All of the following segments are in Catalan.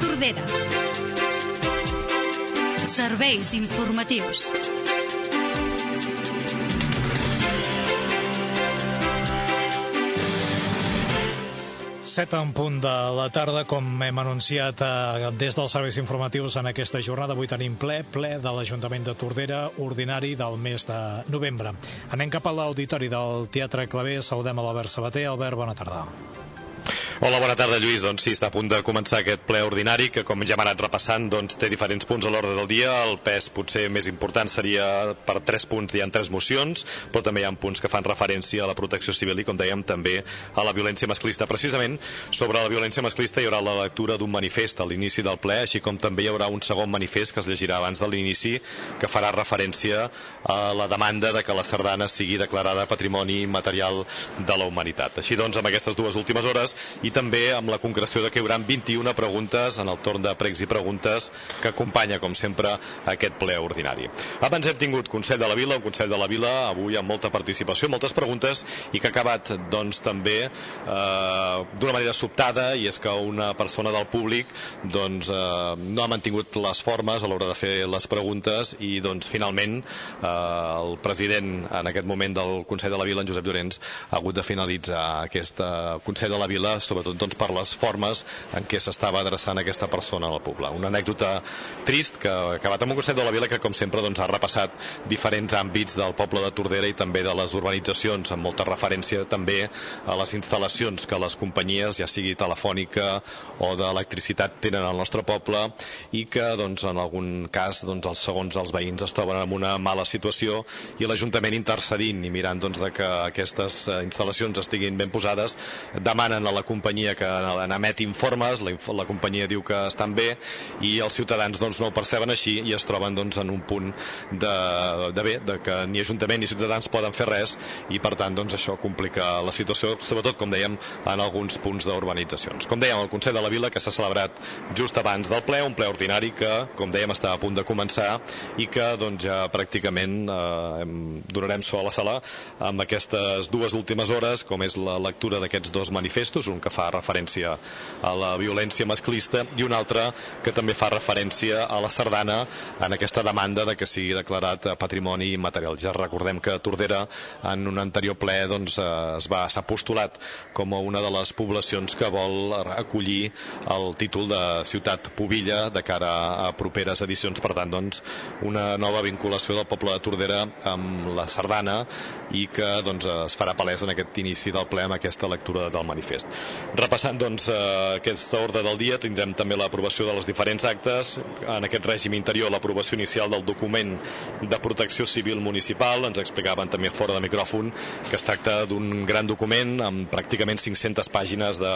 Tordera. Serveis informatius. Set en punt de la tarda, com hem anunciat eh, des dels serveis informatius en aquesta jornada. Avui tenim ple, ple de l'Ajuntament de Tordera, ordinari del mes de novembre. Anem cap a l'auditori del Teatre Clavé. Saludem a l'Albert Sabater. Albert, bona tarda. Hola, bona tarda, Lluís. Doncs sí, està a punt de començar aquest ple ordinari que, com ja hem anat repassant, doncs, té diferents punts a l'ordre del dia. El pes potser més important seria per tres punts, hi ha tres mocions, però també hi ha punts que fan referència a la protecció civil i, com dèiem, també a la violència masclista. Precisament, sobre la violència masclista hi haurà la lectura d'un manifest a l'inici del ple, així com també hi haurà un segon manifest que es llegirà abans de l'inici, que farà referència a la demanda de que la sardana sigui declarada Patrimoni Material de la Humanitat. Així doncs, amb aquestes dues últimes hores i i també amb la concreció de que hi haurà 21 preguntes en el torn de pregs i preguntes que acompanya, com sempre, aquest ple ordinari. Abans hem tingut Consell de la Vila, un Consell de la Vila avui amb molta participació, moltes preguntes i que ha acabat doncs, també eh, d'una manera sobtada i és que una persona del públic doncs, eh, no ha mantingut les formes a l'hora de fer les preguntes i doncs, finalment eh, el president en aquest moment del Consell de la Vila, en Josep Llorenç, ha hagut de finalitzar aquest Consell de la Vila sobre sobretot doncs, per les formes en què s'estava adreçant aquesta persona al poble. Una anècdota trist que ha acabat amb un concert de la Vila que, com sempre, doncs, ha repassat diferents àmbits del poble de Tordera i també de les urbanitzacions, amb molta referència també a les instal·lacions que les companyies, ja sigui telefònica o d'electricitat, tenen al nostre poble i que, doncs, en algun cas, doncs, els segons els veïns es troben en una mala situació i l'Ajuntament intercedint i mirant doncs, de que aquestes eh, instal·lacions estiguin ben posades, demanen a la companyia companyia que n'emet informes, la, la companyia diu que estan bé i els ciutadans doncs, no ho perceben així i es troben doncs, en un punt de, de bé, de que ni Ajuntament ni ciutadans poden fer res i per tant doncs, això complica la situació, sobretot com dèiem en alguns punts d'urbanitzacions. Com dèiem, el Consell de la Vila que s'ha celebrat just abans del ple, un ple ordinari que, com dèiem, està a punt de començar i que doncs, ja pràcticament eh, donarem so a la sala amb aquestes dues últimes hores, com és la lectura d'aquests dos manifestos, un que que fa referència a la violència masclista i un altre que també fa referència a la sardana en aquesta demanda de que sigui declarat patrimoni immaterial. Ja recordem que Tordera en un anterior ple doncs, eh, es va s'ha postulat com a una de les poblacions que vol acollir el títol de ciutat pobilla de cara a properes edicions. Per tant, doncs, una nova vinculació del poble de Tordera amb la sardana i que doncs, es farà palès en aquest inici del ple amb aquesta lectura del manifest. Repassant doncs, eh, aquesta ordre del dia, tindrem també l'aprovació de les diferents actes. En aquest règim interior, l'aprovació inicial del document de protecció civil municipal. Ens explicaven també fora de micròfon que es tracta d'un gran document amb pràcticament 500 pàgines de,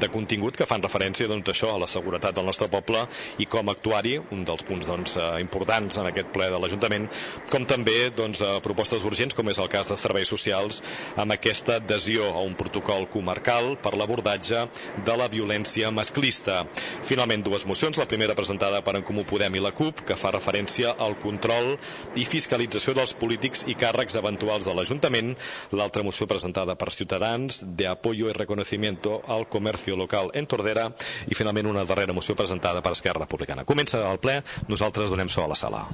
de contingut que fan referència doncs, això, a la seguretat del nostre poble i com actuar-hi, un dels punts doncs, eh, importants en aquest ple de l'Ajuntament, com també doncs, propostes urgents, com és el cas de serveis socials, amb aquesta adhesió a un protocol comarcal per l'abordatge de la violència masclista. Finalment, dues mocions, la primera presentada per en Comú Podem i la CUP, que fa referència al control i fiscalització dels polítics i càrrecs eventuals de l'Ajuntament, l'altra moció presentada per Ciutadans, de apoyo y reconocimiento al comercio local en Tordera, i finalment una darrera moció presentada per Esquerra Republicana. Comença el ple, nosaltres donem so a la sala.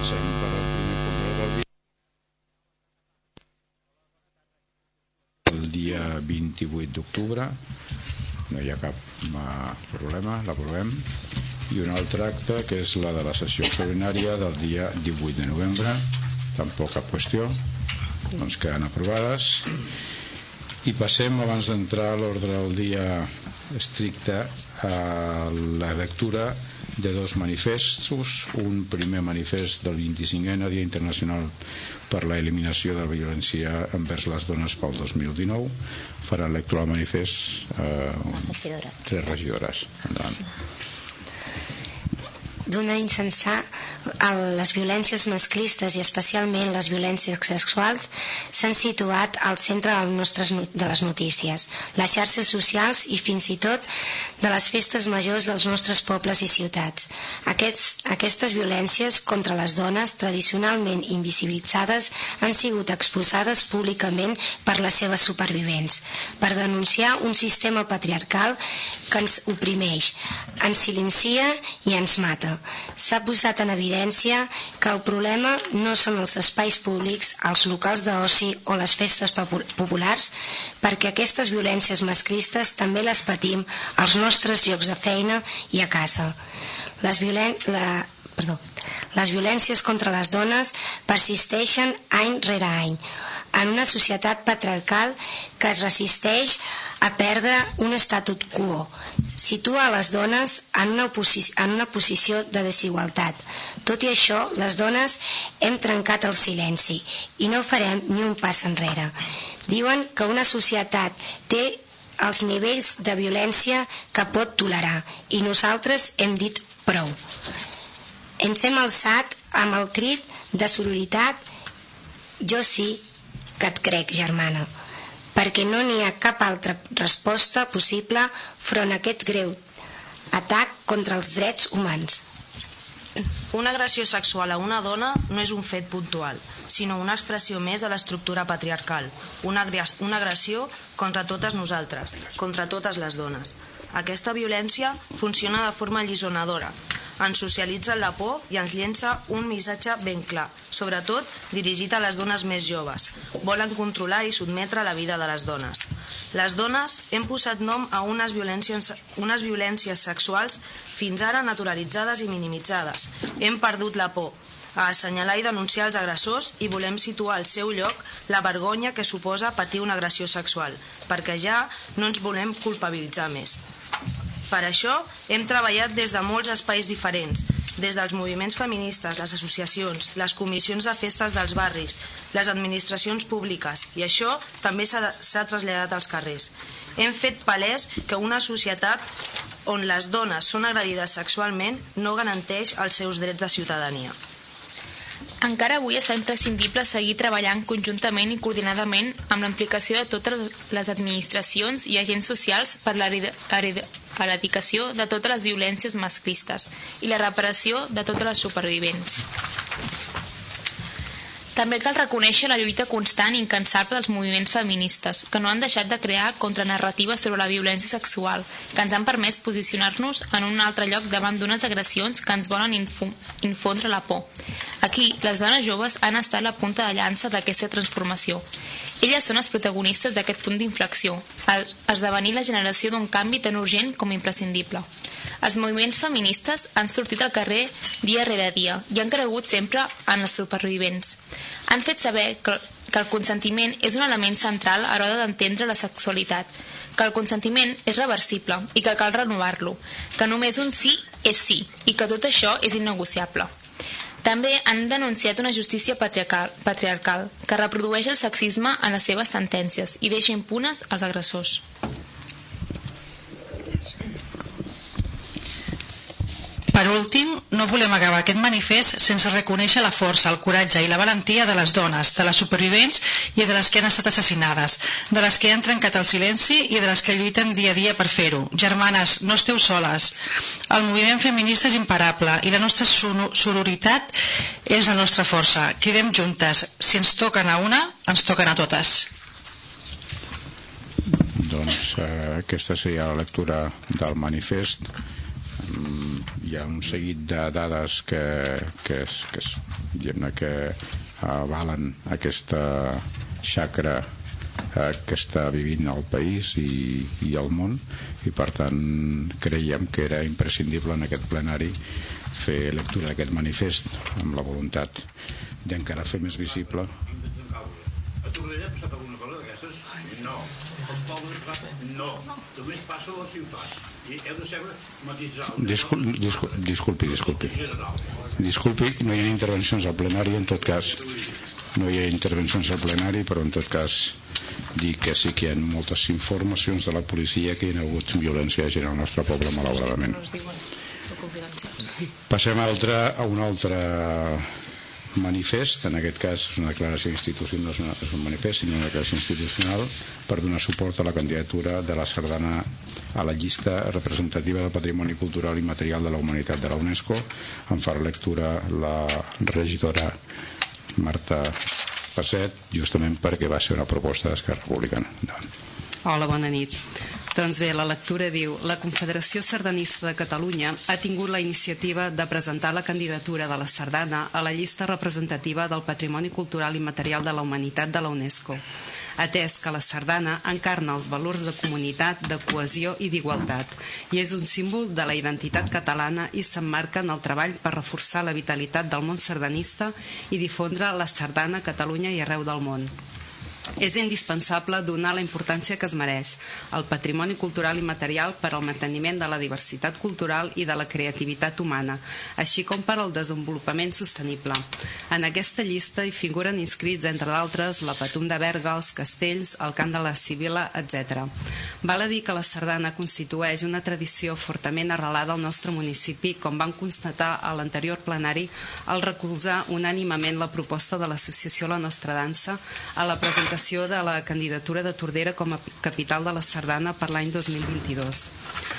Comencem per el primer punt del dia. El dia 28 d'octubre, no hi ha cap problema, l'aprovem. I un altre acte, que és la de la sessió extraordinària del dia 18 de novembre, tampoc cap qüestió, doncs queden aprovades. I passem, abans d'entrar a l'ordre del dia estricte, a la lectura de dos manifestos, un primer manifest del 25è Dia Internacional per la eliminació de la violència envers les dones pel 2019 farà lectura al manifest eh, regidores. tres regidores. Endavant d'un any ençà les violències masclistes i especialment les violències sexuals s'han situat al centre del nostres, de les notícies, les xarxes socials i fins i tot de les festes majors dels nostres pobles i ciutats. Aquests, aquestes violències contra les dones, tradicionalment invisibilitzades, han sigut exposades públicament per les seves supervivents, per denunciar un sistema patriarcal que ens oprimeix, ens silencia i ens mata. S'ha posat en evidència que el problema no són els espais públics, els locals d'oci o les festes populars, perquè aquestes violències masclistes també les patim als nostres llocs de feina i a casa. Les, violen... la... Perdó. les violències contra les dones persisteixen any rere any en una societat patriarcal que es resisteix a perdre un estatut quo, situa les dones en una, en una posició de desigualtat. Tot i això, les dones hem trencat el silenci i no farem ni un pas enrere. Diuen que una societat té els nivells de violència que pot tolerar i nosaltres hem dit prou. Ens hem alçat amb el crit de sororitat jo sí que et crec, germana perquè no n'hi ha cap altra resposta possible front a aquest greu atac contra els drets humans. Una agressió sexual a una dona no és un fet puntual, sinó una expressió més de l'estructura patriarcal, una, agressió contra totes nosaltres, contra totes les dones. Aquesta violència funciona de forma allisonadora, ens socialitza la por i ens llença un missatge ben clar, sobretot dirigit a les dones més joves. Volen controlar i sotmetre la vida de les dones. Les dones hem posat nom a unes violències, unes violències sexuals fins ara naturalitzades i minimitzades. Hem perdut la por, a assenyalar i denunciar els agressors i volem situar al seu lloc la vergonya que suposa patir una agressió sexual, perquè ja no ens volem culpabilitzar més. Per això hem treballat des de molts espais diferents, des dels moviments feministes, les associacions, les comissions de festes dels barris, les administracions públiques, i això també s'ha traslladat als carrers. Hem fet palès que una societat on les dones són agredides sexualment no garanteix els seus drets de ciutadania. Encara avui es fa imprescindible seguir treballant conjuntament i coordinadament amb la implicació de totes les administracions i agents socials per l'eradicació de totes les violències masclistes i la reparació de totes les supervivents. També cal reconèixer la lluita constant i incansable dels moviments feministes, que no han deixat de crear contranarratives sobre la violència sexual, que ens han permès posicionar-nos en un altre lloc davant d'unes agressions que ens volen infondre la por. Aquí, les dones joves han estat la punta de llança d'aquesta transformació elles són les protagonistes d'aquest punt d'inflexió, esdevenir la generació d'un canvi tan urgent com imprescindible. Els moviments feministes han sortit al carrer dia rere dia i han cregut sempre en els supervivents. Han fet saber que, que el consentiment és un element central a l'hora d'entendre la sexualitat, que el consentiment és reversible i que cal renovar-lo, que només un sí és sí i que tot això és innegociable. També han denunciat una justícia patriarcal, que reprodueix el sexisme en les seves sentències i deixa impunes els agressors. Per últim, no volem acabar aquest manifest sense reconèixer la força, el coratge i la valentia de les dones, de les supervivents i de les que han estat assassinades, de les que han trencat el silenci i de les que lluiten dia a dia per fer-ho. Germanes, no esteu soles. El moviment feminista és imparable i la nostra sororitat és la nostra força. Cridem juntes. Si ens toquen a una, ens toquen a totes. Doncs eh, aquesta seria la lectura del manifest hi ha un seguit de dades que, que, es, que, es, que avalen aquesta xacra eh, que està vivint el país i, i el món i per tant creiem que era imprescindible en aquest plenari fer lectura d'aquest manifest amb la voluntat d'encara fer més visible a Tordella ha passat alguna cosa d'aquestes? No. Els pobles no. Només passa a la ciutat Discul discul disculpi, disculpi. Disculpi, no hi ha intervencions al plenari, en tot cas. No hi ha intervencions al plenari, però en tot cas dir que sí que hi ha moltes informacions de la policia que hi ha hagut violència de gent al nostre poble, malauradament. Passem a, altre, a un altre manifest, en aquest cas és una declaració institucional, no és, un manifest, sinó una declaració institucional per donar suport a la candidatura de la sardana a la llista representativa del patrimoni cultural i material de la humanitat de la UNESCO. En farà lectura la regidora Marta Passet, justament perquè va ser una proposta d'Esquerra Republicana. Hola, bona nit. Doncs bé, la lectura diu La Confederació Sardanista de Catalunya ha tingut la iniciativa de presentar la candidatura de la sardana a la llista representativa del Patrimoni Cultural i Material de la Humanitat de la UNESCO atès que la sardana encarna els valors de comunitat, de cohesió i d'igualtat i és un símbol de la identitat catalana i s'emmarca en el treball per reforçar la vitalitat del món sardanista i difondre la sardana a Catalunya i arreu del món. És indispensable donar la importància que es mereix al patrimoni cultural i material per al manteniment de la diversitat cultural i de la creativitat humana, així com per al desenvolupament sostenible. En aquesta llista hi figuren inscrits, entre d'altres, la Patum de Berga, els castells, el cant de la Sibila, etc. Val a dir que la sardana constitueix una tradició fortament arrelada al nostre municipi, com van constatar a l'anterior plenari al recolzar unànimament la proposta de l'associació La Nostra Dansa a la presentació presentació de la candidatura de Tordera com a capital de la Sardana per l'any 2022.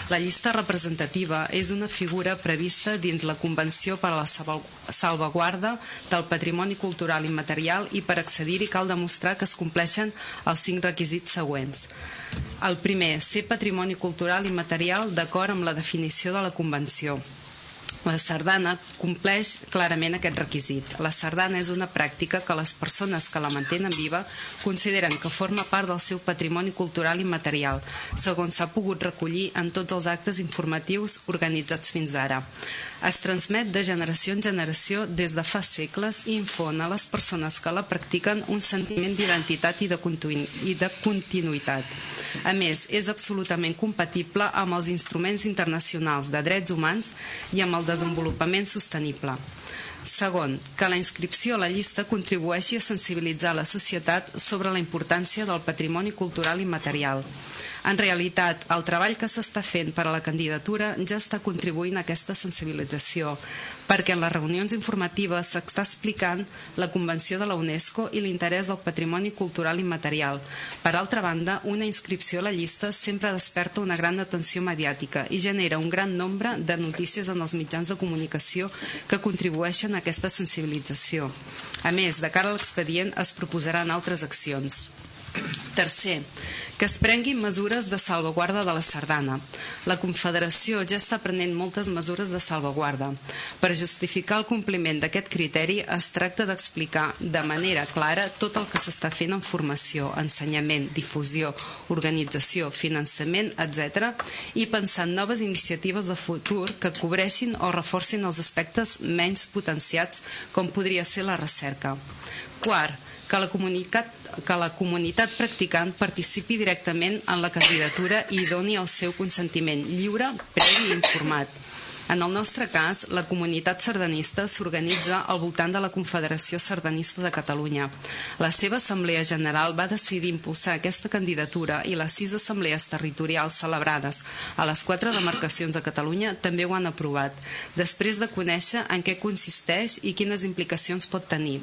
La llista representativa és una figura prevista dins la Convenció per a la salvaguarda del patrimoni cultural i material i per accedir-hi cal demostrar que es compleixen els cinc requisits següents. El primer, ser patrimoni cultural i material d'acord amb la definició de la Convenció. La sardana compleix clarament aquest requisit. La sardana és una pràctica que les persones que la mantenen viva consideren que forma part del seu patrimoni cultural i material, segons s'ha pogut recollir en tots els actes informatius organitzats fins ara. Es transmet de generació en generació des de fa segles i infon a les persones que la practiquen un sentiment d'identitat i, de i de continuïtat. A més, és absolutament compatible amb els instruments internacionals de drets humans i amb el desenvolupament sostenible. Segon, que la inscripció a la llista contribueixi a sensibilitzar la societat sobre la importància del patrimoni cultural i material. En realitat, el treball que s'està fent per a la candidatura ja està contribuint a aquesta sensibilització, perquè en les reunions informatives s'està explicant la Convenció de la UNESCO i l'interès del patrimoni cultural i material. Per altra banda, una inscripció a la llista sempre desperta una gran atenció mediàtica i genera un gran nombre de notícies en els mitjans de comunicació que contribueixen a aquesta sensibilització. A més, de cara a l'expedient es proposaran altres accions. Tercer, que es prenguin mesures de salvaguarda de la sardana. La Confederació ja està prenent moltes mesures de salvaguarda. Per justificar el compliment d'aquest criteri es tracta d'explicar de manera clara tot el que s'està fent en formació, ensenyament, difusió, organització, finançament, etc. i pensar en noves iniciatives de futur que cobreixin o reforcin els aspectes menys potenciats com podria ser la recerca. Quart, que la comunitat, que la comunitat practicant participi directament en la candidatura i doni el seu consentiment lliure, previ i informat. En el nostre cas, la comunitat sardanista s'organitza al voltant de la Confederació Sardanista de Catalunya. La seva Assemblea General va decidir impulsar aquesta candidatura i les sis assemblees territorials celebrades a les quatre demarcacions de Catalunya també ho han aprovat, després de conèixer en què consisteix i quines implicacions pot tenir.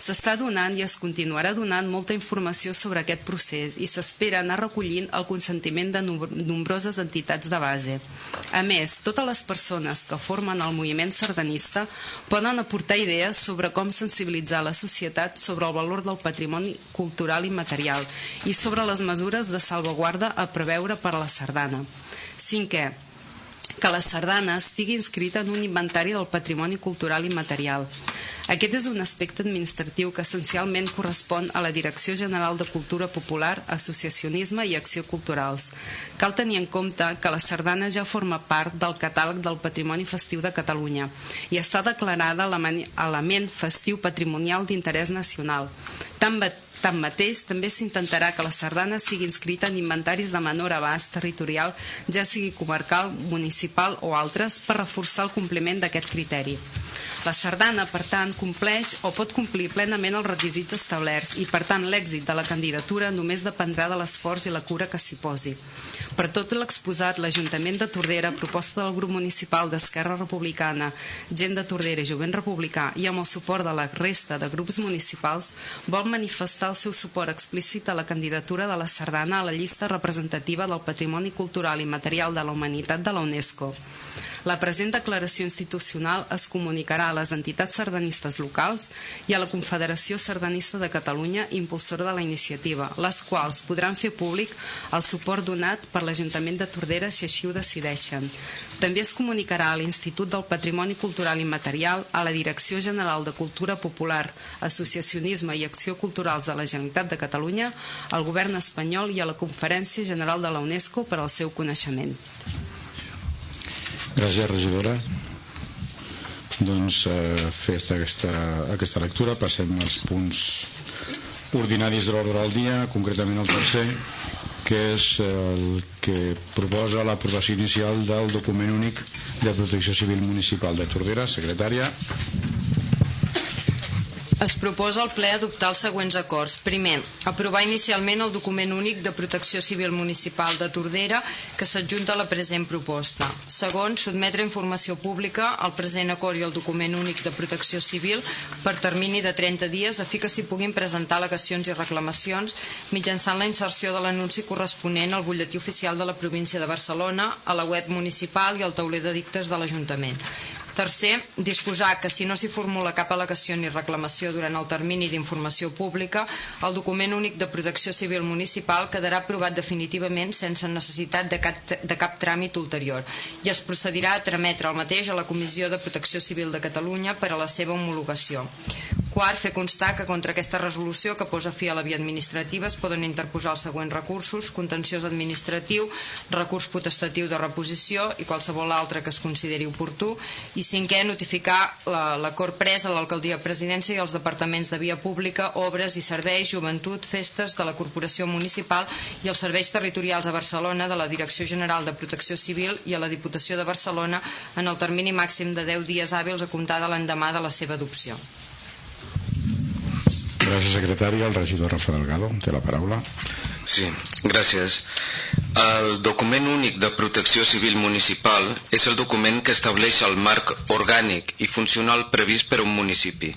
S'està donant i es continuarà donant molta informació sobre aquest procés i s'espera anar recollint el consentiment de nombroses entitats de base. A més, totes les persones que formen el moviment sardanista poden aportar idees sobre com sensibilitzar la societat sobre el valor del patrimoni cultural i material i sobre les mesures de salvaguarda a preveure per a la sardana. Cinquè, que la sardana estigui inscrita en un inventari del patrimoni cultural i material. Aquest és un aspecte administratiu que essencialment correspon a la Direcció General de Cultura Popular, Associacionisme i Acció Culturals. Cal tenir en compte que la sardana ja forma part del catàleg del Patrimoni Festiu de Catalunya i està declarada element festiu patrimonial d'interès nacional. Tanmateix, Tanmateix, també s'intentarà que la sardana sigui inscrita en inventaris de menor abast territorial, ja sigui comarcal, municipal o altres, per reforçar el compliment d'aquest criteri. La sardana, per tant, compleix o pot complir plenament els requisits establerts i, per tant, l'èxit de la candidatura només dependrà de l'esforç i la cura que s'hi posi. Per tot l'exposat, l'Ajuntament de Tordera, proposta del grup municipal d'Esquerra Republicana, Gent de Tordera i Jovent Republicà i amb el suport de la resta de grups municipals, vol manifestar el seu suport explícit a la candidatura de la sardana a la llista representativa del Patrimoni Cultural i Material de la Humanitat de la UNESCO. La present declaració institucional es comunicarà a les entitats sardanistes locals i a la Confederació Sardanista de Catalunya, impulsora de la iniciativa, les quals podran fer públic el suport donat per l'Ajuntament de Tordera si així ho decideixen. També es comunicarà a l'Institut del Patrimoni Cultural i Material, a la Direcció General de Cultura Popular, Associacionisme i Acció Culturals de la Generalitat de Catalunya, al Govern espanyol i a la Conferència General de la UNESCO per al seu coneixement. Gràcies, regidora. Doncs, eh, festa aquesta, aquesta lectura, passem als punts ordinaris de l'ordre del dia, concretament el tercer, que és el que proposa l'aprovació inicial del document únic de protecció civil municipal de Tordera, secretària. Es proposa al ple adoptar els següents acords. Primer, aprovar inicialment el document únic de protecció civil municipal de Tordera que s'adjunta a la present proposta. Segon, sotmetre informació pública al present acord i el document únic de protecció civil per termini de 30 dies a fi que s'hi puguin presentar al·legacions i reclamacions mitjançant la inserció de l'anunci corresponent al butlletí oficial de la província de Barcelona, a la web municipal i al tauler de dictes de l'Ajuntament. Tercer, disposar que si no s'hi formula cap al·legació ni reclamació durant el termini d'informació pública, el document únic de protecció civil municipal quedarà aprovat definitivament sense necessitat de cap, de cap tràmit ulterior i es procedirà a trametre el mateix a la Comissió de Protecció Civil de Catalunya per a la seva homologació. Quart, fer constar que contra aquesta resolució que posa fi a la via administrativa es poden interposar els següents recursos, contenciós administratiu, recurs potestatiu de reposició i qualsevol altre que es consideri oportú. I cinquè, notificar l'acord la, pres a l'alcaldia presidència i als departaments de via pública, obres i serveis, joventut, festes de la corporació municipal i els serveis territorials a Barcelona de la Direcció General de Protecció Civil i a la Diputació de Barcelona en el termini màxim de 10 dies hàbils a comptar de l'endemà de la seva adopció. Gràcies, secretària. El regidor Rafa Delgado té la paraula. Sí, gràcies. El document únic de protecció civil municipal és el document que estableix el marc orgànic i funcional previst per un municipi,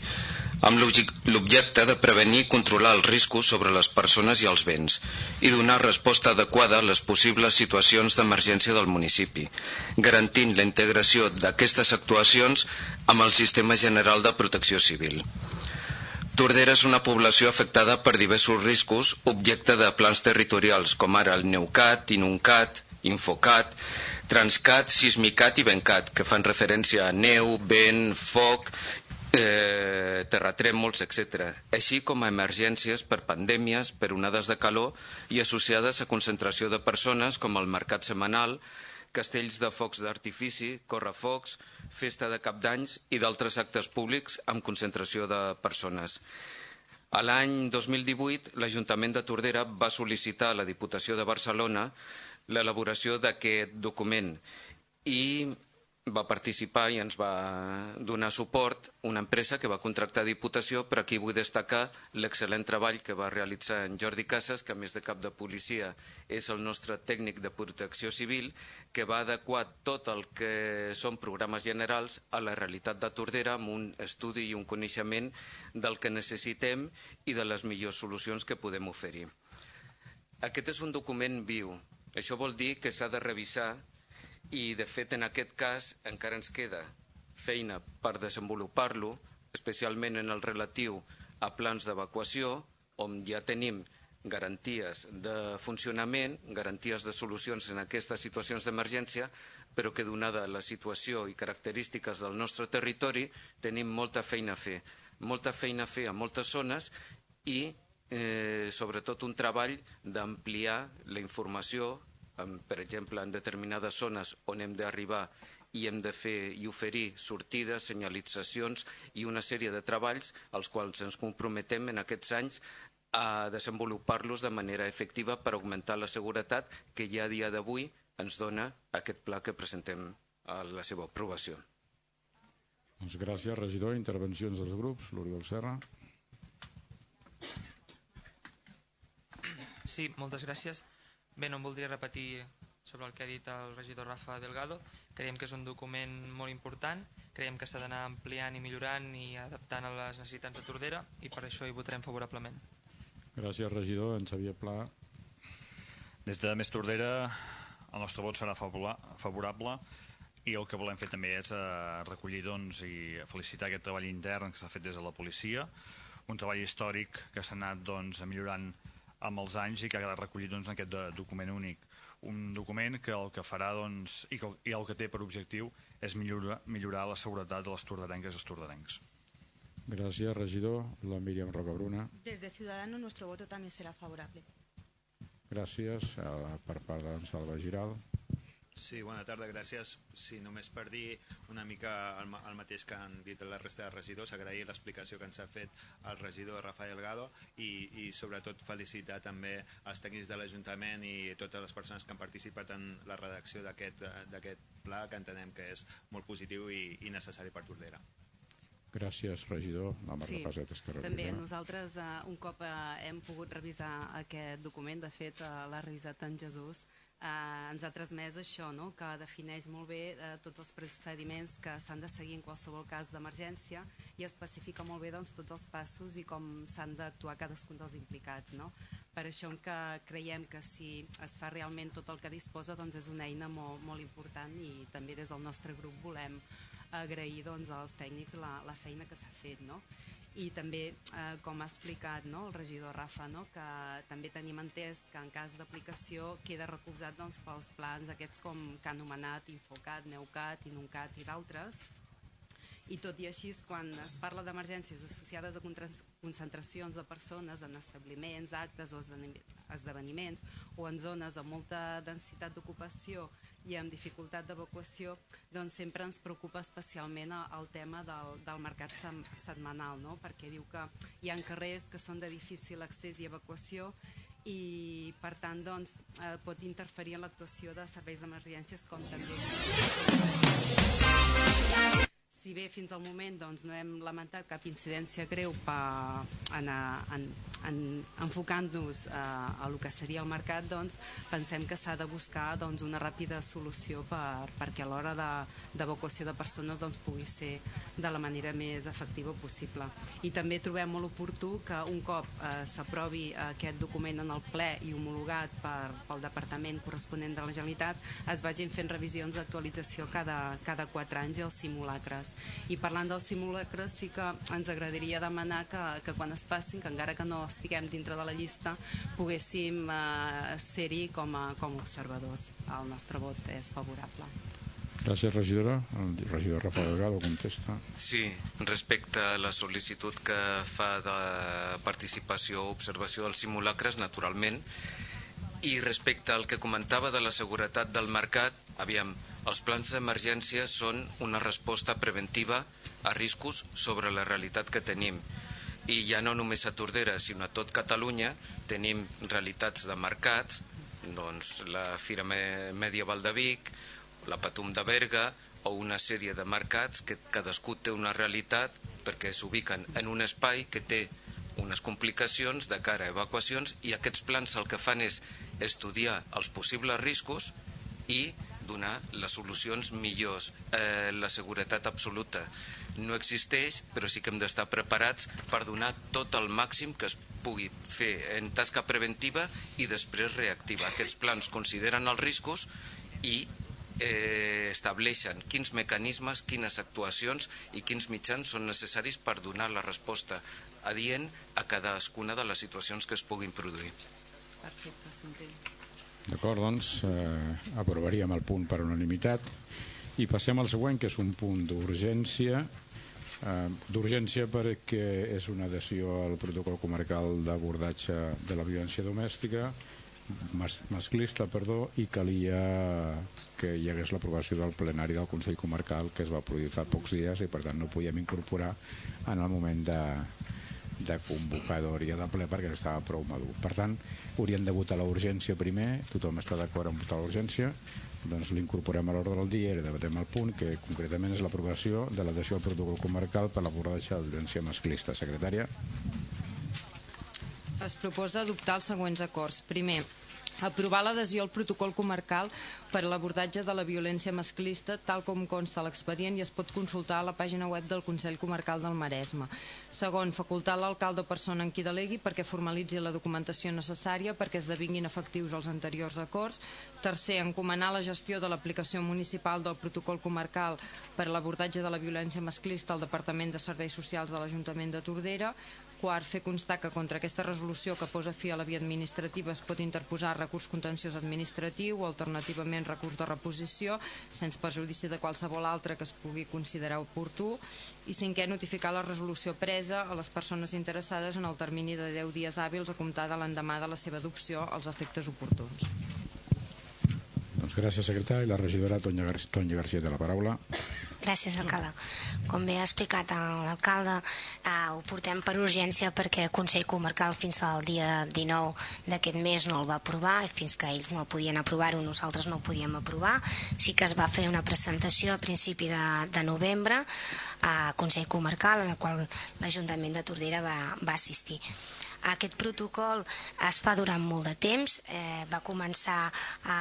amb l'objecte de prevenir i controlar els riscos sobre les persones i els béns i donar resposta adequada a les possibles situacions d'emergència del municipi, garantint la integració d'aquestes actuacions amb el Sistema General de Protecció Civil. Tordera és una població afectada per diversos riscos, objecte de plans territorials, com ara el Neucat, Inuncat, Infocat, Transcat, Sismicat i Bencat, que fan referència a neu, vent, foc, eh, terratrèmols, etc., així com a emergències per pandèmies, per onades de calor i associades a concentració de persones com el mercat setmanal, castells de focs d'artifici, correfocs, festa de cap d'anys i d'altres actes públics amb concentració de persones. A l'any 2018, l'Ajuntament de Tordera va sol·licitar a la Diputació de Barcelona l'elaboració d'aquest document i va participar i ens va donar suport una empresa que va contractar Diputació, però aquí vull destacar l'excel·lent treball que va realitzar en Jordi Casas, que a més de cap de policia és el nostre tècnic de protecció civil, que va adequar tot el que són programes generals a la realitat de Tordera amb un estudi i un coneixement del que necessitem i de les millors solucions que podem oferir. Aquest és un document viu. Això vol dir que s'ha de revisar i de fet en aquest cas encara ens queda feina per desenvolupar-lo, especialment en el relatiu a plans d'evacuació, on ja tenim garanties de funcionament, garanties de solucions en aquestes situacions d'emergència, però que donada la situació i característiques del nostre territori tenim molta feina a fer. Molta feina a fer a moltes zones i eh, sobretot un treball d'ampliar la informació per exemple, en determinades zones on hem d'arribar i hem de fer i oferir sortides, senyalitzacions i una sèrie de treballs als quals ens comprometem en aquests anys a desenvolupar-los de manera efectiva per augmentar la seguretat que ja a dia d'avui ens dona aquest pla que presentem a la seva aprovació. Doncs gràcies, regidor. Intervencions dels grups. L'Oriol Serra. Sí, moltes gràcies. Bé, no em voldria repetir sobre el que ha dit el regidor Rafa Delgado. Creiem que és un document molt important, creiem que s'ha d'anar ampliant i millorant i adaptant a les necessitats de Tordera i per això hi votarem favorablement. Gràcies, regidor. En Xavier Pla. Des de Més Tordera el nostre vot serà favorable i el que volem fer també és eh, recollir doncs, i felicitar aquest treball intern que s'ha fet des de la policia, un treball històric que s'ha anat doncs, millorant amb els anys i que ha quedat recollit doncs, en aquest document únic. Un document que el que farà doncs, i, que, i el que té per objectiu és millorar, millorar la seguretat de les tordarenques i els tordarencs. Gràcies, regidor. La Míriam Rocabruna. Desde Ciudadanos nuestro voto también será favorable. Gràcies. Per part d'en Salva Giral. Sí, bona tarda, gràcies. Sí, només per dir una mica el, el mateix que han dit la resta de regidors, agrair l'explicació que ens ha fet el regidor Rafael Gado i, i sobretot felicitar també els tècnics de l'Ajuntament i totes les persones que han participat en la redacció d'aquest pla que entenem que és molt positiu i, i necessari per Tordera. Gràcies, regidor. La Marta sí, Paset, Esquerra També nosaltres, uh, un cop uh, hem pogut revisar aquest document, de fet uh, l'ha revisat en Jesús, eh, ens ha transmès això, no? que defineix molt bé eh, tots els procediments que s'han de seguir en qualsevol cas d'emergència i especifica molt bé doncs, tots els passos i com s'han d'actuar cadascun dels implicats. No? Per això que creiem que si es fa realment tot el que disposa doncs és una eina molt, molt important i també des del nostre grup volem agrair doncs, als tècnics la, la feina que s'ha fet. No? I també, eh, com ha explicat no, el regidor Rafa, no, que també tenim entès que en cas d'aplicació queda recolzat doncs, pels plans aquests com que ha anomenat Infocat, Neucat, Inuncat i d'altres, i tot i així, quan es parla d'emergències associades a concentracions de persones en establiments, actes o esdeveniments o en zones amb molta densitat d'ocupació i amb dificultat d'evacuació, doncs sempre ens preocupa especialment el tema del, del mercat setmanal, no? perquè diu que hi ha carrers que són de difícil accés i evacuació i per tant doncs, eh, pot interferir en l'actuació de serveis d'emergències com també si bé fins al moment doncs, no hem lamentat cap incidència greu per en, en, en, enfocant-nos a, a el que seria el mercat, doncs, pensem que s'ha de buscar doncs, una ràpida solució per, perquè a l'hora d'evacuació de, de persones doncs, pugui ser de la manera més efectiva possible. I també trobem molt oportú que un cop eh, s'aprovi aquest document en el ple i homologat per, pel Departament corresponent de la Generalitat, es vagin fent revisions d'actualització cada, cada quatre anys i els simulacres i parlant dels simulacres sí que ens agradaria demanar que, que quan es passin, que encara que no estiguem dintre de la llista, poguéssim eh, ser-hi com, a, com a observadors. El nostre vot és favorable. Gràcies, regidora. El regidor Rafael Delgado contesta. Sí, respecte a la sol·licitud que fa de participació o observació dels simulacres, naturalment, i respecte al que comentava de la seguretat del mercat, aviam, els plans d'emergència són una resposta preventiva a riscos sobre la realitat que tenim. I ja no només a Tordera, sinó a tot Catalunya tenim realitats de mercats, doncs la Fira Medieval de Vic, la Patum de Berga o una sèrie de mercats que cadascú té una realitat perquè s'ubiquen en un espai que té unes complicacions de cara a evacuacions i aquests plans el que fan és estudiar els possibles riscos i donar les solucions millors. Eh, la seguretat absoluta no existeix, però sí que hem d'estar preparats per donar tot el màxim que es pugui fer en tasca preventiva i després reactiva. Aquests plans consideren els riscos i eh, estableixen quins mecanismes, quines actuacions i quins mitjans són necessaris per donar la resposta adient a cadascuna de les situacions que es puguin produir. Perfecte, s'entén. D'acord, doncs eh, aprovaríem el punt per unanimitat. I passem al següent, que és un punt d'urgència, eh, d'urgència perquè és una adhesió al protocol comarcal d'abordatge de la violència domèstica mas, masclista, perdó, i calia que hi hagués l'aprovació del plenari del Consell Comarcal que es va produir fa pocs dies i per tant no podíem incorporar en el moment de, de convocatòria de ple perquè estava prou madur. Per tant, haurien de votar la urgència primer, tothom està d'acord en votar la urgència, doncs l'incorporem a l'ordre del dia i debatem el punt que concretament és l'aprovació de l'adhesió al protocol comarcal per l'abordatge de la violència masclista. Secretària. Es proposa adoptar els següents acords. Primer, aprovar l'adhesió al protocol comarcal per a l'abordatge de la violència masclista tal com consta l'expedient i es pot consultar a la pàgina web del Consell Comarcal del Maresme. Segon, facultar l'alcalde o persona en qui delegui perquè formalitzi la documentació necessària perquè esdevinguin efectius els anteriors acords. Tercer, encomanar la gestió de l'aplicació municipal del protocol comarcal per a l'abordatge de la violència masclista al Departament de Serveis Socials de l'Ajuntament de Tordera. Quart, fer constar que contra aquesta resolució que posa fi a la via administrativa es pot interposar recurs contenciós administratiu o alternativament recurs de reposició sense perjudici de qualsevol altre que es pugui considerar oportú i cinquè, notificar la resolució presa a les persones interessades en el termini de 10 dies hàbils a comptar de l'endemà de la seva adopció als efectes oportuns. Doncs gràcies, secretari. La regidora Tonya, Gar Tonya García de la paraula. Gràcies, alcalde. Com bé ha explicat l'alcalde, eh, ho portem per urgència perquè el Consell Comarcal fins al dia 19 d'aquest mes no el va aprovar i fins que ells no podien aprovar-ho nosaltres no ho podíem aprovar. Sí que es va fer una presentació a principi de, de novembre a Consell Comarcal en el qual l'Ajuntament de Tordera va, va assistir. Aquest protocol es fa durant molt de temps, eh, va començar a,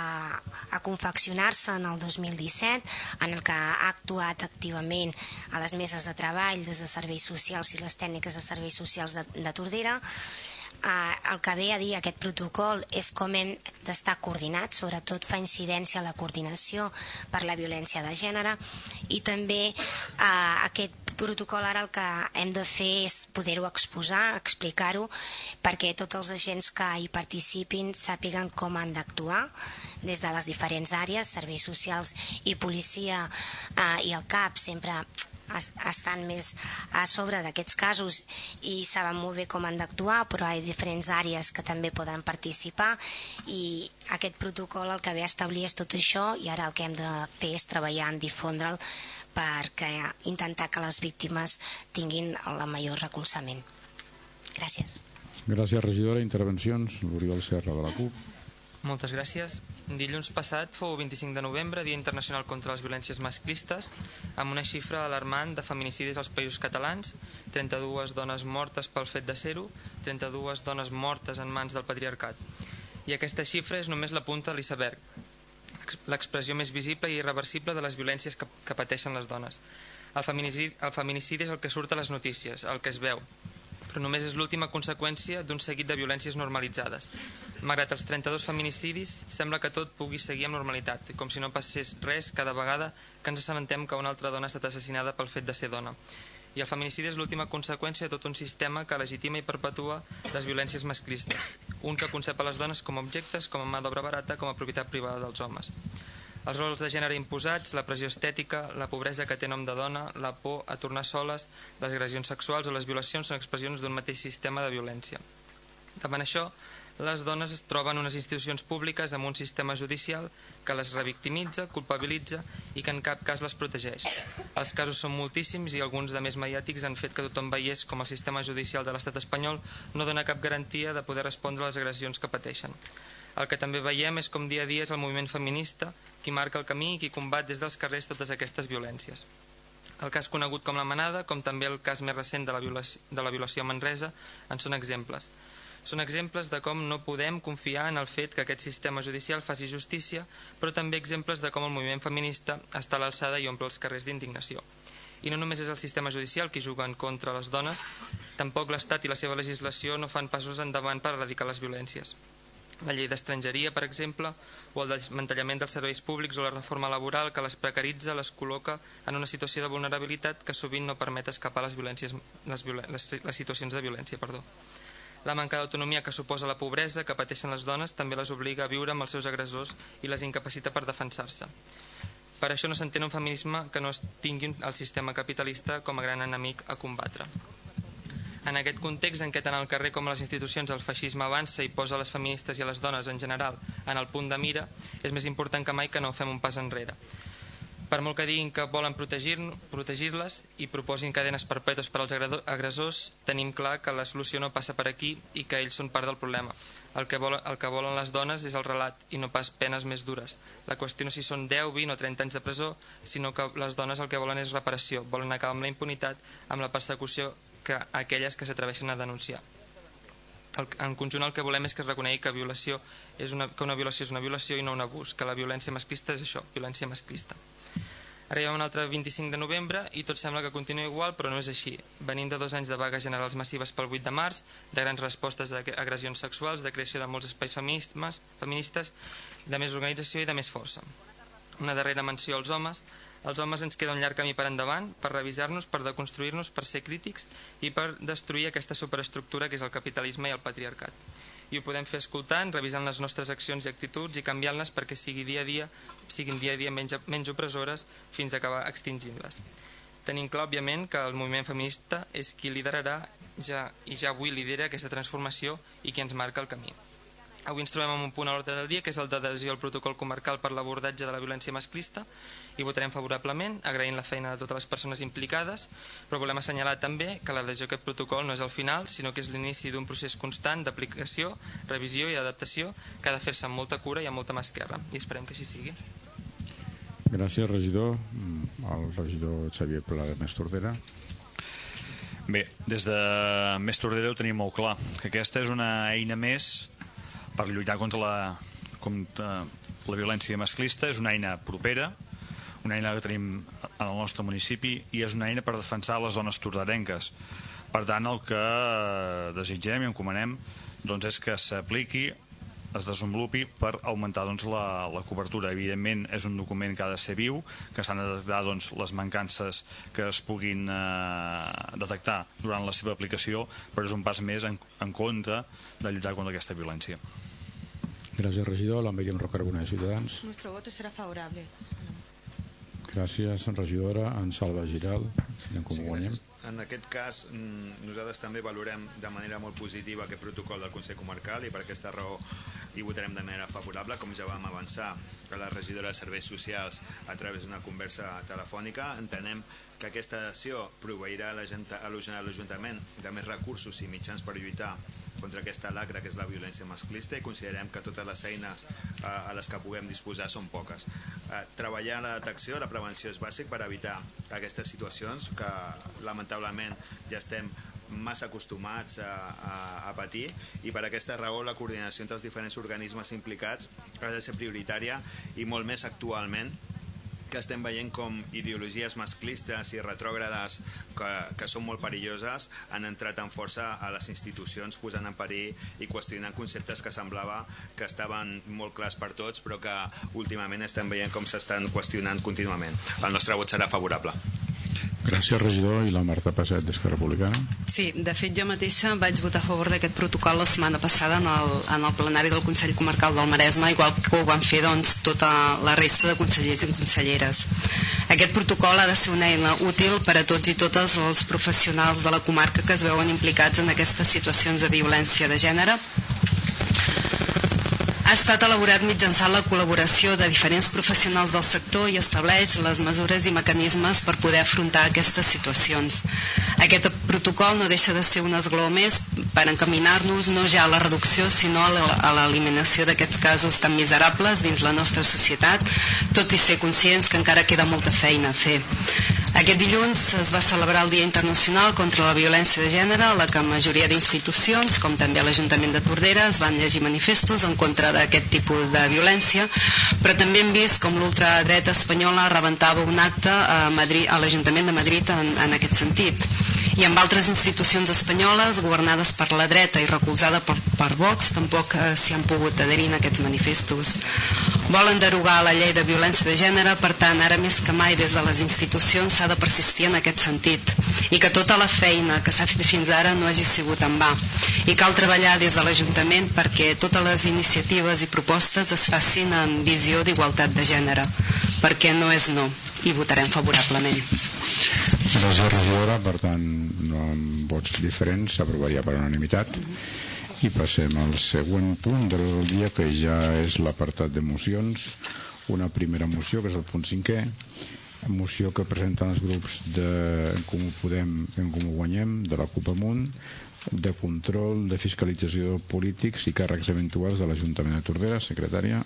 a confeccionar-se en el 2017, en el que ha actuat activament a les meses de treball des de serveis socials i les tècniques de serveis socials de, de Tordera, eh, el que ve a dir aquest protocol és com hem d'estar coordinats, sobretot fa incidència a la coordinació per la violència de gènere i també eh, aquest protocol ara el que hem de fer és poder-ho exposar, explicar-ho, perquè tots els agents que hi participin sàpiguen com han d'actuar des de les diferents àrees, serveis socials i policia eh, i el CAP sempre estan més a sobre d'aquests casos i saben molt bé com han d'actuar, però hi ha diferents àrees que també poden participar i aquest protocol el que ve a establir és tot això i ara el que hem de fer és treballar en difondre'l perquè intentar que les víctimes tinguin el major recolzament. Gràcies. Gràcies, regidora. Intervencions, l'Oriol Serra de la CUP. Moltes gràcies. Dilluns passat fou 25 de novembre, Dia Internacional contra les Violències Masclistes, amb una xifra alarmant de feminicidis als països catalans, 32 dones mortes pel fet de ser-ho, 32 dones mortes en mans del patriarcat. I aquesta xifra és només la punta de l'iceberg, l'expressió més visible i irreversible de les violències que, que pateixen les dones. El feminicidi, el feminicidi és el que surt a les notícies, el que es veu, però només és l'última conseqüència d'un seguit de violències normalitzades. Malgrat els 32 feminicidis, sembla que tot pugui seguir amb normalitat, com si no passés res cada vegada que ens assabentem que una altra dona ha estat assassinada pel fet de ser dona. I el feminicidi és l'última conseqüència de tot un sistema que legitima i perpetua les violències masclistes, un que concep a les dones com a objectes, com a mà d'obra barata, com a propietat privada dels homes. Els rols de gènere imposats, la pressió estètica, la pobresa que té nom de dona, la por a tornar soles, les agressions sexuals o les violacions són expressions d'un mateix sistema de violència. Davant això, les dones es troben unes institucions públiques amb un sistema judicial que les revictimitza, culpabilitza i que en cap cas les protegeix. Els casos són moltíssims i alguns de més mediàtics han fet que tothom veiés com el sistema judicial de l'estat espanyol no dona cap garantia de poder respondre a les agressions que pateixen. El que també veiem és com dia a dia és el moviment feminista qui marca el camí i qui combat des dels carrers totes aquestes violències. El cas conegut com la Manada, com també el cas més recent de la violació, de la violació a Manresa, en són exemples són exemples de com no podem confiar en el fet que aquest sistema judicial faci justícia, però també exemples de com el moviment feminista està a l'alçada i omple els carrers d'indignació. I no només és el sistema judicial qui juga en contra les dones, tampoc l'Estat i la seva legislació no fan passos endavant per erradicar les violències. La llei d'estrangeria, per exemple, o el desmantellament dels serveis públics o la reforma laboral que les precaritza, les col·loca en una situació de vulnerabilitat que sovint no permet escapar les, violències, les, les, les situacions de violència. Perdó. La manca d'autonomia que suposa la pobresa que pateixen les dones també les obliga a viure amb els seus agressors i les incapacita per defensar-se. Per això no s'entén un feminisme que no es tingui el sistema capitalista com a gran enemic a combatre. En aquest context en què tant al carrer com a les institucions el feixisme avança i posa les feministes i les dones en general en el punt de mira, és més important que mai que no fem un pas enrere. Per molt que diguin que volen protegir-les protegir i proposin cadenes perpètues per als agressors, tenim clar que la solució no passa per aquí i que ells són part del problema. El que, volen, el que volen les dones és el relat i no pas penes més dures. La qüestió no si són 10, 20 o 30 anys de presó, sinó que les dones el que volen és reparació, volen acabar amb la impunitat, amb la persecució que aquelles que s'atreveixen a denunciar. El, en conjunt el que volem és que es reconegui que, violació és una, que una violació és una violació i no un abús, que la violència masclista és això, violència masclista. Ha un altre 25 de novembre i tot sembla que continua igual, però no és així. Venim de dos anys de vagues generals massives pel 8 de març, de grans respostes d'agressions sexuals, de creació de molts espais feministes, de més organització i de més força. Una darrera menció als homes. Els homes ens queda un llarg camí per endavant, per revisar-nos, per deconstruir-nos, per ser crítics i per destruir aquesta superestructura que és el capitalisme i el patriarcat i ho podem fer escoltant, revisant les nostres accions i actituds i canviant-les perquè sigui dia a dia, siguin dia a dia menys, menys opressores fins a acabar extingint-les. Tenim clar, òbviament, que el moviment feminista és qui liderarà ja, i ja avui lidera aquesta transformació i qui ens marca el camí. Avui ens trobem en un punt a l'ordre del dia, que és el d'adhesió al protocol comarcal per l'abordatge de la violència masclista, i votarem favorablement, agraint la feina de totes les persones implicades, però volem assenyalar també que l'adhesió a aquest protocol no és el final, sinó que és l'inici d'un procés constant d'aplicació, revisió i adaptació que ha de fer-se amb molta cura i amb molta mà esquerra, i esperem que així sigui. Gràcies, regidor. El regidor Xavier Pla de Més Tordera. Bé, des de Més Tordera ho tenim molt clar, que aquesta és una eina més per lluitar contra la, contra la violència masclista és una eina propera, una eina que tenim en el nostre municipi i és una eina per defensar les dones tordarenques. Per tant, el que desitgem i encomanem doncs, és que s'apliqui es desenvolupi per augmentar doncs, la, la cobertura. Evidentment, és un document que ha de ser viu, que s'han de detectar doncs, les mancances que es puguin eh, detectar durant la seva aplicació, però és un pas més en, en contra de lluitar contra aquesta violència. Gràcies, regidor. La Míriam Rocarbona de Ciutadans. Nuestro voto será favorable. Gràcies, regidora. En Salva Giral. En com sí, guanyem. En aquest cas, mm, nosaltres també valorem de manera molt positiva aquest protocol del Consell Comarcal i per aquesta raó hi votarem de manera favorable, com ja vam avançar que la regidora de Serveis Socials a través d'una conversa telefònica. Entenem que aquesta acció proveirà a l'Ajuntament de més recursos i mitjans per lluitar contra aquesta lacra que és la violència masclista i considerem que totes les eines eh, a les que puguem disposar són poques. Eh, treballar la detecció, la prevenció és bàsic per evitar aquestes situacions que lamentablement ja estem massa acostumats a, a, a patir i per aquesta raó la coordinació entre els diferents organismes implicats ha de ser prioritària i molt més actualment que estem veient com ideologies masclistes i retrògrades que, que són molt perilloses han entrat en força a les institucions posant en perill i qüestionant conceptes que semblava que estaven molt clars per tots però que últimament estem veient com s'estan qüestionant contínuament. El nostre vot serà favorable. Gràcies, regidor. I la Marta Passet, d'Esquerra Republicana. Sí, de fet jo mateixa vaig votar a favor d'aquest protocol la setmana passada en el, en el plenari del Consell Comarcal del Maresme, igual que ho van fer doncs, tota la resta de consellers i conselleres. Aquest protocol ha de ser una eina útil per a tots i totes els professionals de la comarca que es veuen implicats en aquestes situacions de violència de gènere ha estat elaborat mitjançant la col·laboració de diferents professionals del sector i estableix les mesures i mecanismes per poder afrontar aquestes situacions. Aquest protocol no deixa de ser un esglaó més per encaminar-nos no ja a la reducció sinó a l'eliminació d'aquests casos tan miserables dins la nostra societat, tot i ser conscients que encara queda molta feina a fer. Aquest dilluns es va celebrar el Dia Internacional contra la Violència de Gènere, a la que majoria d'institucions, com també l'Ajuntament de Tordera, es van llegir manifestos en contra d'aquest tipus de violència, però també hem vist com l'ultradreta espanyola rebentava un acte a, Madrid, a l'Ajuntament de Madrid en, en aquest sentit. I amb altres institucions espanyoles, governades per la dreta i recolzada per, per Vox, tampoc eh, s'hi han pogut adherir en aquests manifestos. Volen derogar la llei de violència de gènere, per tant, ara més que mai des de les institucions s'ha de persistir en aquest sentit i que tota la feina que s'ha fet fins ara no hagi sigut en va. I cal treballar des de l'Ajuntament perquè totes les iniciatives i propostes es facin en visió d'igualtat de gènere, perquè no és no, i votarem favorablement. Gràcies, regidora. Per tant, no amb vots diferents s'aprovaria per unanimitat. I passem al següent punt del dia, que ja és l'apartat de mocions. Una primera moció, que és el punt cinquè, moció que presenten els grups de En Comú Podem En Comú Guanyem, de la CUP Amunt, de control de fiscalització polítics i càrrecs eventuals de l'Ajuntament de Tordera, secretària.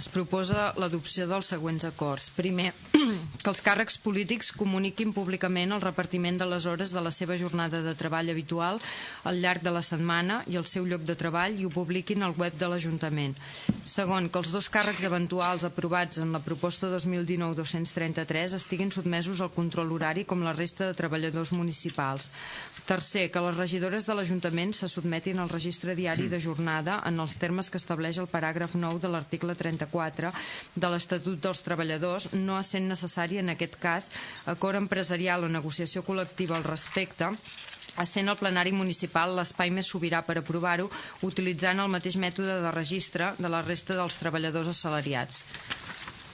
Es proposa l'adopció dels següents acords. Primer, que els càrrecs polítics comuniquin públicament el repartiment de les hores de la seva jornada de treball habitual al llarg de la setmana i el seu lloc de treball i ho publiquin al web de l'Ajuntament. Segon, que els dos càrrecs eventuals aprovats en la proposta 2019-233 estiguin sotmesos al control horari com la resta de treballadors municipals. Tercer, que les regidores de l'Ajuntament se sotmetin al registre diari de jornada en els termes que estableix el paràgraf 9 de l'article 34 de l'Estatut dels Treballadors, no sent necessari en aquest cas acord empresarial o negociació col·lectiva al respecte, essent el plenari municipal l'espai més sobirà per aprovar-ho, utilitzant el mateix mètode de registre de la resta dels treballadors assalariats.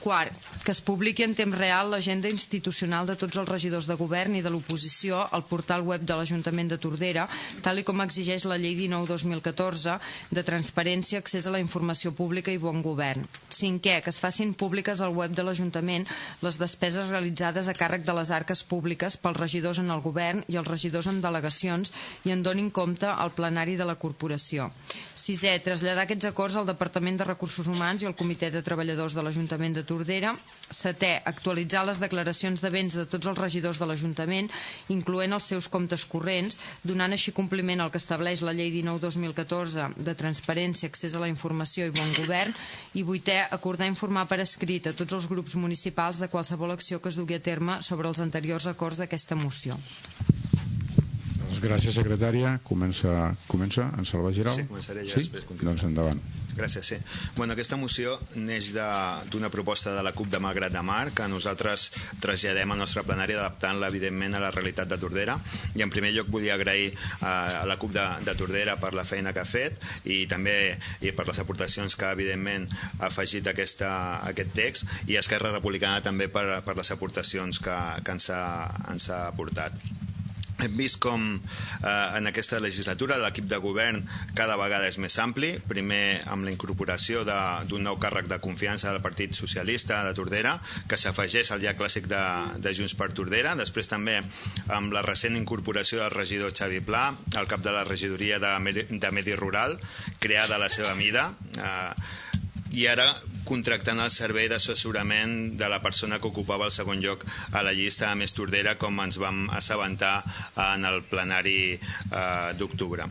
Quart, que es publiqui en temps real l'agenda institucional de tots els regidors de govern i de l'oposició al portal web de l'Ajuntament de Tordera, tal i com exigeix la llei 19-2014 de transparència, accés a la informació pública i bon govern. Cinquè, que es facin públiques al web de l'Ajuntament les despeses realitzades a càrrec de les arques públiques pels regidors en el govern i els regidors en delegacions i en donin compte al plenari de la corporació. Sisè, traslladar aquests acords al Departament de Recursos Humans i al Comitè de Treballadors de l'Ajuntament de Tordera. Setè, actualitzar les declaracions de béns de tots els regidors de l'Ajuntament, incloent els seus comptes corrents, donant així compliment al que estableix la llei 19-2014 de transparència, accés a la informació i bon govern. I vuitè, acordar informar per escrit a tots els grups municipals de qualsevol acció que es dugui a terme sobre els anteriors acords d'aquesta moció. Doncs gràcies, secretària. Comença, comença en Salva Giral? Sí, començaré jo, sí? després continuo. Doncs endavant. Gràcies, sí. Bueno, aquesta moció neix d'una proposta de la CUP de Malgrat de Mar que nosaltres traslladem al nostre plenari adaptant-la, evidentment, a la realitat de Tordera. I en primer lloc volia agrair eh, a la CUP de, de Tordera per la feina que ha fet i també i per les aportacions que, evidentment, ha afegit aquesta, aquest text i Esquerra Republicana també per, per les aportacions que, que ens, ha, ens ha aportat. Hem vist com eh, en aquesta legislatura l'equip de govern cada vegada és més ampli, primer amb la incorporació d'un nou càrrec de confiança del Partit Socialista de Tordera, que s'afegeix al ja clàssic de, de Junts per Tordera, després també amb la recent incorporació del regidor Xavi Pla, al cap de la regidoria de, de Medi Rural, creada a la seva mida, eh, i ara contractant el servei d'assessorament de la persona que ocupava el segon lloc a la llista a Més Tordera, com ens vam assabentar en el plenari eh, d'octubre.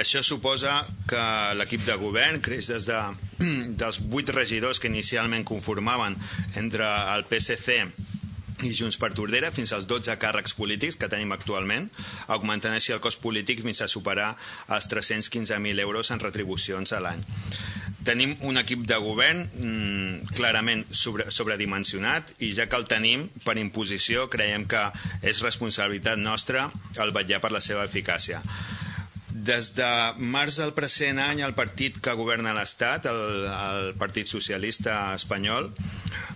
Això suposa que l'equip de govern creix des de, dels vuit regidors que inicialment conformaven entre el PSC i Junts per Tordera fins als 12 càrrecs polítics que tenim actualment, augmentant així el cost polític fins a superar els 315.000 euros en retribucions a l'any tenim un equip de govern mmm, clarament sobre, sobredimensionat i ja que el tenim per imposició creiem que és responsabilitat nostra el vetllar per la seva eficàcia. Des de març del present any el partit que governa l'Estat, el, el Partit Socialista Espanyol,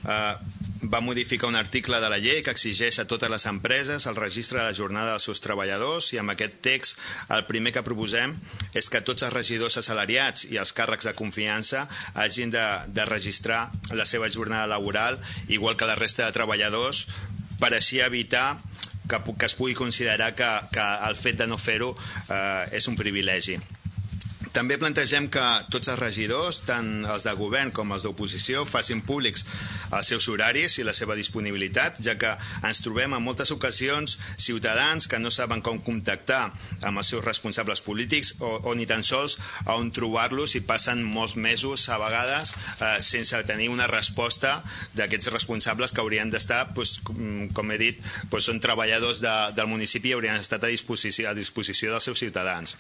eh, va modificar un article de la llei que exigeix a totes les empreses el registre de la jornada dels seus treballadors i amb aquest text el primer que proposem és que tots els regidors assalariats i els càrrecs de confiança hagin de, de registrar la seva jornada laboral igual que la resta de treballadors per així evitar que, que es pugui considerar que, que el fet de no fer-ho eh, és un privilegi. També plantegem que tots els regidors, tant els de govern com els d'oposició, facin públics els seus horaris i la seva disponibilitat, ja que ens trobem en moltes ocasions ciutadans que no saben com contactar amb els seus responsables polítics o, o ni tan sols a on trobar-los i passen molts mesos a vegades eh, sense tenir una resposta d'aquests responsables que haurien d'estar, doncs, com he dit, doncs, són treballadors de, del municipi i haurien estat a disposició, a disposició dels seus ciutadans.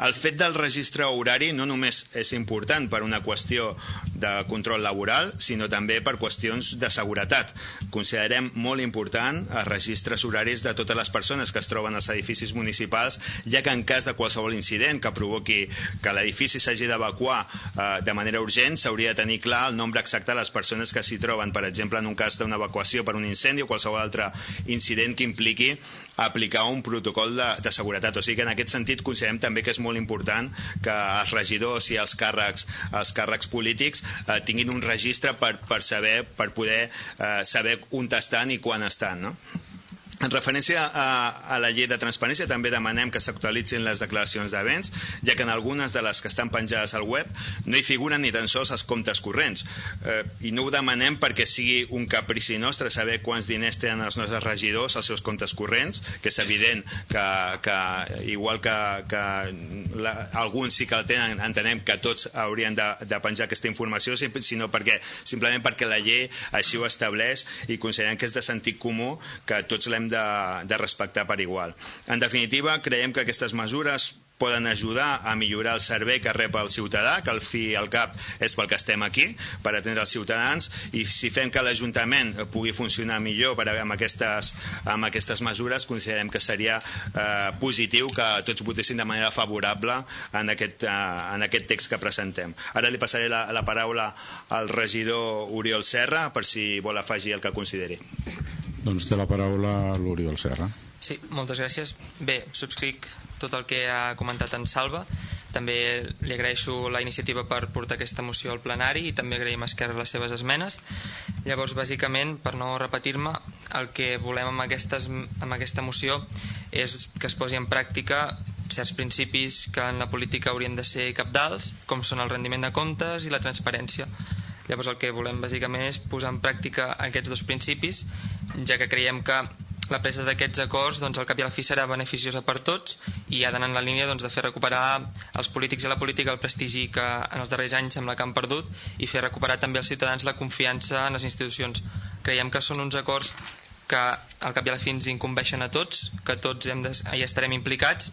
El fet del registre horari no només és important per una qüestió de control laboral, sinó també per qüestions de seguretat. Considerem molt important els registres horaris de totes les persones que es troben als edificis municipals, ja que en cas de qualsevol incident que provoqui que l'edifici s'hagi d'evacuar eh, de manera urgent, s'hauria de tenir clar el nombre exacte de les persones que s'hi troben, per exemple, en un cas d'una evacuació per un incendi o qualsevol altre incident que impliqui aplicar un protocol de, de seguretat. O sigui que en aquest sentit considerem també que és molt important que els regidors i els càrrecs, els càrrecs polítics eh, tinguin un registre per, per saber per poder eh, saber on estan i quan estan. No? En referència a, a la llei de transparència, també demanem que s'actualitzin les declaracions d'events, ja que en algunes de les que estan penjades al web no hi figuren ni tan sols els comptes corrents. Eh, I no ho demanem perquè sigui un caprici nostre saber quants diners tenen els nostres regidors als seus comptes corrents, que és evident que, que igual que, que la, alguns sí que el tenen, entenem que tots haurien de, de penjar aquesta informació, sinó perquè, simplement perquè la llei així ho estableix i considerem que és de sentit comú que tots l'hem de, de respectar per igual. En definitiva, creiem que aquestes mesures poden ajudar a millorar el servei que rep el ciutadà, que al fi i al cap és pel que estem aquí, per atendre els ciutadans, i si fem que l'Ajuntament pugui funcionar millor per, amb, aquestes, amb aquestes mesures, considerem que seria eh, positiu que tots votessin de manera favorable en aquest, eh, en aquest text que presentem. Ara li passaré la, la paraula al regidor Oriol Serra per si vol afegir el que consideri. Doncs té la paraula l'Oriol Serra. Sí, moltes gràcies. Bé, subscric tot el que ha comentat en Salva. També li agraeixo la iniciativa per portar aquesta moció al plenari i també agraïm a Esquerra les seves esmenes. Llavors, bàsicament, per no repetir-me, el que volem amb, aquestes, amb aquesta moció és que es posi en pràctica certs principis que en la política haurien de ser capdals, com són el rendiment de comptes i la transparència. Llavors el que volem bàsicament és posar en pràctica aquests dos principis ja que creiem que la presa d'aquests acords doncs, al cap i a la fi serà beneficiosa per tots i ha d'anar en la línia doncs, de fer recuperar als polítics i a la política el prestigi que en els darrers anys sembla que han perdut i fer recuperar també als ciutadans la confiança en les institucions. Creiem que són uns acords que al cap i a la fi ens incumbeixen a tots, que tots hem de, hi estarem implicats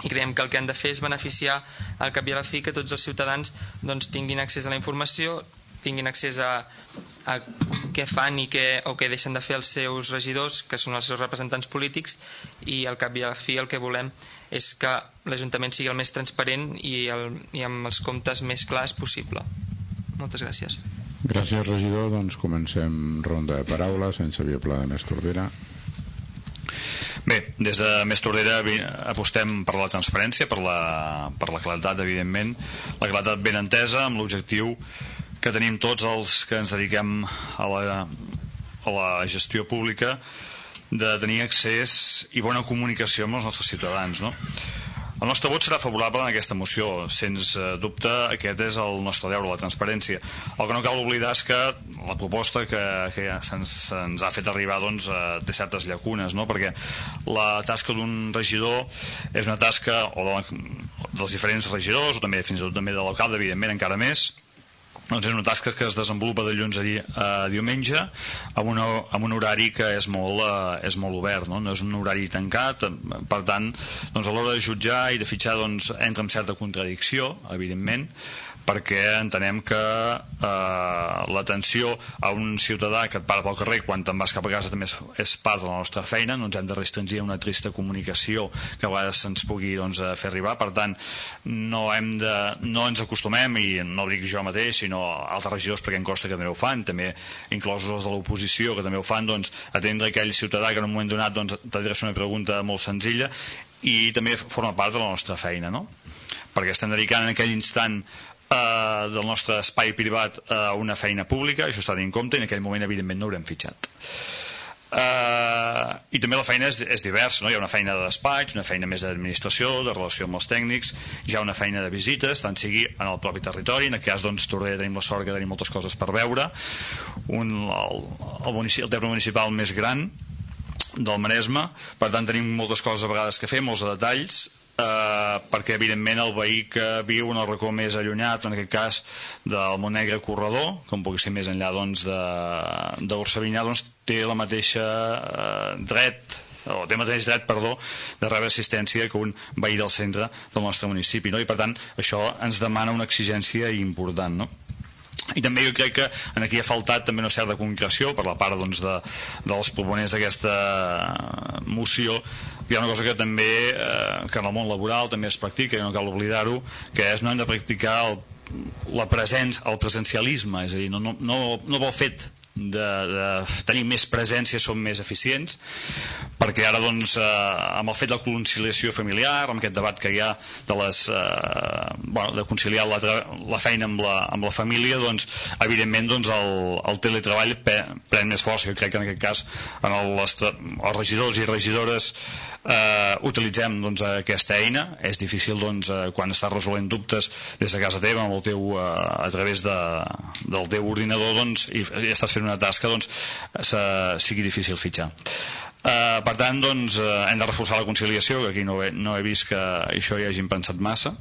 i creiem que el que han de fer és beneficiar al cap i a la fi que tots els ciutadans doncs, tinguin accés a la informació, tinguin accés a, a què fan i què, o què deixen de fer els seus regidors, que són els seus representants polítics, i al cap i a la fi el que volem és que l'Ajuntament sigui el més transparent i, el, i amb els comptes més clars possible. Moltes gràcies. Gràcies, regidor. Doncs comencem ronda de paraules. En Xavier Pla de Més Tordera. Bé, des de Més Tordera apostem per la transparència, per la, per la claretat, evidentment, la claretat ben entesa, amb l'objectiu que tenim tots els que ens dediquem a la, a la gestió pública de tenir accés i bona comunicació amb els nostres ciutadans. No? El nostre vot serà favorable en aquesta moció. Sens dubte, aquest és el nostre deure, la transparència. El que no cal oblidar és que la proposta que, que se'ns se ha fet arribar doncs, eh, té certes llacunes, no? perquè la tasca d'un regidor és una tasca, o de, dels diferents regidors, o també fins i tot també de l'alcalde, evidentment, encara més, doncs és una tasca que es desenvolupa de dilluns a, di a diumenge amb, una, amb un horari que és molt, uh, és molt obert, no? no és un horari tancat, per tant, doncs a l'hora de jutjar i de fitxar doncs, entra en certa contradicció, evidentment, perquè entenem que eh, l'atenció a un ciutadà que et para pel carrer quan te'n vas cap a casa també és, part de la nostra feina, no ens hem de restringir a una trista comunicació que a vegades se'ns pugui doncs, fer arribar, per tant no, hem de, no ens acostumem i no ho dic jo mateix, sinó altres regidors perquè em costa que també ho fan, també inclosos els de l'oposició que també ho fan, doncs atendre aquell ciutadà que en un moment donat doncs, t'adreça una pregunta molt senzilla i també forma part de la nostra feina, no? perquè estem dedicant en aquell instant eh, del nostre espai privat a una feina pública, això està en compte i en aquell moment evidentment no haurem fitxat. Uh, i també la feina és, és diversa, no? hi ha una feina de despatx, una feina més d'administració, de relació amb els tècnics, hi ha una feina de visites, tant sigui en el propi territori, en aquest cas doncs Tordera tenim la sort que tenim moltes coses per veure, un, el, el, municipi, el terme municipal més gran del Maresme, per tant tenim moltes coses a vegades que fer, molts detalls, eh, perquè evidentment el veí que viu en el racó més allunyat, en aquest cas del Montnegre Corredor, com pugui ser més enllà doncs, doncs, té la mateixa eh, dret o té mateix dret, perdó, de rebre assistència que un veí del centre del nostre municipi, no? i per tant això ens demana una exigència important, no? i també jo crec que en aquí ha faltat també una certa concreció per la part doncs, de, dels proponents d'aquesta moció hi ha una cosa que també eh, que en el món laboral també es practica i no cal oblidar-ho que és no hem de practicar el, la presència, el presencialisme. És a dir, no, no, no, vol fet de, de tenir més presència som més eficients perquè ara doncs, eh, amb el fet de la conciliació familiar amb aquest debat que hi ha de, les, eh, bueno, de conciliar la, la feina amb la, amb la família doncs, evidentment doncs, el, el teletreball pren més força. Jo crec que en aquest cas en el, els regidors i regidores eh, utilitzem doncs, aquesta eina és difícil doncs, eh, quan estàs resolent dubtes des de casa teva amb el teu, eh, a través de, del teu ordinador doncs, i, i estàs fent una tasca doncs, se, sigui difícil fitxar Uh, per tant, doncs, uh, hem de reforçar la conciliació, que aquí no he, no he vist que això hi hagin pensat massa.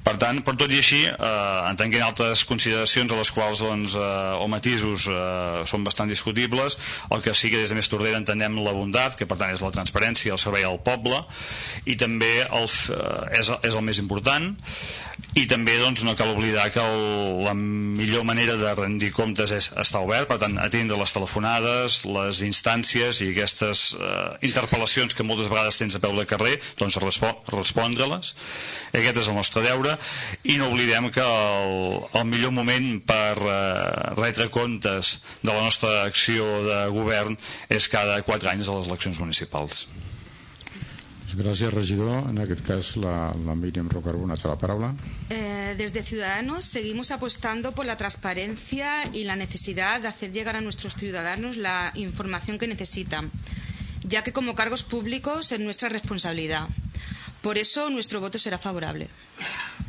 Per tant, per tot i així, eh, entenguent altres consideracions a les quals doncs, eh, o matisos eh, són bastant discutibles, el que sí que des de Més Tordera entenem la bondat, que per tant és la transparència, el servei al poble, i també el, eh, és, és el més important, i també doncs, no cal oblidar que el, la millor manera de rendir comptes és estar obert, per tant atendre les telefonades, les instàncies i aquestes eh, interpel·lacions que moltes vegades tens a peu de carrer, doncs respondre-les. Aquest és el nostre deure i no oblidem que el, el millor moment per eh, retre comptes de la nostra acció de govern és cada quatre anys a les eleccions municipals. Gracias, regidor. En aquest cas, la, la la paraula. Eh, desde Ciudadanos seguimos apostando por la transparencia y la necesidad de hacer llegar a nuestros ciudadanos la información que necesitan, ya que como cargos públicos es nuestra responsabilidad. Por eso nuestro voto será favorable.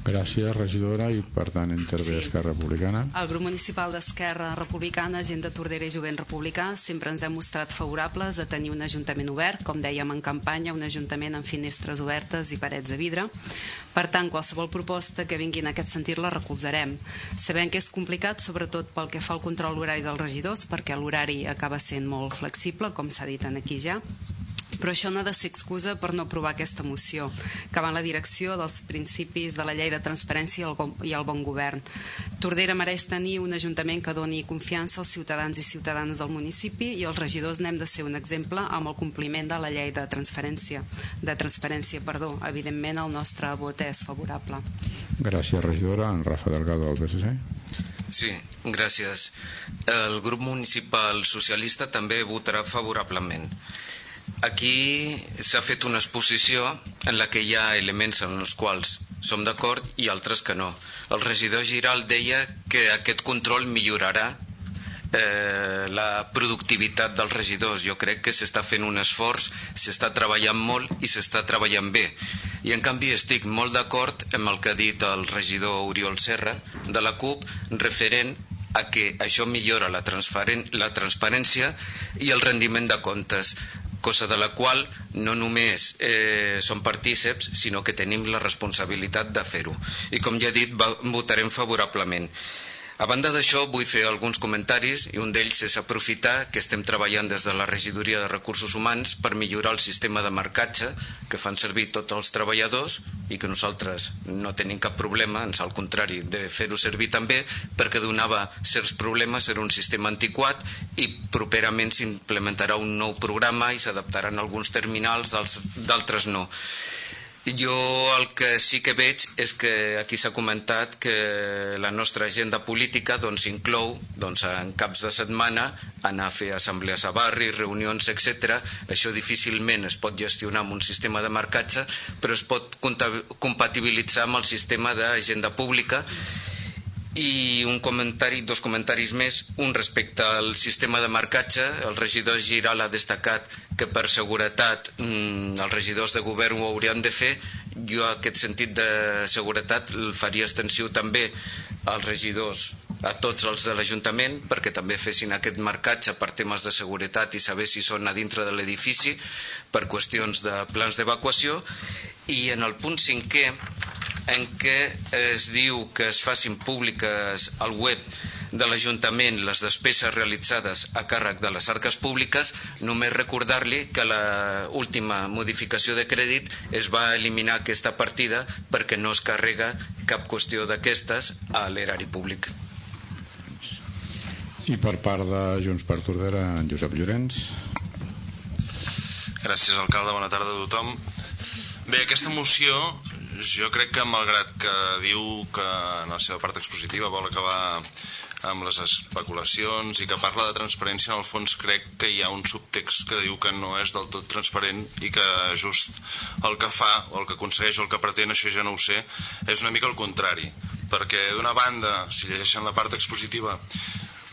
Gràcies, regidora, i per tant intervé sí. Esquerra Republicana. El grup municipal d'Esquerra Republicana, gent de Tordera i Jovent Republicà, sempre ens hem mostrat favorables a tenir un ajuntament obert, com dèiem en campanya, un ajuntament amb finestres obertes i parets de vidre. Per tant, qualsevol proposta que vingui en aquest sentit la recolzarem. Sabem que és complicat, sobretot pel que fa al control horari dels regidors, perquè l'horari acaba sent molt flexible, com s'ha dit aquí ja, però això no ha de ser excusa per no aprovar aquesta moció, que va en la direcció dels principis de la llei de transparència i el bon govern. Tordera mereix tenir un ajuntament que doni confiança als ciutadans i ciutadanes del municipi i els regidors n'hem de ser un exemple amb el compliment de la llei de transferència. De transparència, perdó. Evidentment, el nostre vot és favorable. Gràcies, regidora. En Rafa Delgado, del PSC. Sí, gràcies. El grup municipal socialista també votarà favorablement. Aquí s'ha fet una exposició en la que hi ha elements en els quals som d'acord i altres que no. El regidor Giral deia que aquest control millorarà eh, la productivitat dels regidors. Jo crec que s'està fent un esforç, s'està treballant molt i s'està treballant bé. I en canvi estic molt d'acord amb el que ha dit el regidor Oriol Serra de la CUP referent a que això millora la, la transparència i el rendiment de comptes cosa de la qual no només eh, som partíceps, sinó que tenim la responsabilitat de fer-ho. I com ja he dit, votarem favorablement. A banda d'això, vull fer alguns comentaris i un d'ells és aprofitar que estem treballant des de la Regidoria de Recursos Humans per millorar el sistema de marcatge que fan servir tots els treballadors i que nosaltres no tenim cap problema, ens al contrari, de fer-ho servir també perquè donava certs problemes, era un sistema antiquat i properament s'implementarà un nou programa i s'adaptaran alguns terminals, d'altres no. Jo el que sí que veig és que aquí s'ha comentat que la nostra agenda política doncs, inclou doncs, en caps de setmana anar a fer assemblees a barri, reunions, etc. Això difícilment es pot gestionar amb un sistema de marcatge, però es pot compatibilitzar amb el sistema d'agenda pública i un comentari, dos comentaris més, un respecte al sistema de marcatge, el regidor Giral ha destacat que per seguretat mm, els regidors de govern ho haurien de fer, jo aquest sentit de seguretat el faria extensiu també als regidors a tots els de l'Ajuntament perquè també fessin aquest marcatge per temes de seguretat i saber si són a dintre de l'edifici per qüestions de plans d'evacuació. I en el punt cinquè en què es diu que es facin públiques al web de l'Ajuntament les despeses realitzades a càrrec de les arques públiques, només recordar-li que la última modificació de crèdit es va eliminar aquesta partida perquè no es carrega cap qüestió d'aquestes a l'erari públic. I per part de Junts per Tordera, en Josep Llorenç. Gràcies, alcalde. Bona tarda a tothom. Bé, aquesta moció jo crec que malgrat que diu que en la seva part expositiva vol acabar amb les especulacions i que parla de transparència, en el fons crec que hi ha un subtext que diu que no és del tot transparent i que just el que fa o el que aconsegueix o el que pretén, això ja no ho sé, és una mica el contrari. Perquè d'una banda, si llegeixen la part expositiva,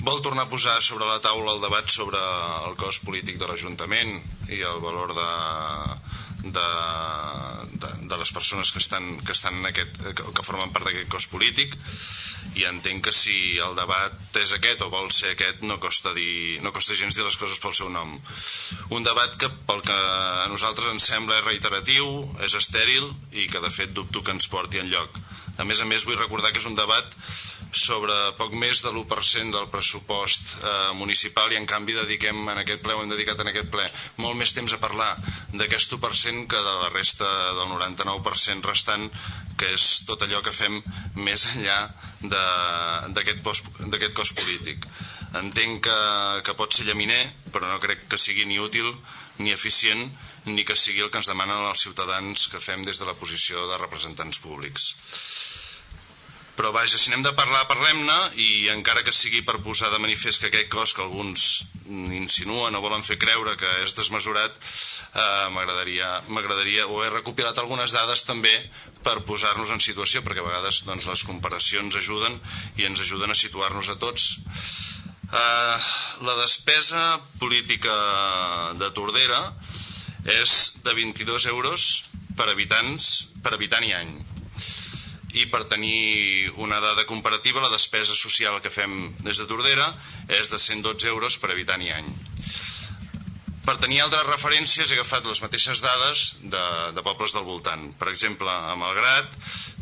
vol tornar a posar sobre la taula el debat sobre el cost polític de l'Ajuntament i el valor de, de, de, de les persones que estan, que, estan en aquest, que, formen part d'aquest cos polític i entenc que si el debat és aquest o vol ser aquest no costa, dir, no costa gens dir les coses pel seu nom. Un debat que pel que a nosaltres ens sembla és reiteratiu és estèril i que de fet dubto que ens porti en lloc a més a més vull recordar que és un debat sobre poc més de l'1% del pressupost eh, municipal i en canvi dediquem en aquest ple, hem dedicat en aquest ple molt més temps a parlar d'aquest 1% que de la resta del 99% restant que és tot allò que fem més enllà d'aquest cos polític. Entenc que, que pot ser llaminer però no crec que sigui ni útil ni eficient ni que sigui el que ens demanen els ciutadans que fem des de la posició de representants públics però vaja, si n'hem de parlar, parlem-ne i encara que sigui per posar de manifest que aquest cos que alguns insinuen o volen fer creure que és desmesurat eh, m'agradaria o he recopilat algunes dades també per posar-nos en situació perquè a vegades doncs, les comparacions ajuden i ens ajuden a situar-nos a tots. Eh, la despesa política de Tordera és de 22 euros per habitants per habitant i any i per tenir una dada comparativa la despesa social que fem des de Tordera és de 112 euros per habitant i any. Per tenir altres referències he agafat les mateixes dades de, de pobles del voltant. Per exemple, a Malgrat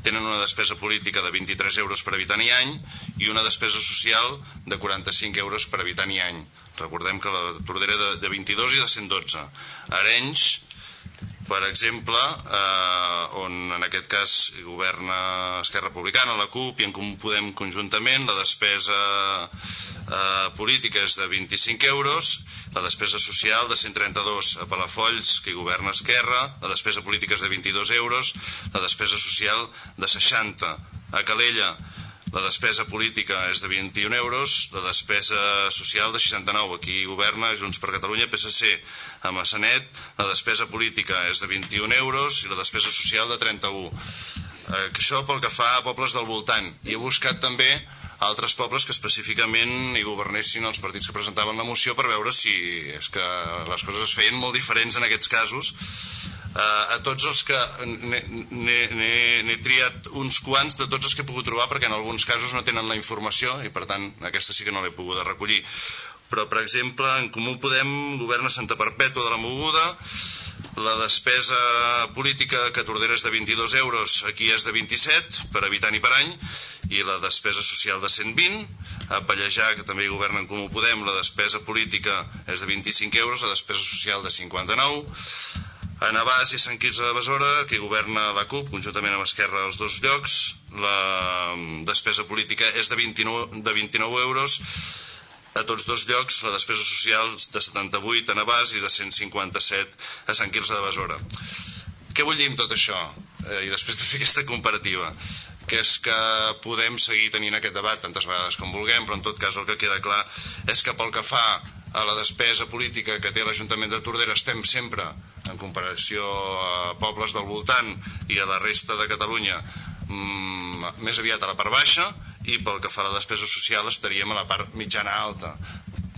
tenen una despesa política de 23 euros per habitant i any i una despesa social de 45 euros per habitant i any. Recordem que la Tordera de, de 22 i de 112. Arenys per exemple, eh, on en aquest cas governa Esquerra Republicana, la CUP i en Comú Podem conjuntament, la despesa eh, política és de 25 euros, la despesa social de 132 a Palafolls, que hi governa Esquerra, la despesa política és de 22 euros, la despesa social de 60 a Calella, la despesa política és de 21 euros, la despesa social de 69, aquí governa Junts per Catalunya, PSC a Massanet, la despesa política és de 21 euros i la despesa social de 31. Eh, això pel que fa a pobles del voltant. I he buscat també altres pobles que específicament hi governessin els partits que presentaven la moció per veure si és que les coses es feien molt diferents en aquests casos a tots els que n'he triat uns quants de tots els que he pogut trobar perquè en alguns casos no tenen la informació i per tant aquesta sí que no l'he pogut recollir. Però per exemple en Comú Podem governa Santa Perpètua de la Moguda. La despesa política que Tordera és de 22 euros aquí és de 27 per habitant i per any i la despesa social de 120 a Pallejà, que també hi governa en Comú Podem, la despesa política és de 25 euros, la despesa social de 59, a Navàs i Sant Quirze de Besora, que governa la CUP, conjuntament amb Esquerra als dos llocs. La mm, despesa política és de 29, de 29 euros a tots dos llocs, la despesa social de 78 a Navàs i de 157 a Sant Quirze de Besora. Què vull dir amb tot això? Eh, I després de fer aquesta comparativa que és que podem seguir tenint aquest debat tantes vegades com vulguem, però en tot cas el que queda clar és que pel que fa a la despesa política que té l'Ajuntament de Tordera estem sempre en comparació a pobles del voltant i a la resta de Catalunya mmm, més aviat a la part baixa i pel que fa a la despesa social estaríem a la part mitjana alta.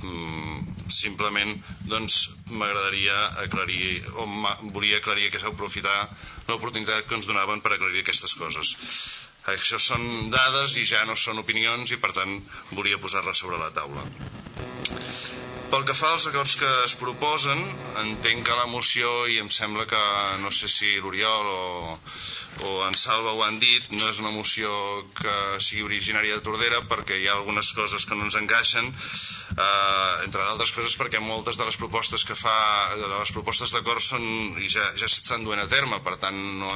Mm, simplement doncs m'agradaria aclarir o volia aclarir que aprofitar l'oportunitat que ens donaven per aclarir aquestes coses. Això són dades i ja no són opinions i per tant volia posar-les sobre la taula pel que fa als acords que es proposen, entenc que la moció, i em sembla que no sé si l'Oriol o, o en Salva ho han dit, no és una moció que sigui originària de Tordera perquè hi ha algunes coses que no ens encaixen, eh, entre d'altres coses perquè moltes de les propostes que fa, de les propostes d'acord són i ja, ja s'estan duent a terme, per tant no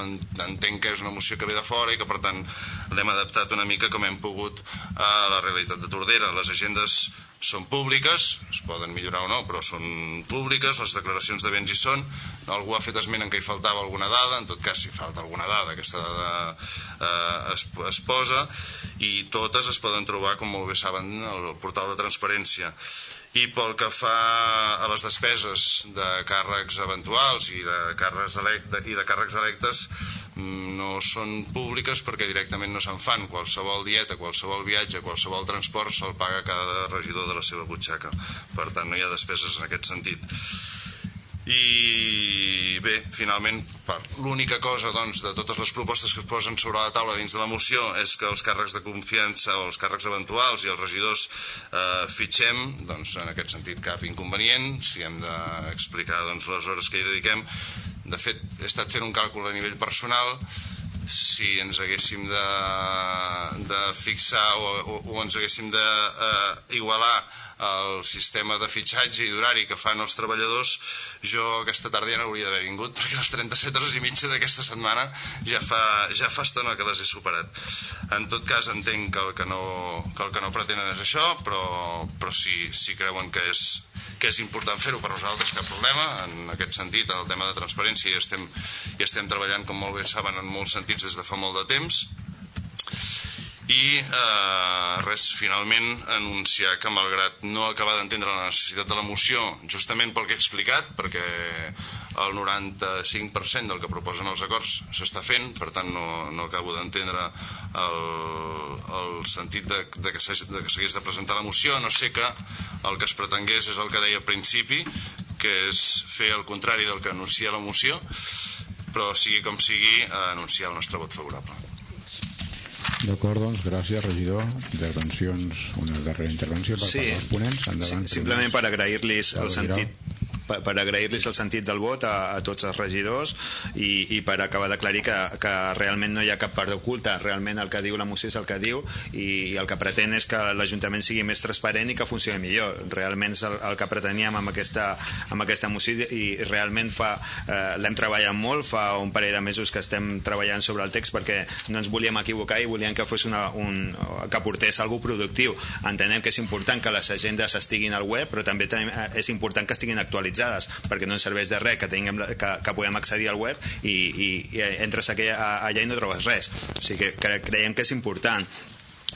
entenc que és una moció que ve de fora i que per tant l'hem adaptat una mica com hem pogut a la realitat de Tordera. Les agendes són públiques, es poden millorar o no, però són públiques, les declaracions de béns hi són, algú ha fet esment en què hi faltava alguna dada, en tot cas si falta alguna dada, aquesta dada eh, es, es posa, i totes es poden trobar, com molt bé saben, al portal de transparència i pel que fa a les despeses de càrrecs eventuals i de càrrecs, electe, i de càrrecs electes mm, no són públiques perquè directament no se'n fan. Qualsevol dieta, qualsevol viatge, qualsevol transport se'l paga cada regidor de la seva butxaca. Per tant no hi ha despeses en aquest sentit i bé, finalment l'única cosa doncs, de totes les propostes que es posen sobre la taula dins de la moció és que els càrrecs de confiança o els càrrecs eventuals i els regidors eh, fitxem, doncs en aquest sentit cap inconvenient, si hem d'explicar doncs, les hores que hi dediquem. De fet he estat fent un càlcul a nivell personal. Si ens haguéssim de, de fixar o, o, o ens haguéssim d'igualar eh, el sistema de fitxatge i d'horari que fan els treballadors, jo aquesta tarda ja no hauria d'haver vingut perquè les 37 hores i mitja d'aquesta setmana ja fa, ja fa estona que les he superat. En tot cas entenc que el que no, que el que no pretenen és això, però, però si, si creuen que és, que és important fer-ho. Per nosaltres cap problema, en aquest sentit, en el tema de transparència hi estem, hi estem treballant, com molt bé saben, en molts sentits des de fa molt de temps, i eh, res, finalment anunciar que malgrat no acabar d'entendre la necessitat de la moció justament pel que he explicat perquè el 95% del que proposen els acords s'està fent per tant no, no acabo d'entendre el, el sentit de, de que s'hagués de presentar la moció. No sé que el que es pretengués és el que deia al principi que és fer el contrari del que anuncia la moció però sigui com sigui anunciar el nostre vot favorable D'acord, doncs, gràcies, regidor. Intervencions, una darrera intervenció per sí, part dels ponents. Endavant, sí, simplement per agrair-los el sentit per, per agrair-los el sentit del vot a, a tots els regidors i, i per acabar d'aclarir que, que realment no hi ha cap part oculta, realment el que diu la moció és el que diu i, i el que pretén és que l'Ajuntament sigui més transparent i que funcioni millor. Realment és el, el que preteníem amb aquesta, amb aquesta moció i realment fa eh, l'hem treballat molt, fa un parell de mesos que estem treballant sobre el text perquè no ens volíem equivocar i volíem que fos una, un, que portés algú productiu. Entenem que és important que les agendes estiguin al web, però també eh, és important que estiguin actualitzades actualitzades perquè no ens serveix de res que, tinguem, que, que puguem accedir al web i, i, i entres allà i no trobes res. O sigui que creiem que és important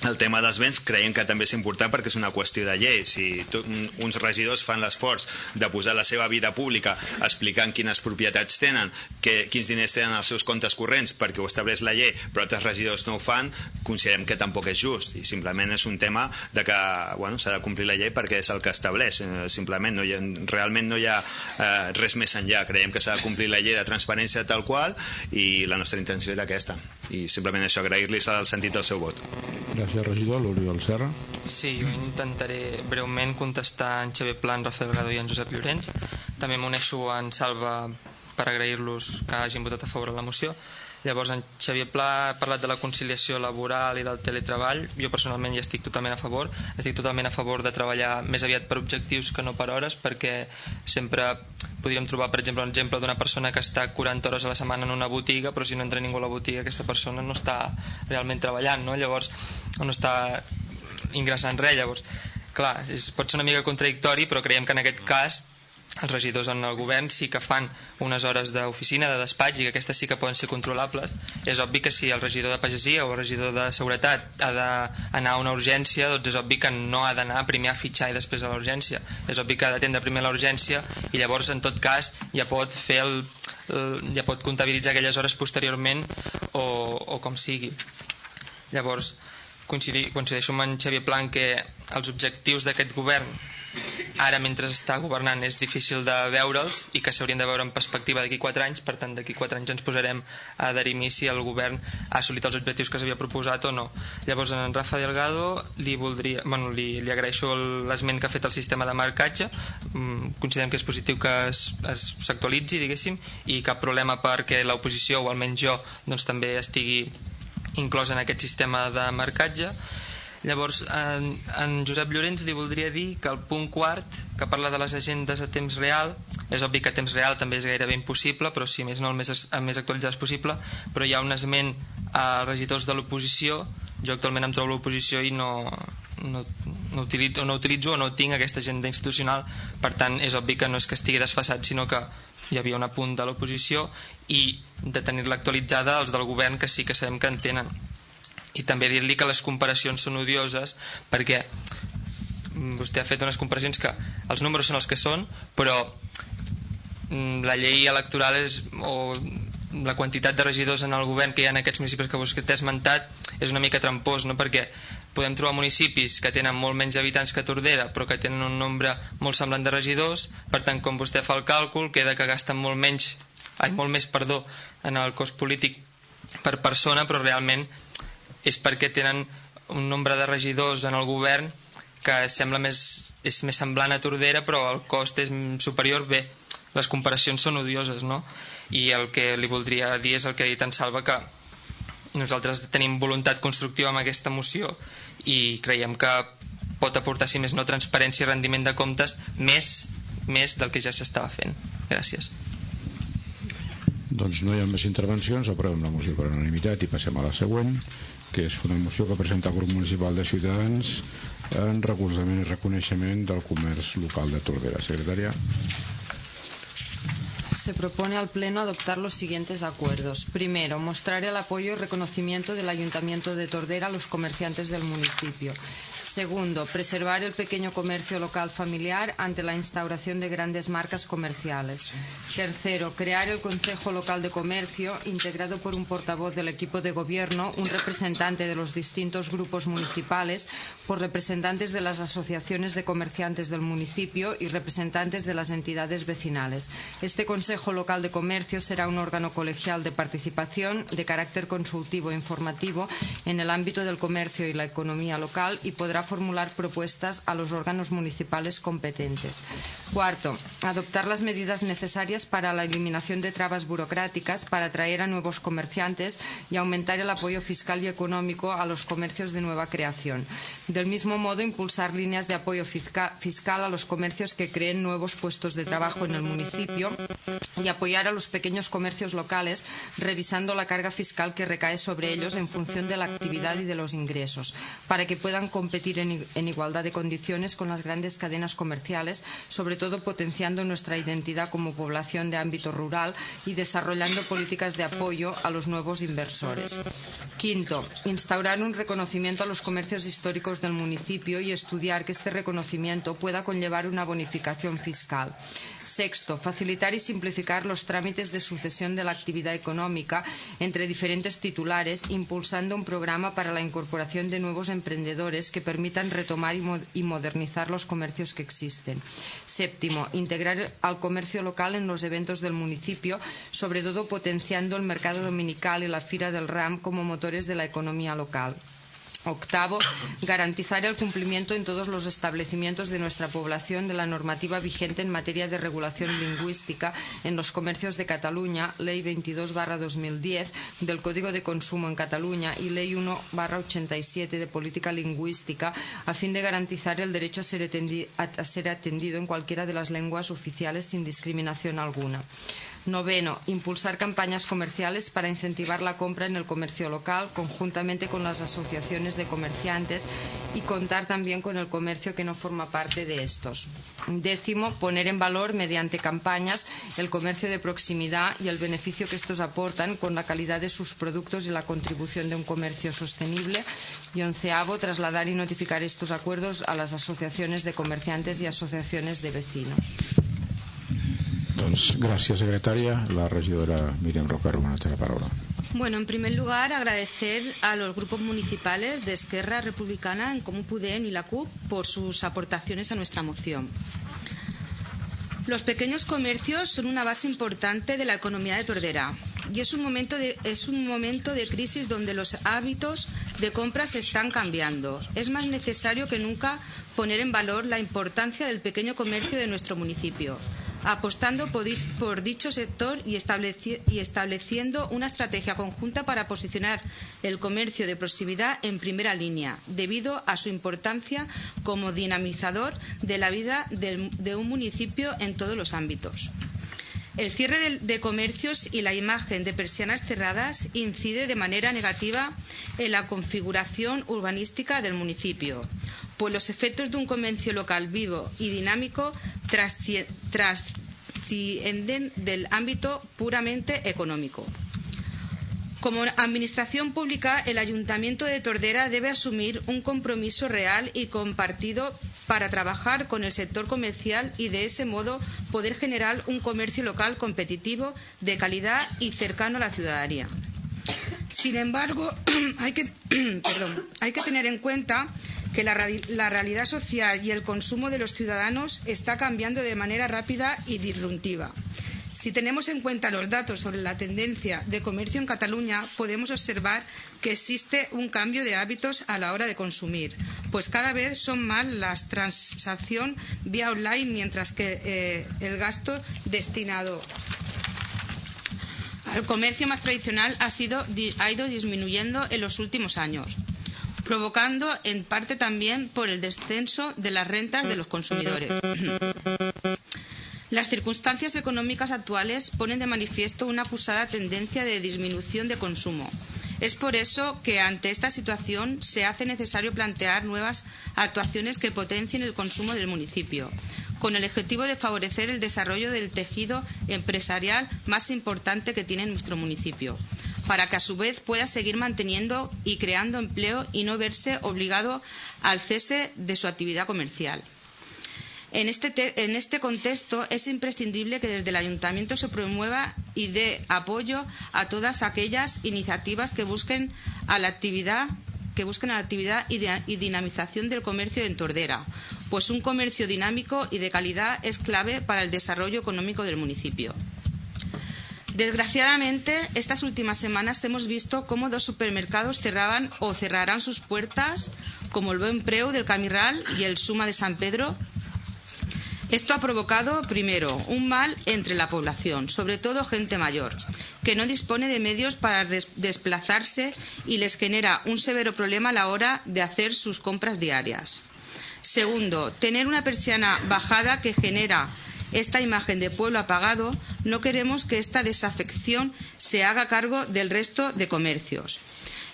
el tema dels béns creiem que també és important perquè és una qüestió de llei. Si tu, uns regidors fan l'esforç de posar la seva vida pública explicant quines propietats tenen, que, quins diners tenen els seus comptes corrents perquè ho estableix la llei, però altres regidors no ho fan, considerem que tampoc és just i simplement és un tema de que bueno, s'ha de complir la llei perquè és el que estableix. Eh, simplement no hi ha, realment no hi ha eh, res més enllà. Creiem que s'ha de complir la llei de transparència tal qual i la nostra intenció era aquesta. I simplement això, agrair-los el sentit del seu vot. Gràcies, regidor. L'Oriol Serra. Sí, jo intentaré breument contestar en Xavier Plan, Rafael Gado i en Josep Llorenç. També m'uneixo en Salva per agrair-los que hagin votat a favor de la moció. Llavors en Xavier Pla ha parlat de la conciliació laboral i del teletreball. Jo personalment hi estic totalment a favor. Estic totalment a favor de treballar més aviat per objectius que no per hores perquè sempre podríem trobar, per exemple, un exemple d'una persona que està 40 hores a la setmana en una botiga però si no entra ningú a la botiga aquesta persona no està realment treballant, no? Llavors no està ingressant res, llavors clar, és, pot ser una mica contradictori però creiem que en aquest cas els regidors en el govern sí que fan unes hores d'oficina, de despatx i que aquestes sí que poden ser controlables. És obvi que si el regidor de pagesia o el regidor de seguretat ha d'anar a una urgència doncs és obvi que no ha d'anar primer a fitxar i després a l'urgència. És obvi que ha d'atendre primer l'urgència i llavors en tot cas ja pot fer el, el, ja pot comptabilitzar aquelles hores posteriorment o, o com sigui. Llavors coincideixo amb en Xavier Plan que els objectius d'aquest govern ara mentre està governant és difícil de veure'ls i que s'haurien de veure en perspectiva d'aquí 4 anys. Per tant d'aquí 4 anys ens posarem a derimir si el govern ha assolit els objectius que s'havia proposat o no. Llavors en Rafa Delgado li, voldria, bueno, li, li agraeixo l'esment que ha fet el sistema de marcatge. Mm, considerem que és positiu que s'actualitzi diguéssim i cap problema perquè l'oposició o almenys jo doncs, també estigui inclòs en aquest sistema de marcatge Llavors, en, en Josep Llorenç li voldria dir que el punt quart, que parla de les agendes a temps real, és obvi que a temps real també és gairebé impossible, però si més no el més, el més actualitzat és possible, però hi ha un esment a regidors de l'oposició, jo actualment em trobo l'oposició i no, no, no utilitzo, no utilitzo o no tinc aquesta agenda institucional. Per tant és obvi que no és que estigui desfassat sinó que hi havia un apunt de l'oposició i de tenir-la actualitzada els del govern que sí que sabem que en tenen i també dir-li que les comparacions són odioses perquè vostè ha fet unes comparacions que els números són els que són però mm, la llei electoral és, o la quantitat de regidors en el govern que hi ha en aquests municipis que vostè ha esmentat és una mica trampós, no? perquè podem trobar municipis que tenen molt menys habitants que Tordera però que tenen un nombre molt semblant de regidors per tant com vostè fa el càlcul queda que gasten molt menys ai, molt més perdó en el cost polític per persona però realment és perquè tenen un nombre de regidors en el govern que sembla més, és més semblant a Tordera però el cost és superior bé, les comparacions són odioses no? i el que li voldria dir és el que ha dit en Salva que nosaltres tenim voluntat constructiva amb aquesta moció i creiem que pot aportar, si més no, transparència i rendiment de comptes més, més del que ja s'estava fent. Gràcies. Doncs no hi ha més intervencions, aprovem la moció per unanimitat i passem a la següent, que és una moció que presenta el grup municipal de Ciutadans en recolzament i reconeixement del comerç local de Tordera. Secretària se propone al Pleno adoptar los siguientes acuerdos. Primero, mostrar el apoyo y reconocimiento del Ayuntamiento de Tordera a los comerciantes del municipio. Segundo, preservar el pequeño comercio local familiar ante la instauración de grandes marcas comerciales. Tercero, crear el Consejo Local de Comercio, integrado por un portavoz del equipo de gobierno, un representante de los distintos grupos municipales, por representantes de las asociaciones de comerciantes del municipio y representantes de las entidades vecinales. Este Consejo Local de Comercio será un órgano colegial de participación de carácter consultivo e informativo en el ámbito del comercio y la economía local y podrá formular propuestas a los órganos municipales competentes. Cuarto, adoptar las medidas necesarias para la eliminación de trabas burocráticas para atraer a nuevos comerciantes y aumentar el apoyo fiscal y económico a los comercios de nueva creación. Del mismo modo, impulsar líneas de apoyo fiscal a los comercios que creen nuevos puestos de trabajo en el municipio y apoyar a los pequeños comercios locales revisando la carga fiscal que recae sobre ellos en función de la actividad y de los ingresos, para que puedan competir en, igualdad de condiciones con las grandes cadenas comerciales, sobre todo potenciando nuestra identidad como población de ámbito rural y desarrollando políticas de apoyo a los nuevos inversores. Quinto, instaurar un reconocimiento a los comercios históricos del municipio y estudiar que este reconocimiento pueda conllevar una bonificación fiscal. Sexto, facilitar y simplificar los trámites de sucesión de la actividad económica entre diferentes titulares, impulsando un programa para la incorporación de nuevos emprendedores que permitan retomar y, modernizar los comercios que existen. Séptimo, integrar al comercio local en los eventos del municipio, sobre todo potenciando el mercado dominical y la Fira del RAM como motores de la economía local. Octavo, garantizar el cumplimiento en todos los establecimientos de nuestra población de la normativa vigente en materia de regulación lingüística en los comercios de Cataluña, Ley 22-2010 del Código de Consumo en Cataluña y Ley 1-87 de Política Lingüística, a fin de garantizar el derecho a ser, a ser atendido en cualquiera de las lenguas oficiales sin discriminación alguna. Noveno, impulsar campañas comerciales para incentivar la compra en el comercio local conjuntamente con las asociaciones de comerciantes y contar también con el comercio que no forma parte de estos. Décimo, poner en valor mediante campañas el comercio de proximidad y el beneficio que estos aportan con la calidad de sus productos y la contribución de un comercio sostenible. Y onceavo, trasladar y notificar estos acuerdos a las asociaciones de comerciantes y asociaciones de vecinos. Doncs gràcies, secretària. La regidora Miriam Roca Romana té la paraula. Bueno, en primer lugar, agradecer a los grupos municipales de Esquerra Republicana, en Comú Pudén y la CUP por sus aportaciones a nuestra moción. Los pequeños comercios son una base importante de la economía de Tordera y es un momento de, es un momento de crisis donde los hábitos de compra se están cambiando. Es más necesario que nunca poner en valor la importancia del pequeño comercio de nuestro municipio apostando por, dicho sector y, estableciendo una estrategia conjunta para posicionar el comercio de proximidad en primera línea, debido a su importancia como dinamizador de la vida de un municipio en todos los ámbitos. El cierre de, comercios y la imagen de persianas cerradas incide de manera negativa en la configuración urbanística del municipio, pues los efectos de un comercio local vivo y dinámico trascienden del ámbito puramente económico. Como Administración Pública, el Ayuntamiento de Tordera debe asumir un compromiso real y compartido para trabajar con el sector comercial y de ese modo poder generar un comercio local competitivo, de calidad y cercano a la ciudadanía. Sin embargo, hay que, hay que tener en cuenta que la, realidad social y el consumo de los ciudadanos está cambiando de manera rápida y disruptiva. Si tenemos en cuenta los datos sobre la tendencia de comercio en Cataluña, podemos observar que existe un cambio de hábitos a la hora de consumir, pues cada vez son más las transacciones vía online, mientras que eh, el gasto destinado al comercio más tradicional ha ido disminuyendo en los últimos años provocando en parte también por el descenso de las rentas de los consumidores. Las circunstancias económicas actuales ponen de manifiesto una acusada tendencia de disminución de consumo. Es por eso que ante esta situación se hace necesario plantear nuevas actuaciones que potencien el consumo del municipio, con el objetivo de favorecer el desarrollo del tejido empresarial más importante que tiene nuestro municipio, para que a su vez pueda seguir manteniendo y creando empleo y no verse obligado al cese de su actividad comercial. En este, en este, contexto es imprescindible que desde el Ayuntamiento se promueva y dé apoyo a todas aquellas iniciativas que busquen a la actividad que busquen la actividad y, y dinamización del comercio en Tordera, pues un comercio dinámico y de calidad es clave para el desarrollo económico del municipio. Desgraciadamente, estas últimas semanas hemos visto cómo dos supermercados cerraban o cerrarán sus puertas, como el Buen Preu del Camirral y el Suma de San Pedro, esto ha provocado, primero, un mal entre la población, sobre todo gente mayor, que no dispone de medios para desplazarse y les genera un severo problema a la hora de hacer sus compras diarias. Segundo, tener una persiana bajada que genera esta imagen de pueblo apagado, no queremos que esta desafección se haga cargo del resto de comercios.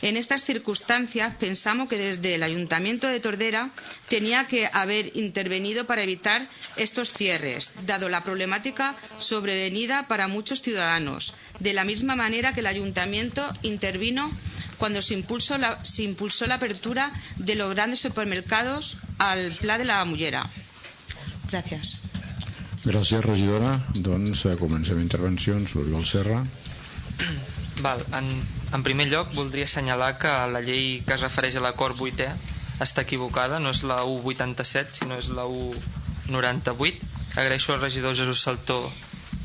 En estas circunstancias pensamos que desde el Ayuntamiento de Tordera tenía que haber intervenido para evitar estos cierres, dado la problemática sobrevenida para muchos ciudadanos, de la misma manera que el Ayuntamiento intervino cuando se impulsó la, apertura de los grandes supermercados al Pla de la Mullera. Gràcies. Gràcies, regidora. Doncs comencem intervencions. L'Oriol Serra. Val, en, en primer lloc voldria assenyalar que la llei que es refereix a l'acord 8è està equivocada, no és la U87 sinó és la U98 agraeixo al regidor Jesús Saltó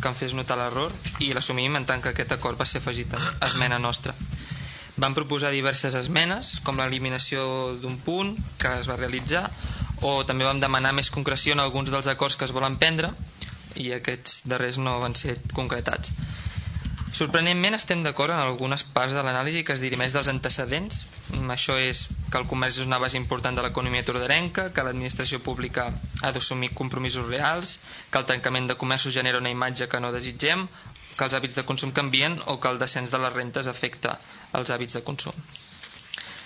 que em fes notar l'error i l'assumim en tant que aquest acord va ser afegit a esmena nostra van proposar diverses esmenes com l'eliminació d'un punt que es va realitzar o també vam demanar més concreció en alguns dels acords que es volen prendre i aquests darrers no van ser concretats Sorprenentment estem d'acord en algunes parts de l'anàlisi que es dirimeix dels antecedents. Això és que el comerç és una base important de l'economia tordarenca, que l'administració pública ha d'assumir compromisos reals, que el tancament de comerços genera una imatge que no desitgem, que els hàbits de consum canvien o que el descens de les rentes afecta els hàbits de consum.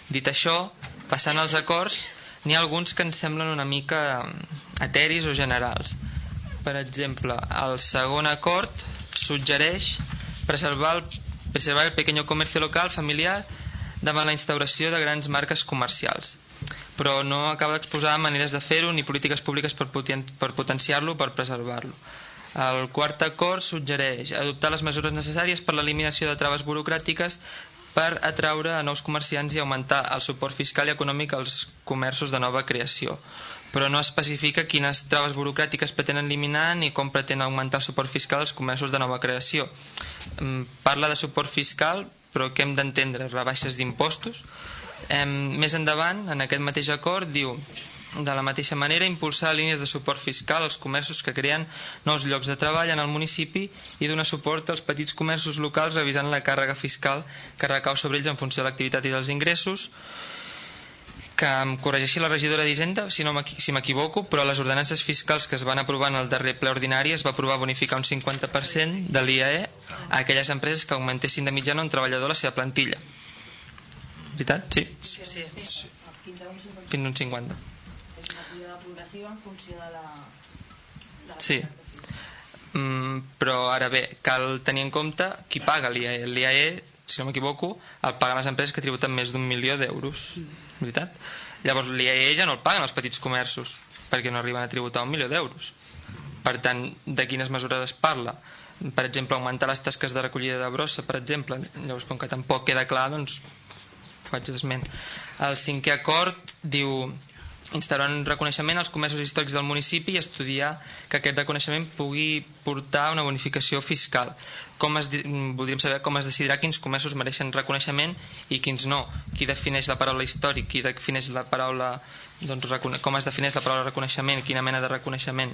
Dit això, passant als acords, n'hi ha alguns que ens semblen una mica ateris o generals. Per exemple, el segon acord suggereix preservar el, preservar el pequeño comercio local familiar davant la instauració de grans marques comercials però no acaba d'exposar maneres de fer-ho ni polítiques públiques per, per potenciar-lo per preservar-lo. El quart acord suggereix adoptar les mesures necessàries per l'eliminació de traves burocràtiques per atraure a nous comerciants i augmentar el suport fiscal i econòmic als comerços de nova creació però no especifica quines traves burocràtiques pretenen eliminar ni com pretén augmentar el suport fiscal als comerços de nova creació. Parla de suport fiscal, però què hem d'entendre? Rebaixes d'impostos? Més endavant, en aquest mateix acord, diu de la mateixa manera, impulsar línies de suport fiscal als comerços que creen nous llocs de treball en el municipi i donar suport als petits comerços locals revisant la càrrega fiscal que recau sobre ells en funció de l'activitat i dels ingressos, que em corregeixi la regidora d'Hisenda si, no si m'equivoco, però les ordenances fiscals que es van aprovar en el darrer ple ordinari es va aprovar bonificar un 50% de l'IAE a aquelles empreses que augmentessin de mitjana un treballador la seva plantilla. Veritat? Sí. Sí, sí. sí. Fins un 50. la progressiva en funció de la... De la sí. Mm, però ara bé, cal tenir en compte qui paga l'IAE. L'IAE, si no m'equivoco, el paguen les empreses que tributen més d'un milió d'euros. Veritat? Llavors l'IAE ja no el paguen els petits comerços perquè no arriben a tributar un milió d'euros. Per tant, de quines mesures es parla? Per exemple, augmentar les tasques de recollida de brossa, per exemple. Llavors, com que tampoc queda clar, doncs faig esment. El cinquè acord diu instaurar un reconeixement als comerços històrics del municipi i estudiar que aquest reconeixement pugui portar una bonificació fiscal. Com es, voldríem saber com es decidirà quins comerços mereixen reconeixement i quins no. Qui defineix la paraula històric, qui defineix la paraula doncs, com es defineix la paraula reconeixement, quina mena de reconeixement.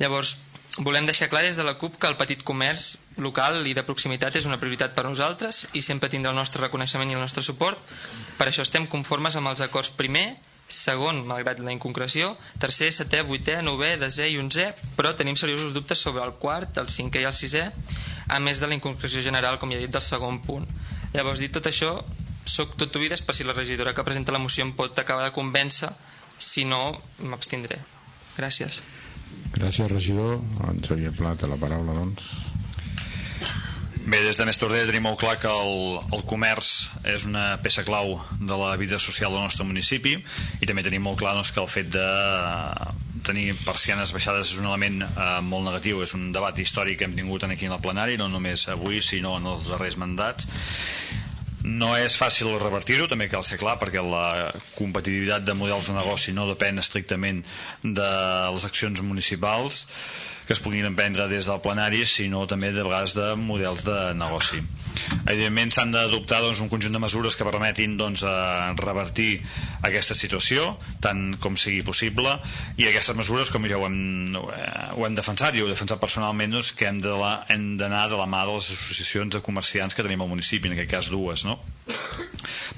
Llavors, volem deixar clar des de la CUP que el petit comerç local i de proximitat és una prioritat per nosaltres i sempre tindrà el nostre reconeixement i el nostre suport. Per això estem conformes amb els acords primer, segon, malgrat la inconcreció, tercer, setè, vuitè, novè, desè i onzè, però tenim seriosos dubtes sobre el quart, el cinquè i el sisè, a més de la inconcreció general, com ja he dit, del segon punt. Llavors, dit tot això, sóc tot oïdes per si la regidora que presenta la moció em pot acabar de convèncer, si no, m'abstindré. Gràcies. Gràcies, regidor. En Xavier Plat, la paraula, doncs. Bé, des de Més tenim molt clar que el, el comerç és una peça clau de la vida social del nostre municipi i també tenim molt clar doncs, que el fet de tenir persianes baixades és un element eh, molt negatiu, és un debat històric que hem tingut aquí en el plenari, no només avui sinó en els darrers mandats. No és fàcil revertir-ho, també cal ser clar, perquè la competitivitat de models de negoci no depèn estrictament de les accions municipals, que es puguin emprendre des del plenari, sinó també de vegades de models de negoci. Evidentment s'han d'adoptar doncs, un conjunt de mesures que permetin doncs, revertir aquesta situació, tant com sigui possible, i aquestes mesures, com ja ho hem, ho hem defensat, i ho he defensat personalment, doncs, que hem d'anar de, de la mà de les associacions de comerciants que tenim al municipi, en aquest cas dues, no?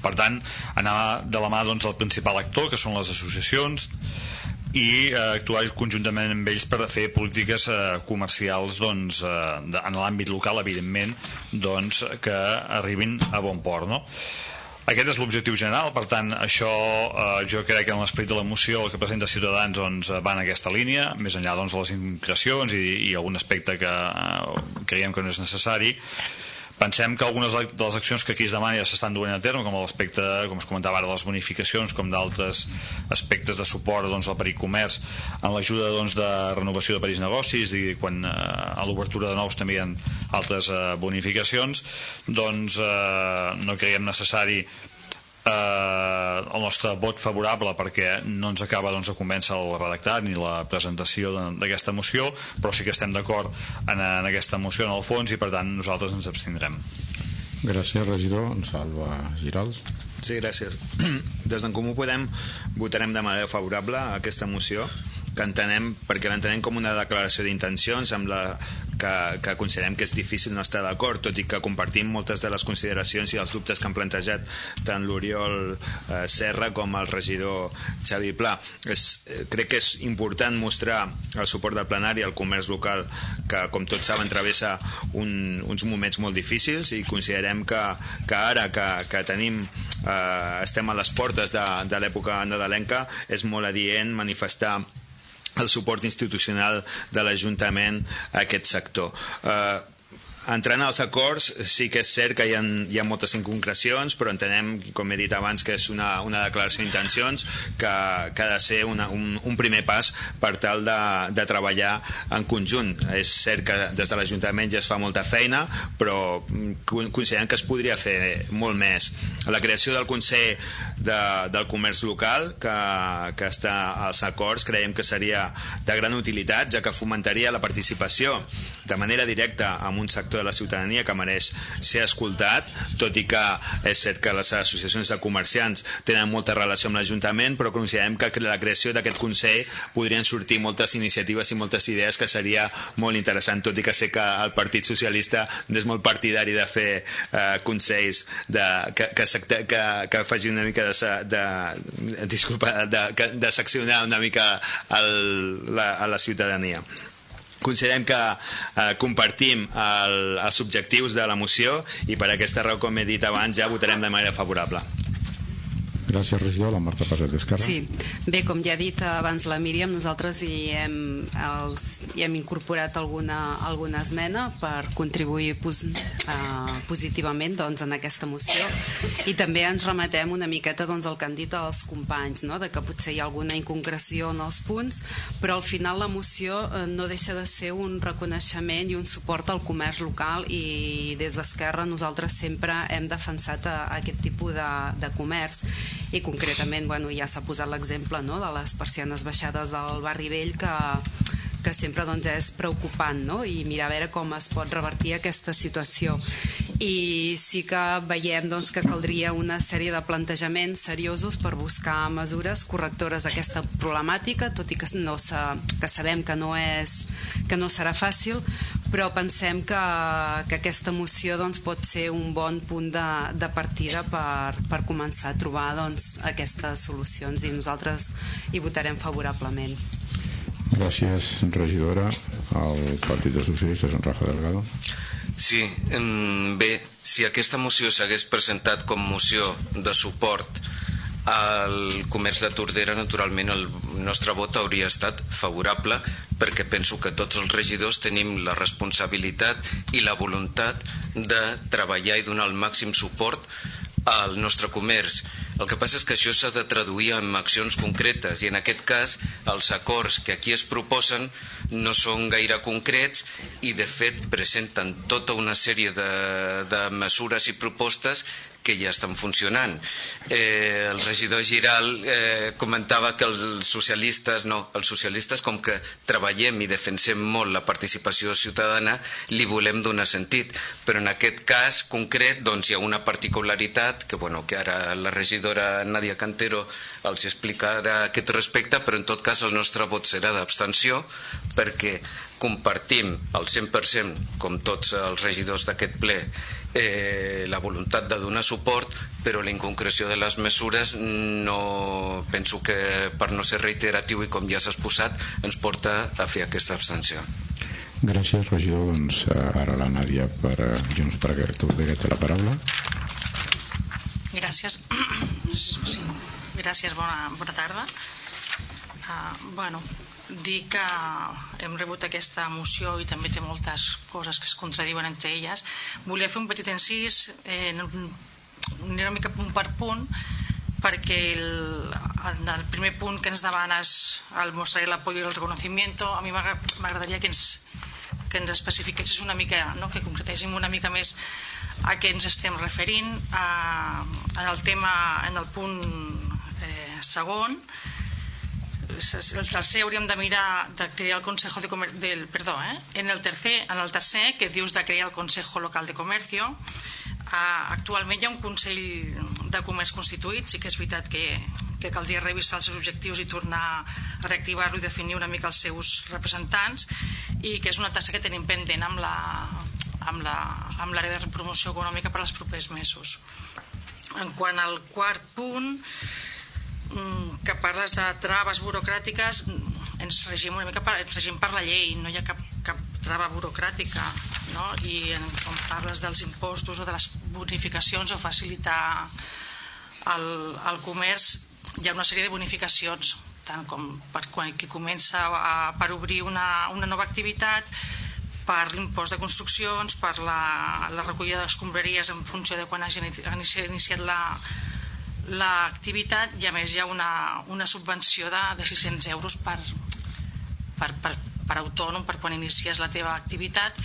Per tant, anar de la mà doncs, del principal actor, que són les associacions, i eh, actuar conjuntament amb ells per fer polítiques eh, comercials doncs, eh, de, en l'àmbit local, evidentment, doncs, que arribin a bon port. No? Aquest és l'objectiu general, per tant, això eh, jo crec que en l'esperit de la moció que presenta Ciutadans doncs, va en aquesta línia, més enllà doncs, de les implicacions i, i algun aspecte que eh, creiem que no és necessari, Pensem que algunes de les accions que aquí es demana ja s'estan duent a terme, com l'aspecte, com es comentava ara, de les bonificacions, com d'altres aspectes de suport doncs, al peric comerç, en l'ajuda doncs, de renovació de peris negocis i quan eh, a l'obertura de nous també hi ha altres eh, bonificacions, doncs eh, no creiem necessari eh, el nostre vot favorable perquè no ens acaba doncs, de convèncer el redactat ni la presentació d'aquesta moció però sí que estem d'acord en, en aquesta moció en el fons i per tant nosaltres ens abstindrem. Gràcies regidor, en Salva Giral Sí, gràcies. Des d'en Comú Podem votarem de manera favorable a aquesta moció que entenem, perquè l'entenem com una declaració d'intencions amb la que, que considerem que és difícil no estar d'acord, tot i que compartim moltes de les consideracions i els dubtes que han plantejat tant l'Oriol eh, Serra com el regidor Xavi Pla. És, eh, crec que és important mostrar el suport del plenari al comerç local que, com tots saben, travessa un, uns moments molt difícils i considerem que, que ara que, que tenim eh, estem a les portes de, de l'època nadalenca és molt adient manifestar el suport institucional de l'Ajuntament a aquest sector. Eh, entrant als acords, sí que és cert que hi ha, hi ha moltes inconcrecions, però entenem, com he dit abans, que és una, una declaració d'intencions que, que ha de ser una, un, un primer pas per tal de, de treballar en conjunt. És cert que des de l'Ajuntament ja es fa molta feina, però considerem que es podria fer molt més. La creació del Consell de, del Comerç Local, que, que està als acords, creiem que seria de gran utilitat, ja que fomentaria la participació de manera directa en un sector de la ciutadania que mereix ser escoltat, tot i que és cert que les associacions de comerciants tenen molta relació amb l'Ajuntament, però considerem que la creació d'aquest Consell podrien sortir moltes iniciatives i moltes idees que seria molt interessant, tot i que sé que el Partit Socialista és molt partidari de fer eh, consells de, que, que, que, que faci una mica de, de, disculpa, de, de seccionar una mica el, la, a la ciutadania considerem que eh, compartim el, els objectius de la moció i per aquesta raó, com he dit abans, ja votarem de manera favorable. Gràcies, regidor. La Marta Paset d'Esquerra. Sí, bé, com ja ha dit abans la Míriam, nosaltres hi hem, els, hi hem incorporat alguna, alguna esmena per contribuir pos, uh, positivament doncs, en aquesta moció i també ens remetem una miqueta doncs, al que han dit els companys, no? de que potser hi ha alguna inconcreció en els punts, però al final la moció uh, no deixa de ser un reconeixement i un suport al comerç local i des d'Esquerra nosaltres sempre hem defensat a, a aquest tipus de, de comerç i concretament bueno, ja s'ha posat l'exemple no, de les persianes baixades del barri vell que, que sempre doncs, és preocupant no? i mirar a veure com es pot revertir aquesta situació i sí que veiem doncs, que caldria una sèrie de plantejaments seriosos per buscar mesures correctores a aquesta problemàtica tot i que, no sa, que sabem que no, és, que no serà fàcil però pensem que, que aquesta moció doncs, pot ser un bon punt de, de partida per, per començar a trobar doncs, aquestes solucions i nosaltres hi votarem favorablement. Gràcies, regidora. El Partit dels Socialistes, en Rafa Delgado. Sí, bé, si aquesta moció s'hagués presentat com moció de suport al comerç de Tordera, naturalment el nostre vot hauria estat favorable perquè penso que tots els regidors tenim la responsabilitat i la voluntat de treballar i donar el màxim suport al nostre comerç. El que passa és que això s'ha de traduir en accions concretes i en aquest cas els acords que aquí es proposen no són gaire concrets i de fet presenten tota una sèrie de, de mesures i propostes que ja estan funcionant. Eh, el regidor Giral eh, comentava que els socialistes, no, els socialistes com que treballem i defensem molt la participació ciutadana, li volem donar sentit, però en aquest cas concret doncs, hi ha una particularitat que, bueno, que ara la regidora Nadia Cantero els explicarà aquest respecte, però en tot cas el nostre vot serà d'abstenció perquè compartim al 100%, com tots els regidors d'aquest ple, eh, la voluntat de donar suport, però la inconcreció de les mesures no penso que per no ser reiteratiu i com ja s'ha exposat ens porta a fer aquesta abstenció. Gràcies, regidor. Doncs ara la Nàdia per uh, Junts per Tordera té la paraula. Gràcies. Sí. Gràcies, bona, bona tarda. Uh, bueno, dir que hem rebut aquesta moció i també té moltes coses que es contradiuen entre elles. Volia fer un petit encís, eh, una mica punt per punt, perquè el, en el primer punt que ens demanes el mostrar l'apoyo i el reconocimiento, a mi m'agradaria que ens, que ens especifiquessis una mica, no? que concretéssim una mica més a què ens estem referint. A, en el tema, en el punt eh, segon, el tercer hauríem de mirar de crear el Consejo de Comercio del, perdó, eh? en el tercer, en el tercer que dius de crear el Consejo Local de Comercio uh, actualment hi ha un Consell de Comerç constituït sí que és veritat que, que caldria revisar els seus objectius i tornar a reactivar-lo i definir una mica els seus representants i que és una tasca que tenim pendent amb la amb l'àrea de promoció econòmica per als propers mesos. En quant al quart punt, que parles de traves burocràtiques ens regim una mica per, ens regim per la llei no hi ha cap, cap trava burocràtica no? i en, quan parles dels impostos o de les bonificacions o facilitar el, el comerç hi ha una sèrie de bonificacions tant com per quan qui comença a, per obrir una, una nova activitat per l'impost de construccions, per la, la recollida d'escombraries en funció de quan hagi iniciat la, l'activitat i a més hi ha una, una subvenció de, de 600 euros per, per, per, per autònom per quan inicies la teva activitat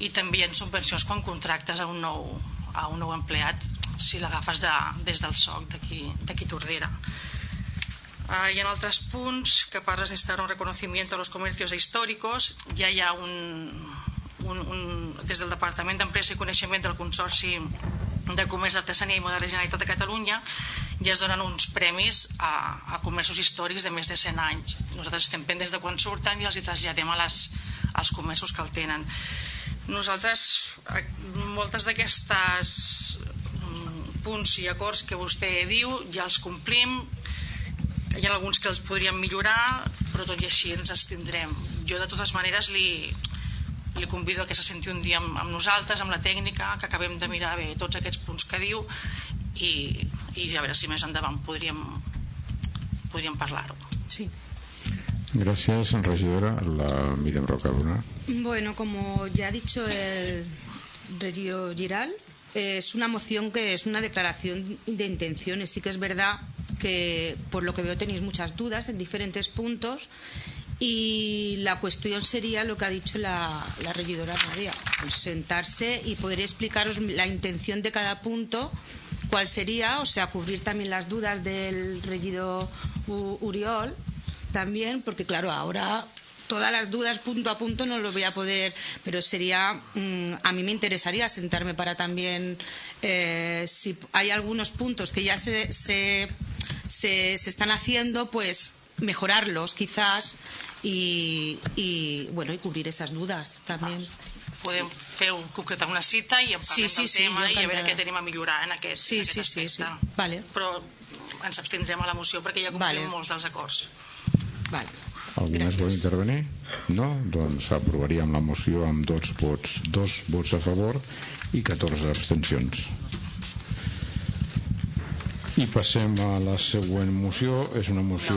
i també hi ha subvencions quan contractes a un nou, a un nou empleat si l'agafes de, des del SOC d'aquí Tordera. Uh, hi ha altres punts que parles d'instaurar un reconocimiento a los comercios históricos ja hi ha un, un, un des del Departament d'Empresa i Coneixement del Consorci de Comerç d'Artesania i Moda de la Generalitat de Catalunya ja es donen uns premis a, a comerços històrics de més de 100 anys. Nosaltres estem pendents de quan surten i els hi traslladem a les, als comerços que el tenen. Nosaltres, moltes d'aquestes mm, punts i acords que vostè diu ja els complim, hi ha alguns que els podríem millorar, però tot i així ens estindrem. Jo de totes maneres li, li convido a que se senti un dia amb, amb nosaltres, amb la tècnica, que acabem de mirar bé tots aquests punts que diu i, i a veure si més endavant podríem, podríem parlar-ho. Sí. Gracias, regidora. La Miriam Rocaluna. Bueno, como ya ha dicho el regidor Giral, es una moción que es una declaración de intenciones. Sí que es verdad que, por lo que veo, tenéis muchas dudas en diferentes puntos y la cuestión sería lo que ha dicho la, regidora Nadia, pues sentarse y poder explicaros la intención de cada punto, cuál sería, o sea, cubrir también las dudas del regidor Uriol también, porque claro, ahora todas las dudas punto a punto no lo voy a poder, pero sería, mmm, a mí me interesaría sentarme para también, eh, si hay algunos puntos que ya se, se, se están haciendo, pues mejorarlos quizás i, i, bueno, i cobrir esas dudes també. Podem fer un, concretar una cita i en parlem sí, sí, del sí, tema i a veure què tenim a millorar en aquest, Sí, en aquest sí, sí, aspecte. sí. Vale. Però ens abstindrem a la moció perquè ja complim Vale. molts dels acords. Vale. Algú més vol intervenir? No? Doncs aprovaríem la moció amb dos vots, dos vots a favor i 14 abstencions. I passem a la següent moció. És una moció...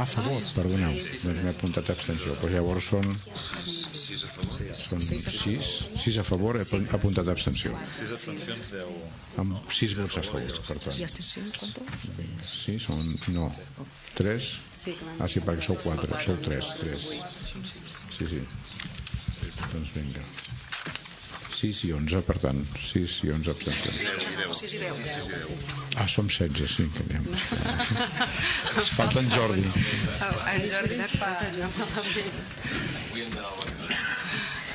A favor, perdoneu. Doncs m'he apuntat abstenció. Doncs llavors són... Són sis, sis a favor, he apun- apuntat abstenció. 6 abstencions, 10... Amb sis vots a favor, per tant. Sí, són... No. Tres? Sí, clar. Ah, sí, perquè sou quatre. Sou tres. tres. Sí, sí. Doncs vinga. 6 i 11, per tant. 6 i 11 abstencions. 6 i 10. Ah, som 16, sí, que anem. Es falta en Jordi. En Jordi ens falta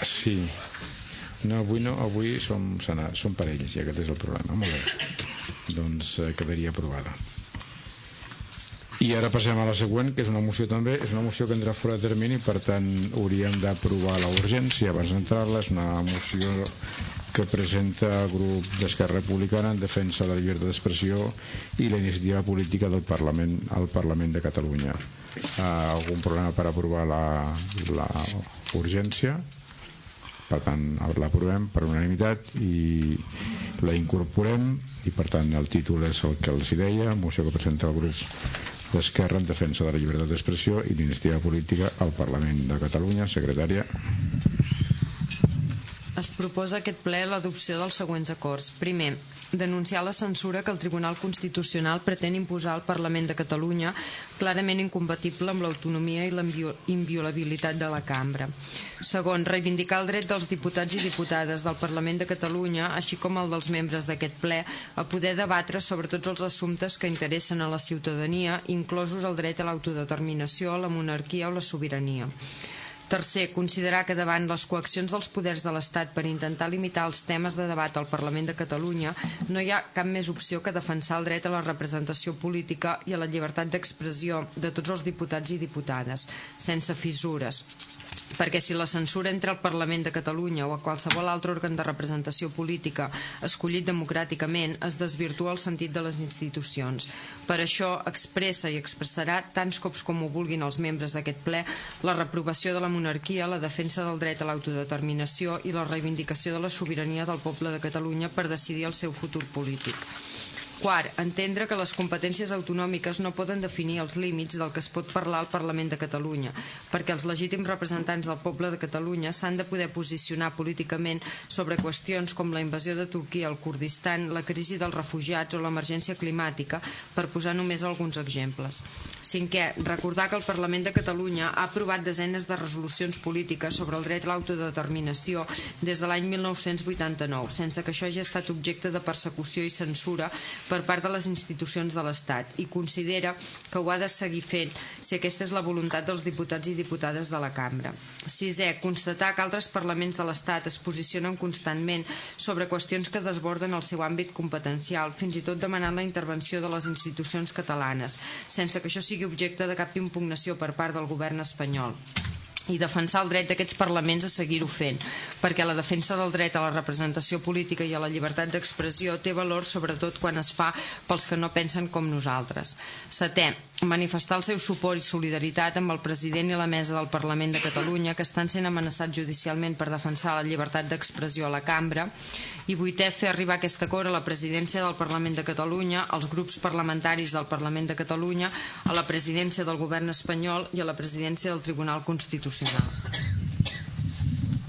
Sí. No, avui no, avui som, som parells i aquest és el problema. Molt bé. Doncs eh, quedaria aprovada. I ara passem a la següent, que és una moció també, és una moció que entra fora de termini, per tant hauríem d'aprovar la urgència abans d'entrar-la, és una moció que presenta el grup d'Esquerra Republicana en defensa de la llibertat d'expressió i la iniciativa política del Parlament al Parlament de Catalunya. Uh, algun problema per aprovar la, la urgència? per tant l'aprovem per unanimitat i la incorporem i per tant el títol és el que els hi deia moció que presenta el grup d'Esquerra en defensa de la llibertat d'expressió i d'iniciativa política al Parlament de Catalunya secretària Es proposa aquest ple l'adopció dels següents acords. Primer, denunciar la censura que el Tribunal Constitucional pretén imposar al Parlament de Catalunya clarament incompatible amb l'autonomia i la invio- inviolabilitat de la cambra. Segon, reivindicar el dret dels diputats i diputades del Parlament de Catalunya, així com el dels membres d'aquest ple, a poder debatre sobre tots els assumptes que interessen a la ciutadania, inclosos el dret a l'autodeterminació, la monarquia o la sobirania. Tercer, considerar que davant les coaccions dels poders de l'Estat per intentar limitar els temes de debat al Parlament de Catalunya no hi ha cap més opció que defensar el dret a la representació política i a la llibertat d'expressió de tots els diputats i diputades, sense fissures perquè si la censura entre el Parlament de Catalunya o a qualsevol altre òrgan de representació política escollit democràticament es desvirtua el sentit de les institucions. Per això expressa i expressarà tants cops com ho vulguin els membres d'aquest ple la reprovació de la monarquia, la defensa del dret a l'autodeterminació i la reivindicació de la sobirania del poble de Catalunya per decidir el seu futur polític. Quart, entendre que les competències autonòmiques no poden definir els límits del que es pot parlar al Parlament de Catalunya, perquè els legítims representants del poble de Catalunya s'han de poder posicionar políticament sobre qüestions com la invasió de Turquia al Kurdistan, la crisi dels refugiats o l'emergència climàtica, per posar només alguns exemples. Cinquè, recordar que el Parlament de Catalunya ha aprovat desenes de resolucions polítiques sobre el dret a l'autodeterminació des de l'any 1989, sense que això hagi estat objecte de persecució i censura per part de les institucions de l'Estat i considera que ho ha de seguir fent si aquesta és la voluntat dels diputats i diputades de la cambra. Sisè, constatar que altres parlaments de l'Estat es posicionen constantment sobre qüestions que desborden el seu àmbit competencial, fins i tot demanant la intervenció de les institucions catalanes, sense que això sigui objecte de cap impugnació per part del govern espanyol i defensar el dret d'aquests parlaments a seguir-ho fent, perquè la defensa del dret a la representació política i a la llibertat d'expressió té valor sobretot quan es fa pels que no pensen com nosaltres. Setè, manifestar el seu suport i solidaritat amb el president i la mesa del Parlament de Catalunya que estan sent amenaçats judicialment per defensar la llibertat d'expressió a la cambra i vuitè fer arribar aquest acord a la presidència del Parlament de Catalunya, als grups parlamentaris del Parlament de Catalunya, a la presidència del govern espanyol i a la presidència del Tribunal Constitucional.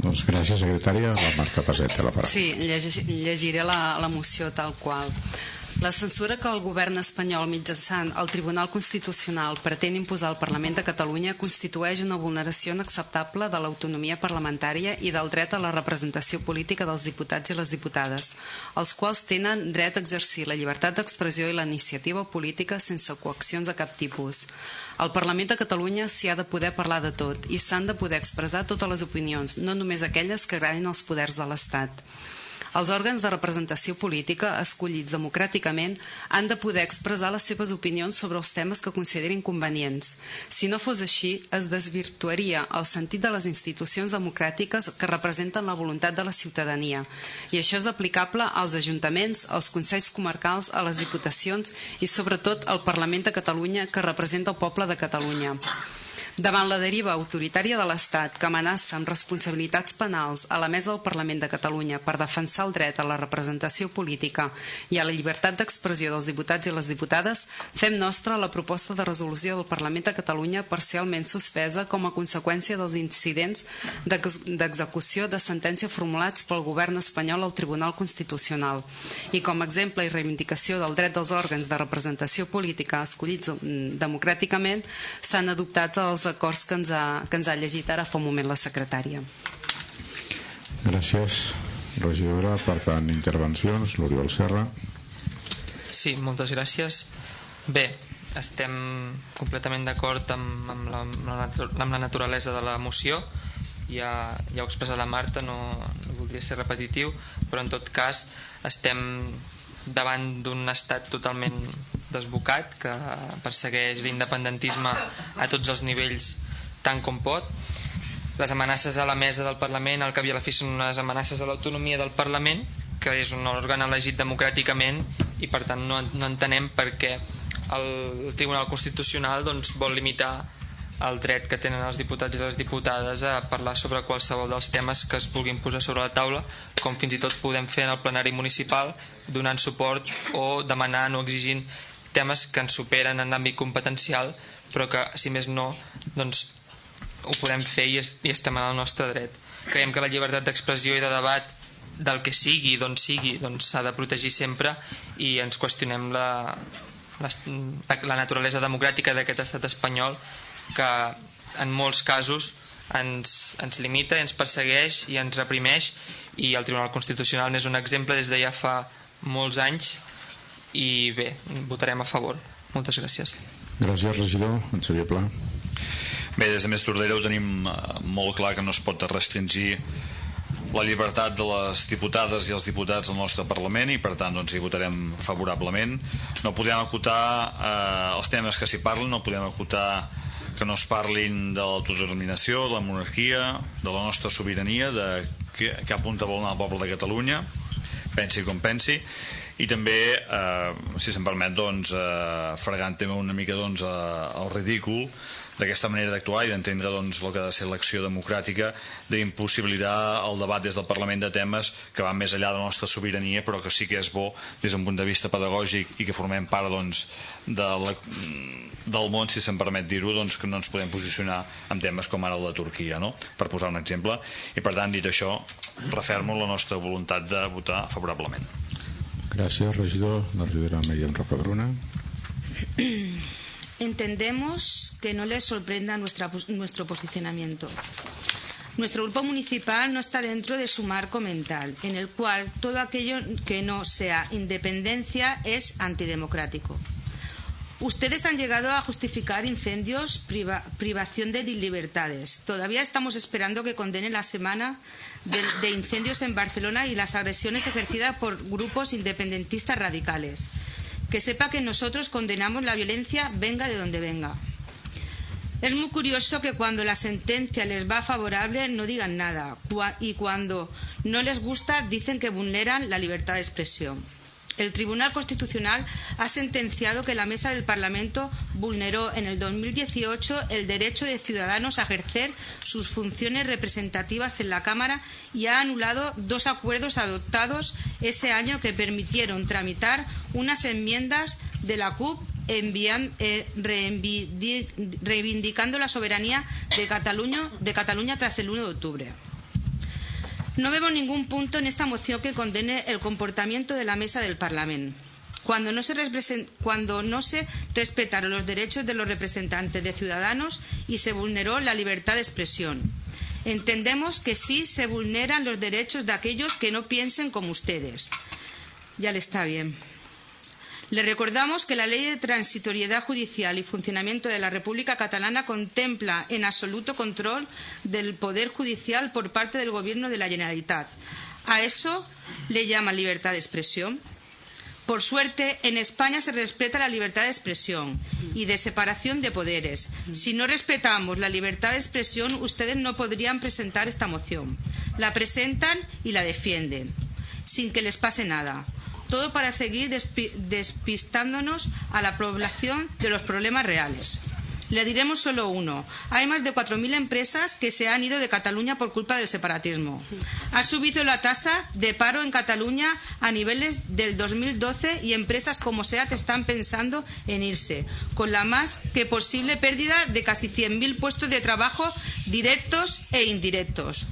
Doncs gràcies, secretària. La Marta Paset té la paraula. Sí, llegiré la, la moció tal qual. La censura que el govern espanyol mitjançant el Tribunal Constitucional pretén imposar al Parlament de Catalunya constitueix una vulneració inacceptable de l'autonomia parlamentària i del dret a la representació política dels diputats i les diputades, els quals tenen dret a exercir la llibertat d'expressió i la iniciativa política sense coaccions de cap tipus. Al Parlament de Catalunya s'hi ha de poder parlar de tot i s'han de poder expressar totes les opinions, no només aquelles que agraden als poders de l'Estat. Els òrgans de representació política, escollits democràticament, han de poder expressar les seves opinions sobre els temes que considerin convenients. Si no fos així, es desvirtuaria el sentit de les institucions democràtiques que representen la voluntat de la ciutadania. I això és aplicable als ajuntaments, als consells comarcals, a les diputacions i sobretot al Parlament de Catalunya que representa el poble de Catalunya. Davant la deriva autoritària de l'Estat que amenaça amb responsabilitats penals a la mesa del Parlament de Catalunya per defensar el dret a la representació política i a la llibertat d'expressió dels diputats i les diputades, fem nostra la proposta de resolució del Parlament de Catalunya parcialment suspesa com a conseqüència dels incidents d'execució de sentència formulats pel govern espanyol al Tribunal Constitucional. I com a exemple i reivindicació del dret dels òrgans de representació política escollits democràticament s'han adoptat els acords que ens, ha, que ens ha llegit ara fa un moment la secretària. Gràcies, regidora. Per tant, intervencions, l'Oriol Serra. Sí, moltes gràcies. Bé, estem completament d'acord amb, amb, la, amb la naturalesa de la moció ja, ja ho expressa la Marta no, no voldria ser repetitiu però en tot cas estem davant d'un estat totalment desbocat que persegueix l'independentisme a tots els nivells tant com pot. Les amenaces a la mesa del Parlament al cap i a la fi són unes amenaces a l'autonomia del Parlament que és un òrgan elegit democràticament i per tant no, no entenem per què el Tribunal Constitucional doncs, vol limitar el dret que tenen els diputats i les diputades a parlar sobre qualsevol dels temes que es vulguin posar sobre la taula, com fins i tot podem fer en el plenari municipal, donant suport o demanant o exigint temes que ens superen en l'àmbit competencial però que si més no doncs, ho podem fer i, es, i estem en el nostre dret. Creiem que la llibertat d'expressió i de debat del que sigui, d'on sigui doncs s'ha de protegir sempre i ens qüestionem la, la, la naturalesa democràtica d'aquest estat espanyol que en molts casos ens, ens limita, ens persegueix i ens reprimeix i el Tribunal Constitucional n'és un exemple des de ja fa molts anys i bé, votarem a favor. Moltes gràcies. Gràcies, regidor. En Xavier Pla. Bé, des de Més Tordera ho tenim eh, molt clar que no es pot restringir la llibertat de les diputades i els diputats del nostre Parlament i per tant doncs, hi votarem favorablement no podem acotar eh, els temes que s'hi parlen no podem acotar que no es parlin de l'autodeterminació, de la monarquia de la nostra sobirania de que, que apunta a vol anar el poble de Catalunya pensi com pensi i també, eh, si se'm permet, doncs, eh, fregant també una mica doncs, eh, el ridícul d'aquesta manera d'actuar i d'entendre doncs, el que ha de ser l'acció democràtica d'impossibilitar el debat des del Parlament de temes que van més enllà de la nostra sobirania però que sí que és bo des d'un punt de vista pedagògic i que formem part doncs, de la, del món, si se'm permet dir-ho, doncs, que no ens podem posicionar en temes com ara el de Turquia, no? per posar un exemple. I per tant, dit això, refermo la nostra voluntat de votar favorablement. Gracias, regidor. La Miriam Rocabruna. Entendemos que no les sorprenda nuestro posicionamiento. Nuestro grupo municipal no está dentro de su marco mental, en el cual todo aquello que no sea independencia es antidemocrático. Ustedes han llegado a justificar incendios, priva, privación de libertades. Todavía estamos esperando que condenen la semana de, de, incendios en Barcelona y las agresiones ejercidas por grupos independentistas radicales. Que sepa que nosotros condenamos la violencia, venga de donde venga. Es muy curioso que cuando la sentencia les va favorable no digan nada y cuando no les gusta dicen que vulneran la libertad de expresión. El Tribunal Constitucional ha sentenciado que la Mesa del Parlamento vulneró en el 2018 el derecho de ciudadanos a ejercer sus funciones representativas en la Cámara y ha anulado dos acuerdos adoptados ese año que permitieron tramitar unas enmiendas de la CUP eh, reivindicando la soberanía de Cataluña, de Cataluña tras el 1 de octubre. No vemos ningún punto en esta moción que condene el comportamiento de la mesa del Parlamento. Cuando no, se cuando no se respetaron los derechos de los representantes de ciudadanos y se vulneró la libertad de expresión. Entendemos que sí se vulneran los derechos de aquellos que no piensen como ustedes. Ya le está bien. Le recordamos que la Ley de Transitoriedad Judicial y Funcionamiento de la República Catalana contempla en absoluto control del Poder Judicial por parte del Gobierno de la Generalitat. ¿A eso le llama libertad de expresión? Por suerte, en España se respeta la libertad de expresión y de separación de poderes. Si no respetamos la libertad de expresión, ustedes no podrían presentar esta moción. La presentan y la defienden, sin que les pase nada todo para seguir despistándonos a la población de los problemas reales. Le diremos solo uno. Hay más de 4.000 empresas que se han ido de Cataluña por culpa del separatismo. Ha subido la tasa de paro en Cataluña a niveles del 2012 y empresas como SEAT están pensando en irse, con la más que posible pérdida de casi 100.000 puestos de trabajo directos e indirectos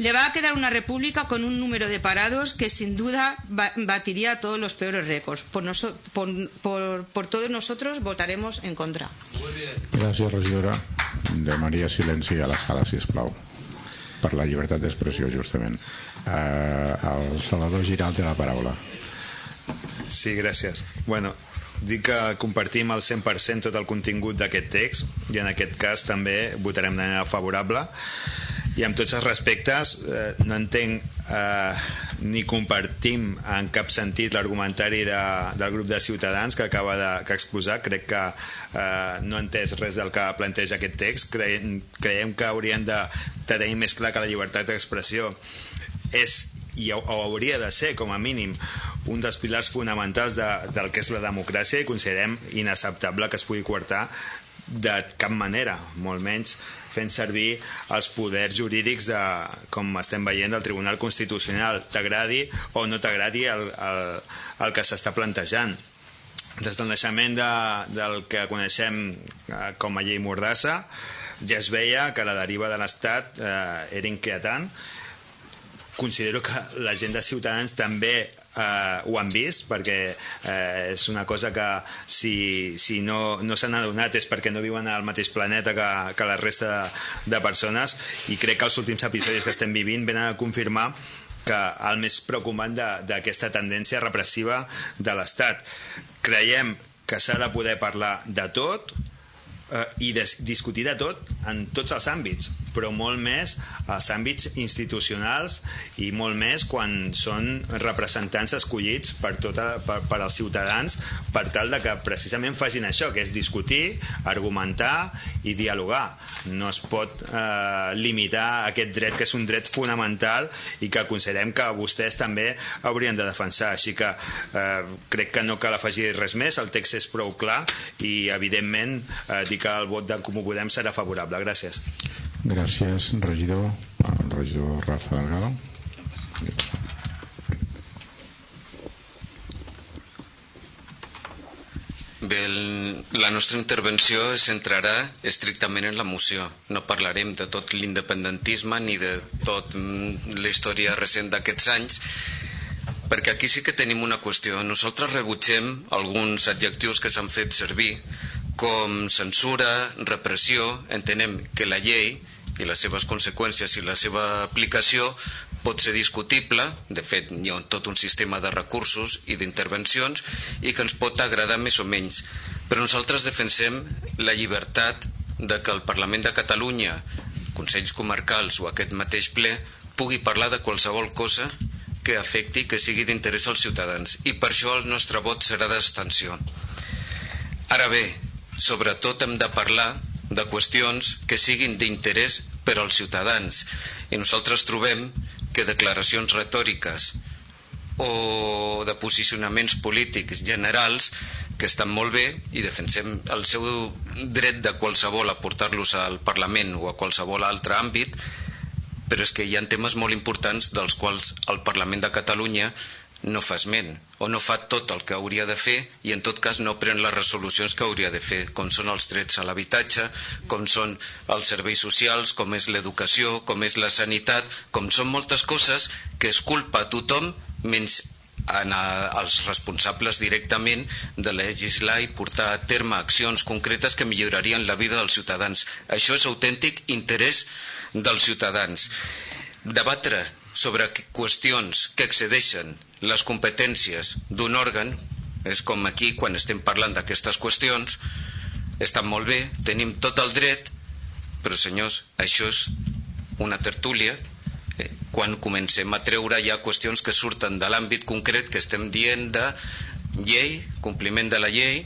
le va a quedar una república con un número de parados que sin duda batiría todos los peores récords. Por, por, por, todos nosotros votaremos en contra. Gràcies, regidora. Demanaria silenci a la sala, si plau, per la llibertat d'expressió, justament. Eh, el Salvador Giral té la paraula. Sí, gràcies. Bueno, dic que compartim al 100% tot el contingut d'aquest text i en aquest cas també votarem de manera favorable i amb tots els respectes eh, no entenc eh, ni compartim en cap sentit l'argumentari de, del grup de Ciutadans que acaba de, que exposar. Crec que eh, no ha entès res del que planteja aquest text. Creiem, creiem que hauríem de, de tenir més clar que la llibertat d'expressió és i ho, ho hauria de ser com a mínim un dels pilars fonamentals de, del que és la democràcia i considerem inacceptable que es pugui coartar de cap manera, molt menys fent servir els poders jurídics de, com estem veient del Tribunal Constitucional. T'agradi o no t'agradi el, el, el que s'està plantejant. Des del naixement de, del que coneixem eh, com a llei Mordassa ja es veia que la deriva de l'Estat eh, era inquietant. Considero que la gent de Ciutadans també eh, ho han vist perquè eh, és una cosa que si, si no, no s'han adonat és perquè no viuen al mateix planeta que, que la resta de, de persones i crec que els últims episodis que estem vivint venen a confirmar que el més preocupant d'aquesta tendència repressiva de l'Estat. Creiem que s'ha de poder parlar de tot eh, i de, discutir de tot en tots els àmbits però molt més als àmbits institucionals i molt més quan són representants escollits per, tota, per, per als ciutadans per tal de que precisament facin això, que és discutir, argumentar i dialogar. No es pot eh, limitar aquest dret que és un dret fonamental i que considerem que vostès també haurien de defensar. Així que eh, crec que no cal afegir res més, el text és prou clar i evidentment eh, dir que el vot de Comú Podem serà favorable. Gràcies. Gràcies, regidor. El regidor Rafa Delgado. Bé, el, la nostra intervenció es centrarà estrictament en la moció. No parlarem de tot l'independentisme ni de tot mm, la història recent d'aquests anys, perquè aquí sí que tenim una qüestió. Nosaltres rebutgem alguns adjectius que s'han fet servir, com censura, repressió. Entenem que la llei i les seves conseqüències i la seva aplicació pot ser discutible, de fet hi ha tot un sistema de recursos i d'intervencions i que ens pot agradar més o menys, però nosaltres defensem la llibertat de que el Parlament de Catalunya, Consells Comarcals o aquest mateix ple pugui parlar de qualsevol cosa que afecti, que sigui d'interès als ciutadans i per això el nostre vot serà d'extensió. Ara bé, sobretot hem de parlar de qüestions que siguin d'interès per als ciutadans. I nosaltres trobem que declaracions retòriques o de posicionaments polítics generals que estan molt bé i defensem el seu dret de qualsevol a portar-los al Parlament o a qualsevol altre àmbit, però és que hi ha temes molt importants dels quals el Parlament de Catalunya no fa esment o no fa tot el que hauria de fer i en tot cas no pren les resolucions que hauria de fer, com són els drets a l'habitatge, com són els serveis socials, com és l'educació, com és la sanitat, com són moltes coses que es culpa a tothom menys en als responsables directament de legislar i portar a terme accions concretes que millorarien la vida dels ciutadans. Això és autèntic interès dels ciutadans. Debatre sobre qüestions que excedeixen les competències d'un òrgan, és com aquí quan estem parlant d'aquestes qüestions, estan molt bé, tenim tot el dret, però senyors, això és una tertúlia quan comencem a treure ja qüestions que surten de l'àmbit concret que estem dient de llei, compliment de la llei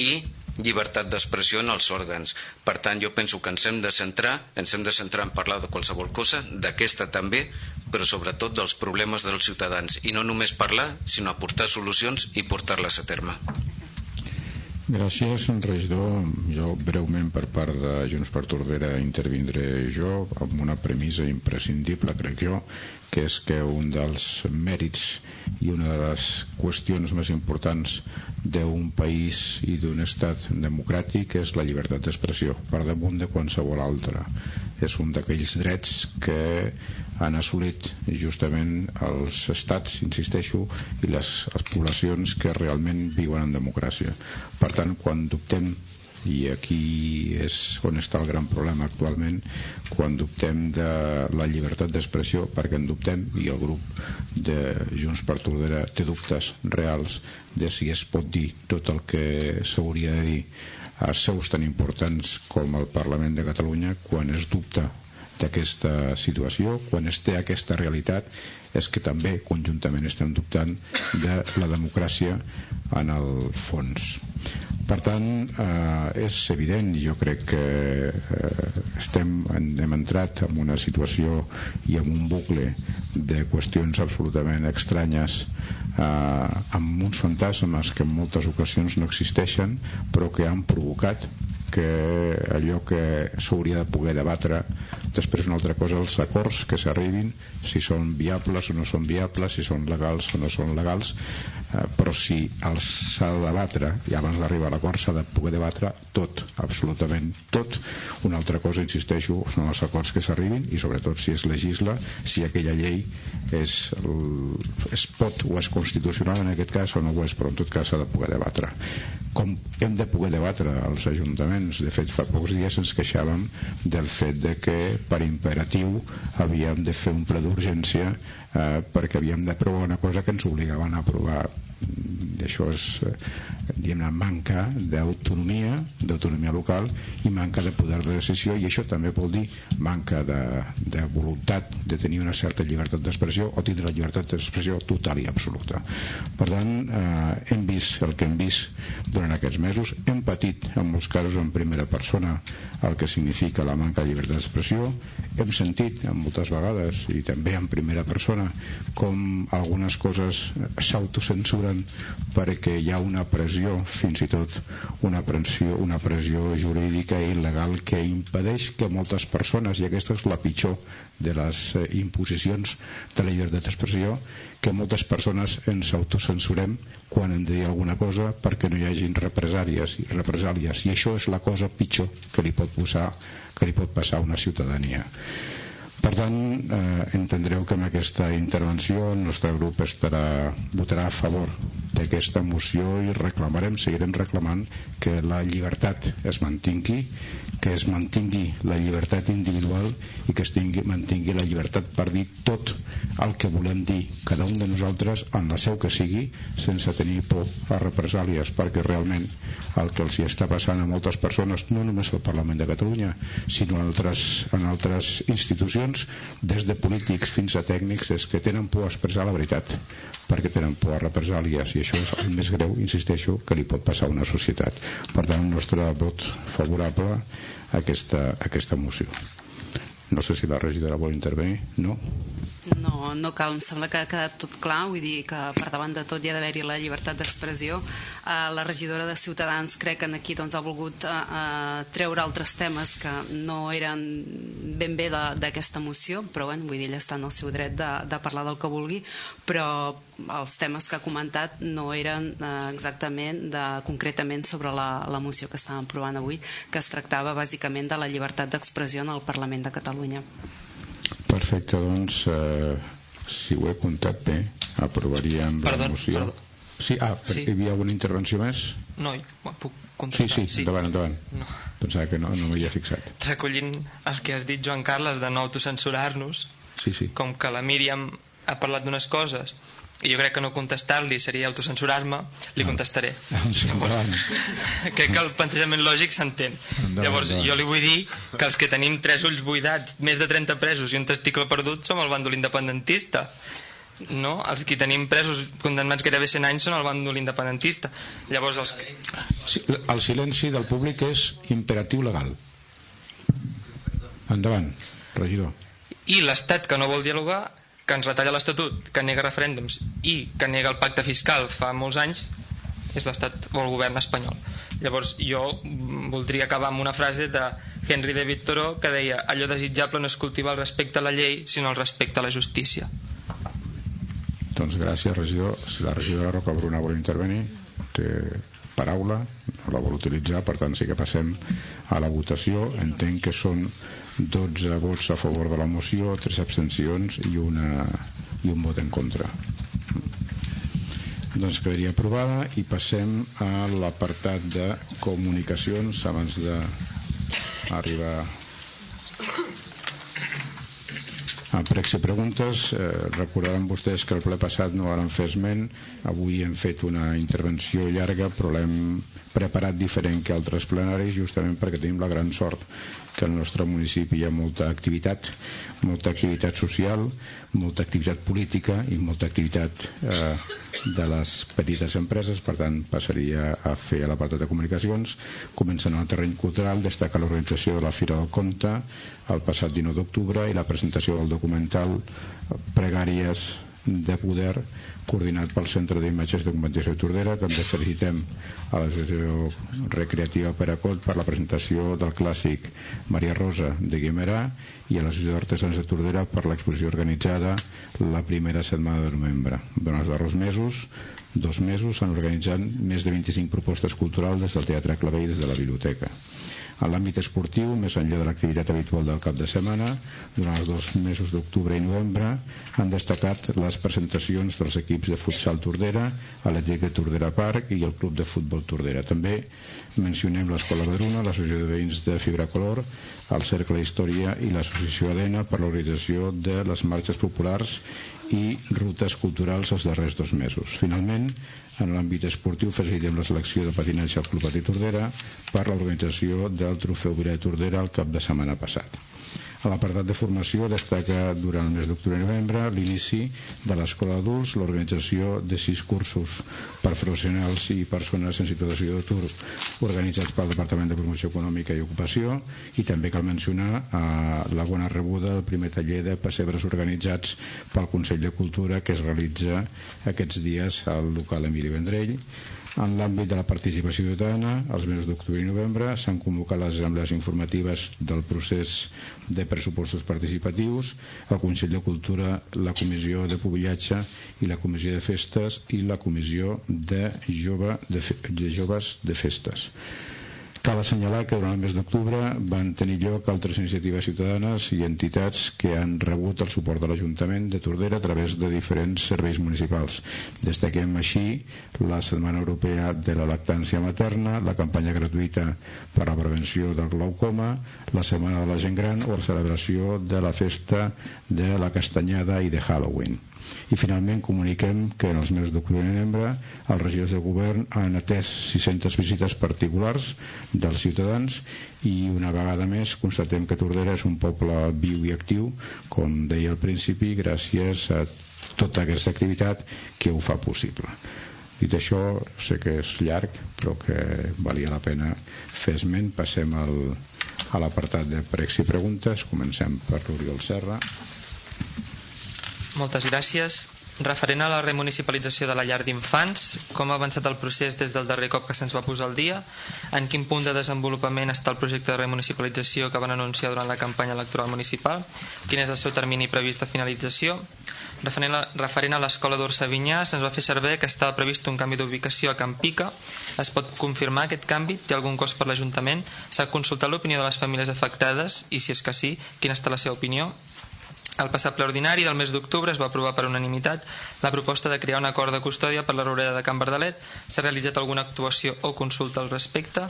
i llibertat d'expressió en els òrgans. Per tant, jo penso que ens hem de centrar, ens hem de centrar en parlar de qualsevol cosa, d'aquesta també, però sobretot dels problemes dels ciutadans. I no només parlar, sinó aportar solucions i portar-les a terme. Gràcies, regidor. Jo breument per part de Junts per Tordera intervindré jo amb una premissa imprescindible, crec jo, que és que un dels mèrits i una de les qüestions més importants d'un país i d'un estat democràtic és la llibertat d'expressió, per damunt de qualsevol altra. És un d'aquells drets que han assolit justament els estats, insisteixo, i les, les poblacions que realment viuen en democràcia. Per tant, quan dubtem i aquí és on està el gran problema actualment quan dubtem de la llibertat d'expressió perquè en dubtem i el grup de Junts per Tordera té dubtes reals de si es pot dir tot el que s'hauria de dir a seus tan importants com el Parlament de Catalunya quan es dubta d'aquesta situació, quan es té aquesta realitat, és que també conjuntament estem dubtant de la democràcia en el fons. Per tant, eh, és evident, jo crec que eh, estem, hem entrat en una situació i en un bucle de qüestions absolutament estranyes eh, amb uns fantasmes que en moltes ocasions no existeixen però que han provocat que allò que s'hauria de poder debatre després una altra cosa els acords que s'arribin si són viables o no són viables si són legals o no són legals però si els s'ha de debatre i abans d'arribar a l'acord s'ha de poder debatre tot, absolutament tot una altra cosa, insisteixo, són els acords que s'arribin i sobretot si es legisla si aquella llei és, es pot o és constitucional en aquest cas o no ho és, però en tot cas s'ha de poder debatre com hem de poder debatre als ajuntaments. De fet, fa pocs dies ens queixàvem del fet de que per imperatiu havíem de fer un ple d'urgència eh, perquè havíem d'aprovar una cosa que ens obligaven a aprovar això és diguem manca d'autonomia d'autonomia local i manca de poder de decisió i això també vol dir manca de, de voluntat de tenir una certa llibertat d'expressió o tindre la llibertat d'expressió total i absoluta. Per tant eh, hem vist el que hem vist durant aquests mesos. Hem patit en molts casos en primera persona el que significa la manca de llibertat d'expressió. Hem sentit en moltes vegades i també en primera persona com algunes coses s'autocensuren perquè hi ha una pressió, fins i tot una pressió, una pressió jurídica i il·legal que impedeix que moltes persones, i aquesta és la pitjor de les eh, imposicions de la llibertat d'expressió, que moltes persones ens autocensurem quan hem de dir alguna cosa perquè no hi hagin represàlies, represàlies i això és la cosa pitjor que li pot posar que li pot passar a una ciutadania. Per tant, eh, entendreu que amb aquesta intervenció el nostre grup estarà, votarà a favor d'aquesta moció i reclamarem, seguirem reclamant que la llibertat es mantingui, que es mantingui la llibertat individual i que es tingui, mantingui la llibertat per dir tot el que volem dir cada un de nosaltres en la seu que sigui sense tenir por a represàlies perquè realment el que els hi està passant a moltes persones, no només al Parlament de Catalunya sinó en altres, en altres institucions des de polítics fins a tècnics és que tenen por a expressar la veritat perquè tenen por a represàlies i això és el més greu, insisteixo, que li pot passar a una societat. Per tant, el nostre vot favorable a aquesta, a aquesta moció. No sé si la regidora vol intervenir. No? No, no cal, em sembla que ha quedat tot clar, vull dir que per davant de tot hi ha d'haver-hi la llibertat d'expressió. Uh, la regidora de Ciutadans crec que aquí doncs, ha volgut uh, uh, treure altres temes que no eren ben bé d'aquesta moció, però bueno, vull dir, ella està en el seu dret de, de parlar del que vulgui, però els temes que ha comentat no eren uh, exactament de, concretament sobre la, la moció que estàvem provant avui, que es tractava bàsicament de la llibertat d'expressió en el Parlament de Catalunya. Perfecte, doncs, eh, si ho he comptat bé, aprovaríem perdó, la moció. Perdó. Sí, ah, sí. hi havia alguna intervenció més? No, puc contestar. Sí, sí, sí. endavant, endavant. No. Pensava que no, no m'hi havia fixat. Recollint el que has dit, Joan Carles, de no autocensurar-nos, sí, sí. com que la Míriam ha parlat d'unes coses i jo crec que no contestar-li seria autocensurar-me, li contestaré. Llavors, crec que el plantejament lògic s'entén. Llavors, jo li vull dir que els que tenim tres ulls buidats, més de 30 presos i un testicle perdut som el bàndol independentista. No? Els que tenim presos condemnats gairebé 100 anys són el bàndol independentista. Llavors, els que... Sí, el silenci del públic és imperatiu legal. Endavant, regidor. I l'Estat que no vol dialogar que ens retalla l'Estatut, que nega referèndums i que nega el pacte fiscal fa molts anys és l'Estat o el govern espanyol. Llavors jo voldria acabar amb una frase de Henry David Thoreau que deia allò desitjable no és cultivar el respecte a la llei sinó el respecte a la justícia. Doncs gràcies, regidor. Si la regidora Roca Bruna vol intervenir, té paraula, no la vol utilitzar, per tant sí que passem a la votació. Entenc que són 12 vots a favor de la moció, 3 abstencions i, una, i un vot en contra. Doncs quedaria aprovada i passem a l'apartat de comunicacions abans d'arribar a pregs i preguntes. Eh, recordaran vostès que el ple passat no van fer esment. Avui hem fet una intervenció llarga, però l'hem preparat diferent que altres plenaris justament perquè tenim la gran sort que al nostre municipi hi ha molta activitat, molta activitat social, molta activitat política i molta activitat eh, de les petites empreses, per tant passaria a fer l'apartat de comunicacions. Començant el terreny cultural, destaca l'organització de la Fira del Conte el passat 19 d'octubre i la presentació del documental Pregàries de Poder coordinat pel Centre d'Imatges Competició de Tordera. També felicitem a l'Associació Recreativa Peracot per la presentació del clàssic Maria Rosa de Guimerà i a l'Associació d'Artesans de Tordera per l'exposició organitzada la primera setmana de novembre. Durant els darrers mesos, dos mesos, s'han organitzat més de 25 propostes culturals des del Teatre Clavell i des de la biblioteca. En l'àmbit esportiu, més enllà de l'activitat habitual del cap de setmana, durant els dos mesos d'octubre i novembre han destacat les presentacions dels equips de futsal Tordera, l'Atlètic de Tordera Parc i el Club de Futbol Tordera. També mencionem l'Escola Badruna, l'Associació de Veïns de Fibra Color, el Cercle Història i l'Associació Adena per l'organització de les marxes populars i rutes culturals els darrers dos mesos. Finalment, en l'àmbit esportiu facilitem la selecció de patinatge al Club Patí Tordera per l'organització del Trofeu Vira de Tordera el cap de setmana passat. A l'apartat de formació destaca durant el mes d'octubre i novembre l'inici de l'Escola d'Adults, l'organització de sis cursos per professionals i persones en situació d'atur organitzats pel Departament de Promoció Econòmica i Ocupació i també cal mencionar eh, la bona rebuda del primer taller de pessebres organitzats pel Consell de Cultura que es realitza aquests dies al local Emili Vendrell en l'àmbit de la participació ciutadana, els mesos d'octubre i novembre s'han convocat les assemblees informatives del procés de pressupostos participatius, el Consell de Cultura, la Comissió de Pobillatge i la Comissió de Festes i la Comissió de, jove, de, de Joves de Festes. Cal assenyalar que durant el mes d'octubre van tenir lloc altres iniciatives ciutadanes i entitats que han rebut el suport de l'Ajuntament de Tordera a través de diferents serveis municipals. Destaquem així la Setmana Europea de la Lactància Materna, la campanya gratuïta per a la prevenció del glaucoma, la Setmana de la Gent Gran o la celebració de la festa de la Castanyada i de Halloween. I finalment comuniquem que en els mesos d'octubre i novembre els regidors de govern han atès 600 visites particulars dels ciutadans i una vegada més constatem que Tordera és un poble viu i actiu, com deia al principi, gràcies a tota aquesta activitat que ho fa possible. Dit això, sé que és llarg, però que valia la pena fer esment. Passem al, a l'apartat de pregs i preguntes. Comencem per l'Oriol Serra. Moltes gràcies. Referent a la remunicipalització de la llar d'infants, com ha avançat el procés des del darrer cop que se'ns va posar al dia? En quin punt de desenvolupament està el projecte de remunicipalització que van anunciar durant la campanya electoral municipal? Quin és el seu termini previst de finalització? Referent a, l'escola d'Orsavinyà, se'ns va fer saber que estava previst un canvi d'ubicació a Camp Pica. Es pot confirmar aquest canvi? Té algun cost per l'Ajuntament? S'ha consultat l'opinió de les famílies afectades? I si és que sí, quina està la seva opinió? Al passat ple ordinari del mes d'octubre es va aprovar per unanimitat la proposta de crear un acord de custòdia per la Roureda de Can Verdalet. S'ha realitzat alguna actuació o consulta al respecte?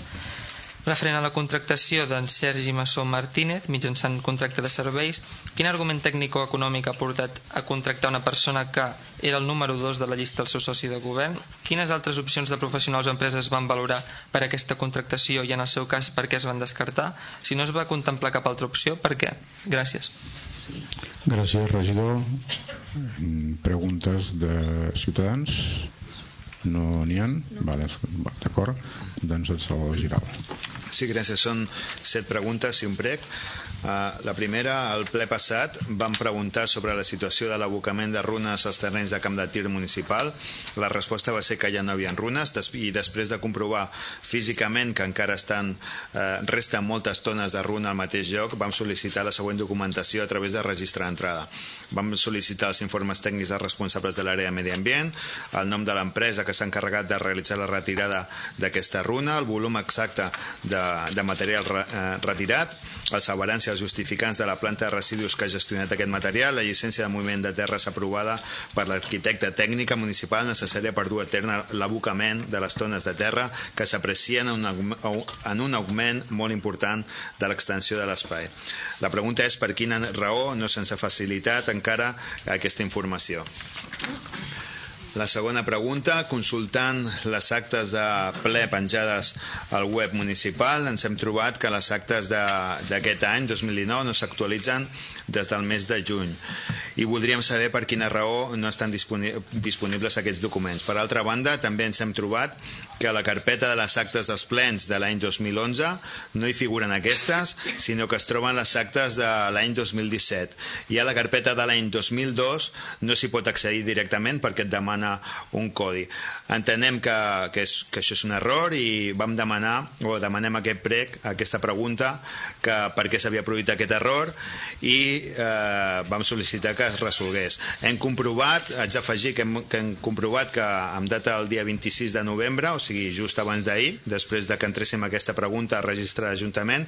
Referent a la contractació d'en Sergi Massó Martínez mitjançant contracte de serveis, quin argument tècnic o econòmic ha portat a contractar una persona que era el número 2 de la llista del seu soci de govern? Quines altres opcions de professionals o empreses van valorar per aquesta contractació i en el seu cas per què es van descartar? Si no es va contemplar cap altra opció, per què? Gràcies. Gràcies, regidor. Preguntes de ciutadans? No n'hi ha? Vale, D'acord. Doncs el Salvador Giral. Sí, gràcies. Són set preguntes i un prec. Uh, la primera, al ple passat, vam preguntar sobre la situació de l'abocament de runes als terrenys de camp de tir municipal. La resposta va ser que ja no hi havia runes i després de comprovar físicament que encara estan, uh, resten moltes tones de runa al mateix lloc, vam sol·licitar la següent documentació a través de registre d'entrada. Vam sol·licitar els informes tècnics dels responsables de l'àrea de medi ambient, el nom de l'empresa que s'ha encarregat de realitzar la retirada d'aquesta runa, el volum exacte de, de material re, uh, retirat, els averants i els justificants de la planta de residus que ha gestionat aquest material, la llicència de moviment de terres aprovada per l'arquitecte tècnica municipal necessària per dur a terme l'abocament de les tones de terra que s'aprecien en, en un augment molt important de l'extensió de l'espai. La pregunta és per quina raó no se'ns ha facilitat encara aquesta informació. La segona pregunta, consultant les actes de ple penjades al web municipal, ens hem trobat que les actes d'aquest any, 2019, no s'actualitzen des del mes de juny i voldríem saber per quina raó no estan disponibles aquests documents. Per altra banda, també ens hem trobat que a la carpeta de les actes dels plens de l'any 2011 no hi figuren aquestes, sinó que es troben les actes de l'any 2017. I a la carpeta de l'any 2002 no s'hi pot accedir directament perquè et demana un codi. Entenem que, que, és, que això és un error i vam demanar, o demanem aquest prec, aquesta pregunta, que per què s'havia produït aquest error i eh, vam sol·licitar que es resolgués. Hem comprovat, haig d'afegir que, hem, que hem comprovat que amb data el dia 26 de novembre, o sigui just abans d'ahir, després de que entréssim aquesta pregunta a registre d'Ajuntament,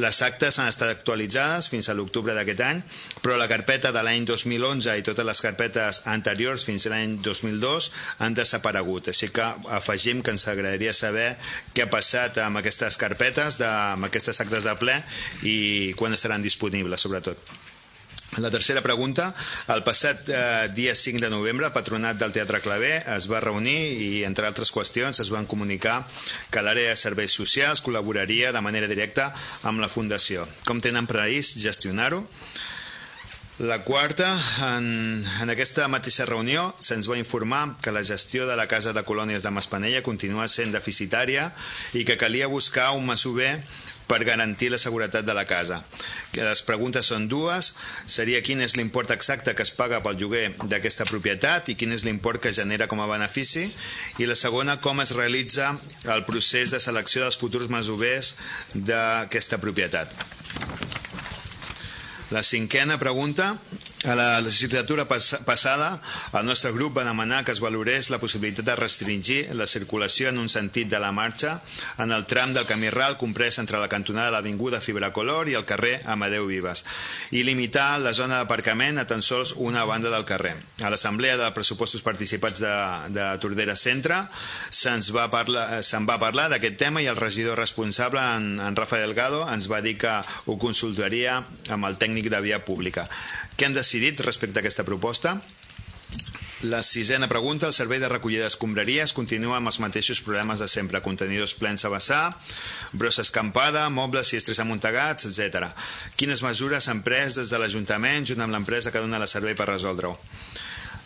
les actes han estat actualitzades fins a l'octubre d'aquest any, però la carpeta de l'any 2011 i totes les carpetes anteriors fins a l'any 2002 han desaparegut desaparegut. Així que afegim que ens agradaria saber què ha passat amb aquestes carpetes, de, amb aquestes actes de ple i quan estaran disponibles, sobretot. La tercera pregunta. El passat eh, dia 5 de novembre, el patronat del Teatre Clavé es va reunir i, entre altres qüestions, es van comunicar que l'àrea de serveis socials col·laboraria de manera directa amb la Fundació. Com tenen previst gestionar-ho? La quarta, en, en aquesta mateixa reunió se'ns va informar que la gestió de la Casa de Colònies de Maspanella continua sent deficitària i que calia buscar un masover per garantir la seguretat de la casa. Les preguntes són dues. Seria quin és l'import exacte que es paga pel lloguer d'aquesta propietat i quin és l'import que genera com a benefici. I la segona, com es realitza el procés de selecció dels futurs masovers d'aquesta propietat. La cinquena pregunta. A la legislatura pas passada, el nostre grup va demanar que es valorés la possibilitat de restringir la circulació en un sentit de la marxa en el tram del camí ral comprès entre la cantonada de l'Avinguda Fibracolor i el carrer Amadeu Vives i limitar la zona d'aparcament a tan sols una banda del carrer. A l'Assemblea de Pressupostos Participats de, de Tordera Centre se'ns va parlar, se va parlar d'aquest tema i el regidor responsable, en, en Rafa Delgado, ens va dir que ho consultaria amb el tècnic de via pública. Què han decidit respecte a aquesta proposta? La sisena pregunta, el servei de recollida d'escombraries continua amb els mateixos problemes de sempre, contenidors plens a vessar, brossa escampada, mobles i estres amuntegats, etc. Quines mesures han pres des de l'Ajuntament junt amb l'empresa que dona la servei per resoldre-ho?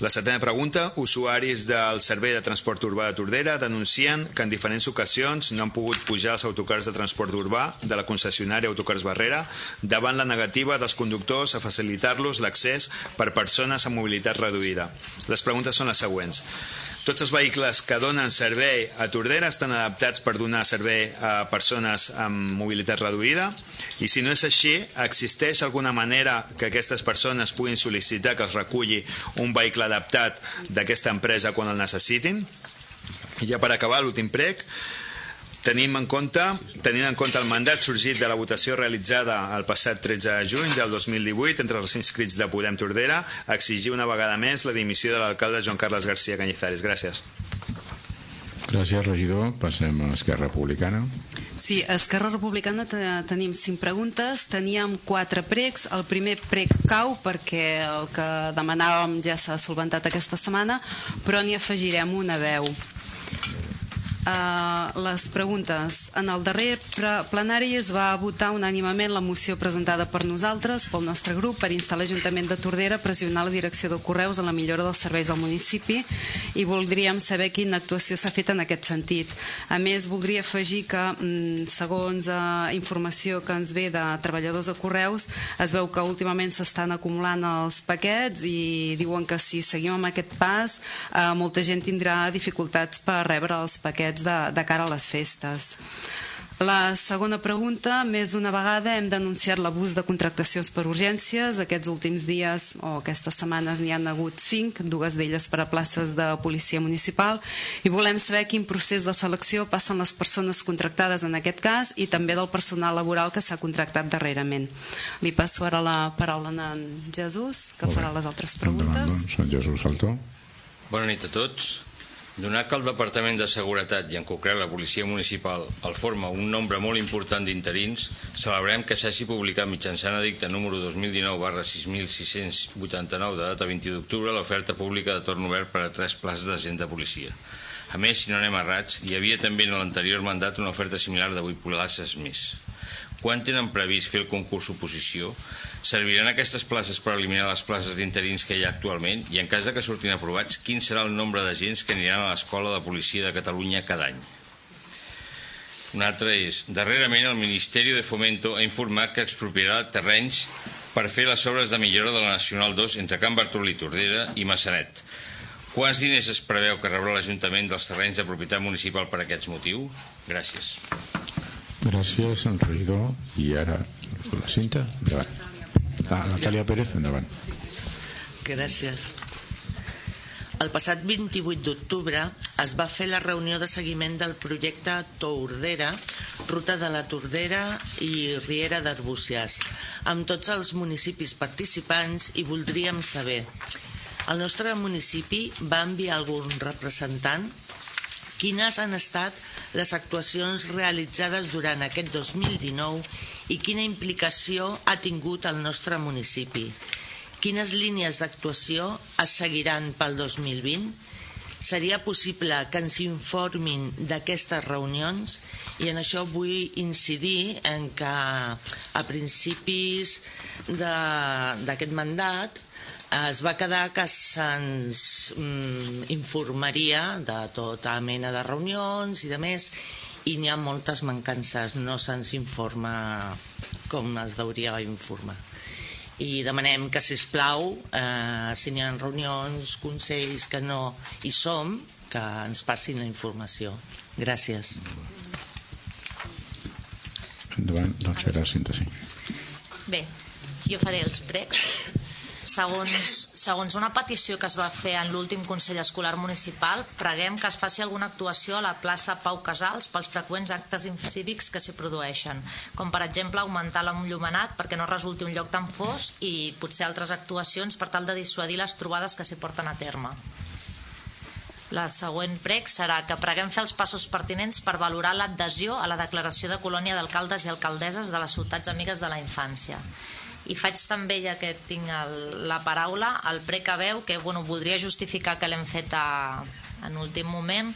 La setena pregunta. Usuaris del Servei de Transport Urbà de Tordera denuncien que en diferents ocasions no han pogut pujar els autocars de transport urbà de la concessionària Autocars Barrera davant la negativa dels conductors a facilitar-los l'accés per persones amb mobilitat reduïda. Les preguntes són les següents. Tots els vehicles que donen servei a Tordera estan adaptats per donar servei a persones amb mobilitat reduïda i si no és així, existeix alguna manera que aquestes persones puguin sol·licitar que els reculli un vehicle adaptat d'aquesta empresa quan el necessitin? I ja per acabar, l'últim prec, Tenim en compte, tenint en compte el mandat sorgit de la votació realitzada el passat 13 de juny del 2018 entre els inscrits de Podem Tordera, exigir una vegada més la dimissió de l'alcalde Joan Carles García Cañizares. Gràcies. Gràcies, regidor. Passem a Esquerra Republicana. Sí, a Esquerra Republicana tenim cinc preguntes, teníem quatre pregs. El primer prec cau perquè el que demanàvem ja s'ha solventat aquesta setmana, però n'hi afegirem una veu. Uh, les preguntes. En el darrer plenari es va votar unànimament la moció presentada per nosaltres, pel nostre grup, per instar l'Ajuntament de Tordera a pressionar la direcció de Correus en la millora dels serveis al municipi i voldríem saber quina actuació s'ha fet en aquest sentit. A més, voldria afegir que, mm, segons uh, informació que ens ve de treballadors de Correus, es veu que últimament s'estan acumulant els paquets i diuen que si seguim amb aquest pas, uh, molta gent tindrà dificultats per rebre els paquets paquets de, de cara a les festes. La segona pregunta, més d'una vegada hem denunciat l'abús de contractacions per urgències. Aquests últims dies o aquestes setmanes n'hi han hagut cinc, dues d'elles per a places de policia municipal, i volem saber quin procés de selecció passen les persones contractades en aquest cas i també del personal laboral que s'ha contractat darrerament. Li passo ara la paraula a en Jesús, que farà les altres preguntes. Endavant, doncs, Jesús Saltó. Bona nit a tots. Donat que el Departament de Seguretat i en concret la Policia Municipal el forma un nombre molt important d'interins, celebrem que s'hagi publicat mitjançant edicte número 2019 barra 6689 de data 20 d'octubre l'oferta pública de torn obert per a tres places d'agent de policia. A més, si no anem errats, hi havia també en l'anterior mandat una oferta similar de 8 places més. Quan tenen previst fer el concurs oposició? Serviran aquestes places per eliminar les places d'interins que hi ha actualment i en cas de que surtin aprovats, quin serà el nombre d'agents que aniran a l'Escola de Policia de Catalunya cada any? Un altre és, darrerament el Ministeri de Fomento ha informat que expropiarà terrenys per fer les obres de millora de la Nacional 2 entre Can Bartolí, Tordera i Massanet. Quants diners es preveu que rebrà l'Ajuntament dels terrenys de propietat municipal per aquests motius? Gràcies. Gràcies, el regidor. I ara la cinta. Endavant. Ah, Natàlia Pérez, endavant. Gràcies. El passat 28 d'octubre es va fer la reunió de seguiment del projecte Tordera, Ruta de la Tordera i Riera d'Arbúcies, amb tots els municipis participants i voldríem saber, el nostre municipi va enviar algun representant? Quines han estat les actuacions realitzades durant aquest 2019 i quina implicació ha tingut el nostre municipi. Quines línies d'actuació es seguiran pel 2020? Seria possible que ens informin d'aquestes reunions i en això vull incidir en que a principis d'aquest mandat es va quedar que se'ns mm, informaria de tota mena de reunions i de més i n'hi ha moltes mancances, no se'ns informa com es hauria informar. I demanem que, si plau, eh, si n'hi ha reunions, consells que no hi som, que ens passin la informació. Gràcies. Endavant, doncs serà síntesi. Bé, jo faré els pregs segons, segons una petició que es va fer en l'últim Consell Escolar Municipal, preguem que es faci alguna actuació a la plaça Pau Casals pels freqüents actes cívics que s'hi produeixen, com per exemple augmentar l'enllumenat perquè no resulti un lloc tan fos i potser altres actuacions per tal de dissuadir les trobades que s'hi porten a terme. La següent prec serà que preguem fer els passos pertinents per valorar l'adhesió a la declaració de colònia d'alcaldes i alcaldesses de les ciutats amigues de la infància i faig també, ja que tinc el, la paraula, el precaveu, que bueno, voldria justificar que l'hem fet a, en últim moment,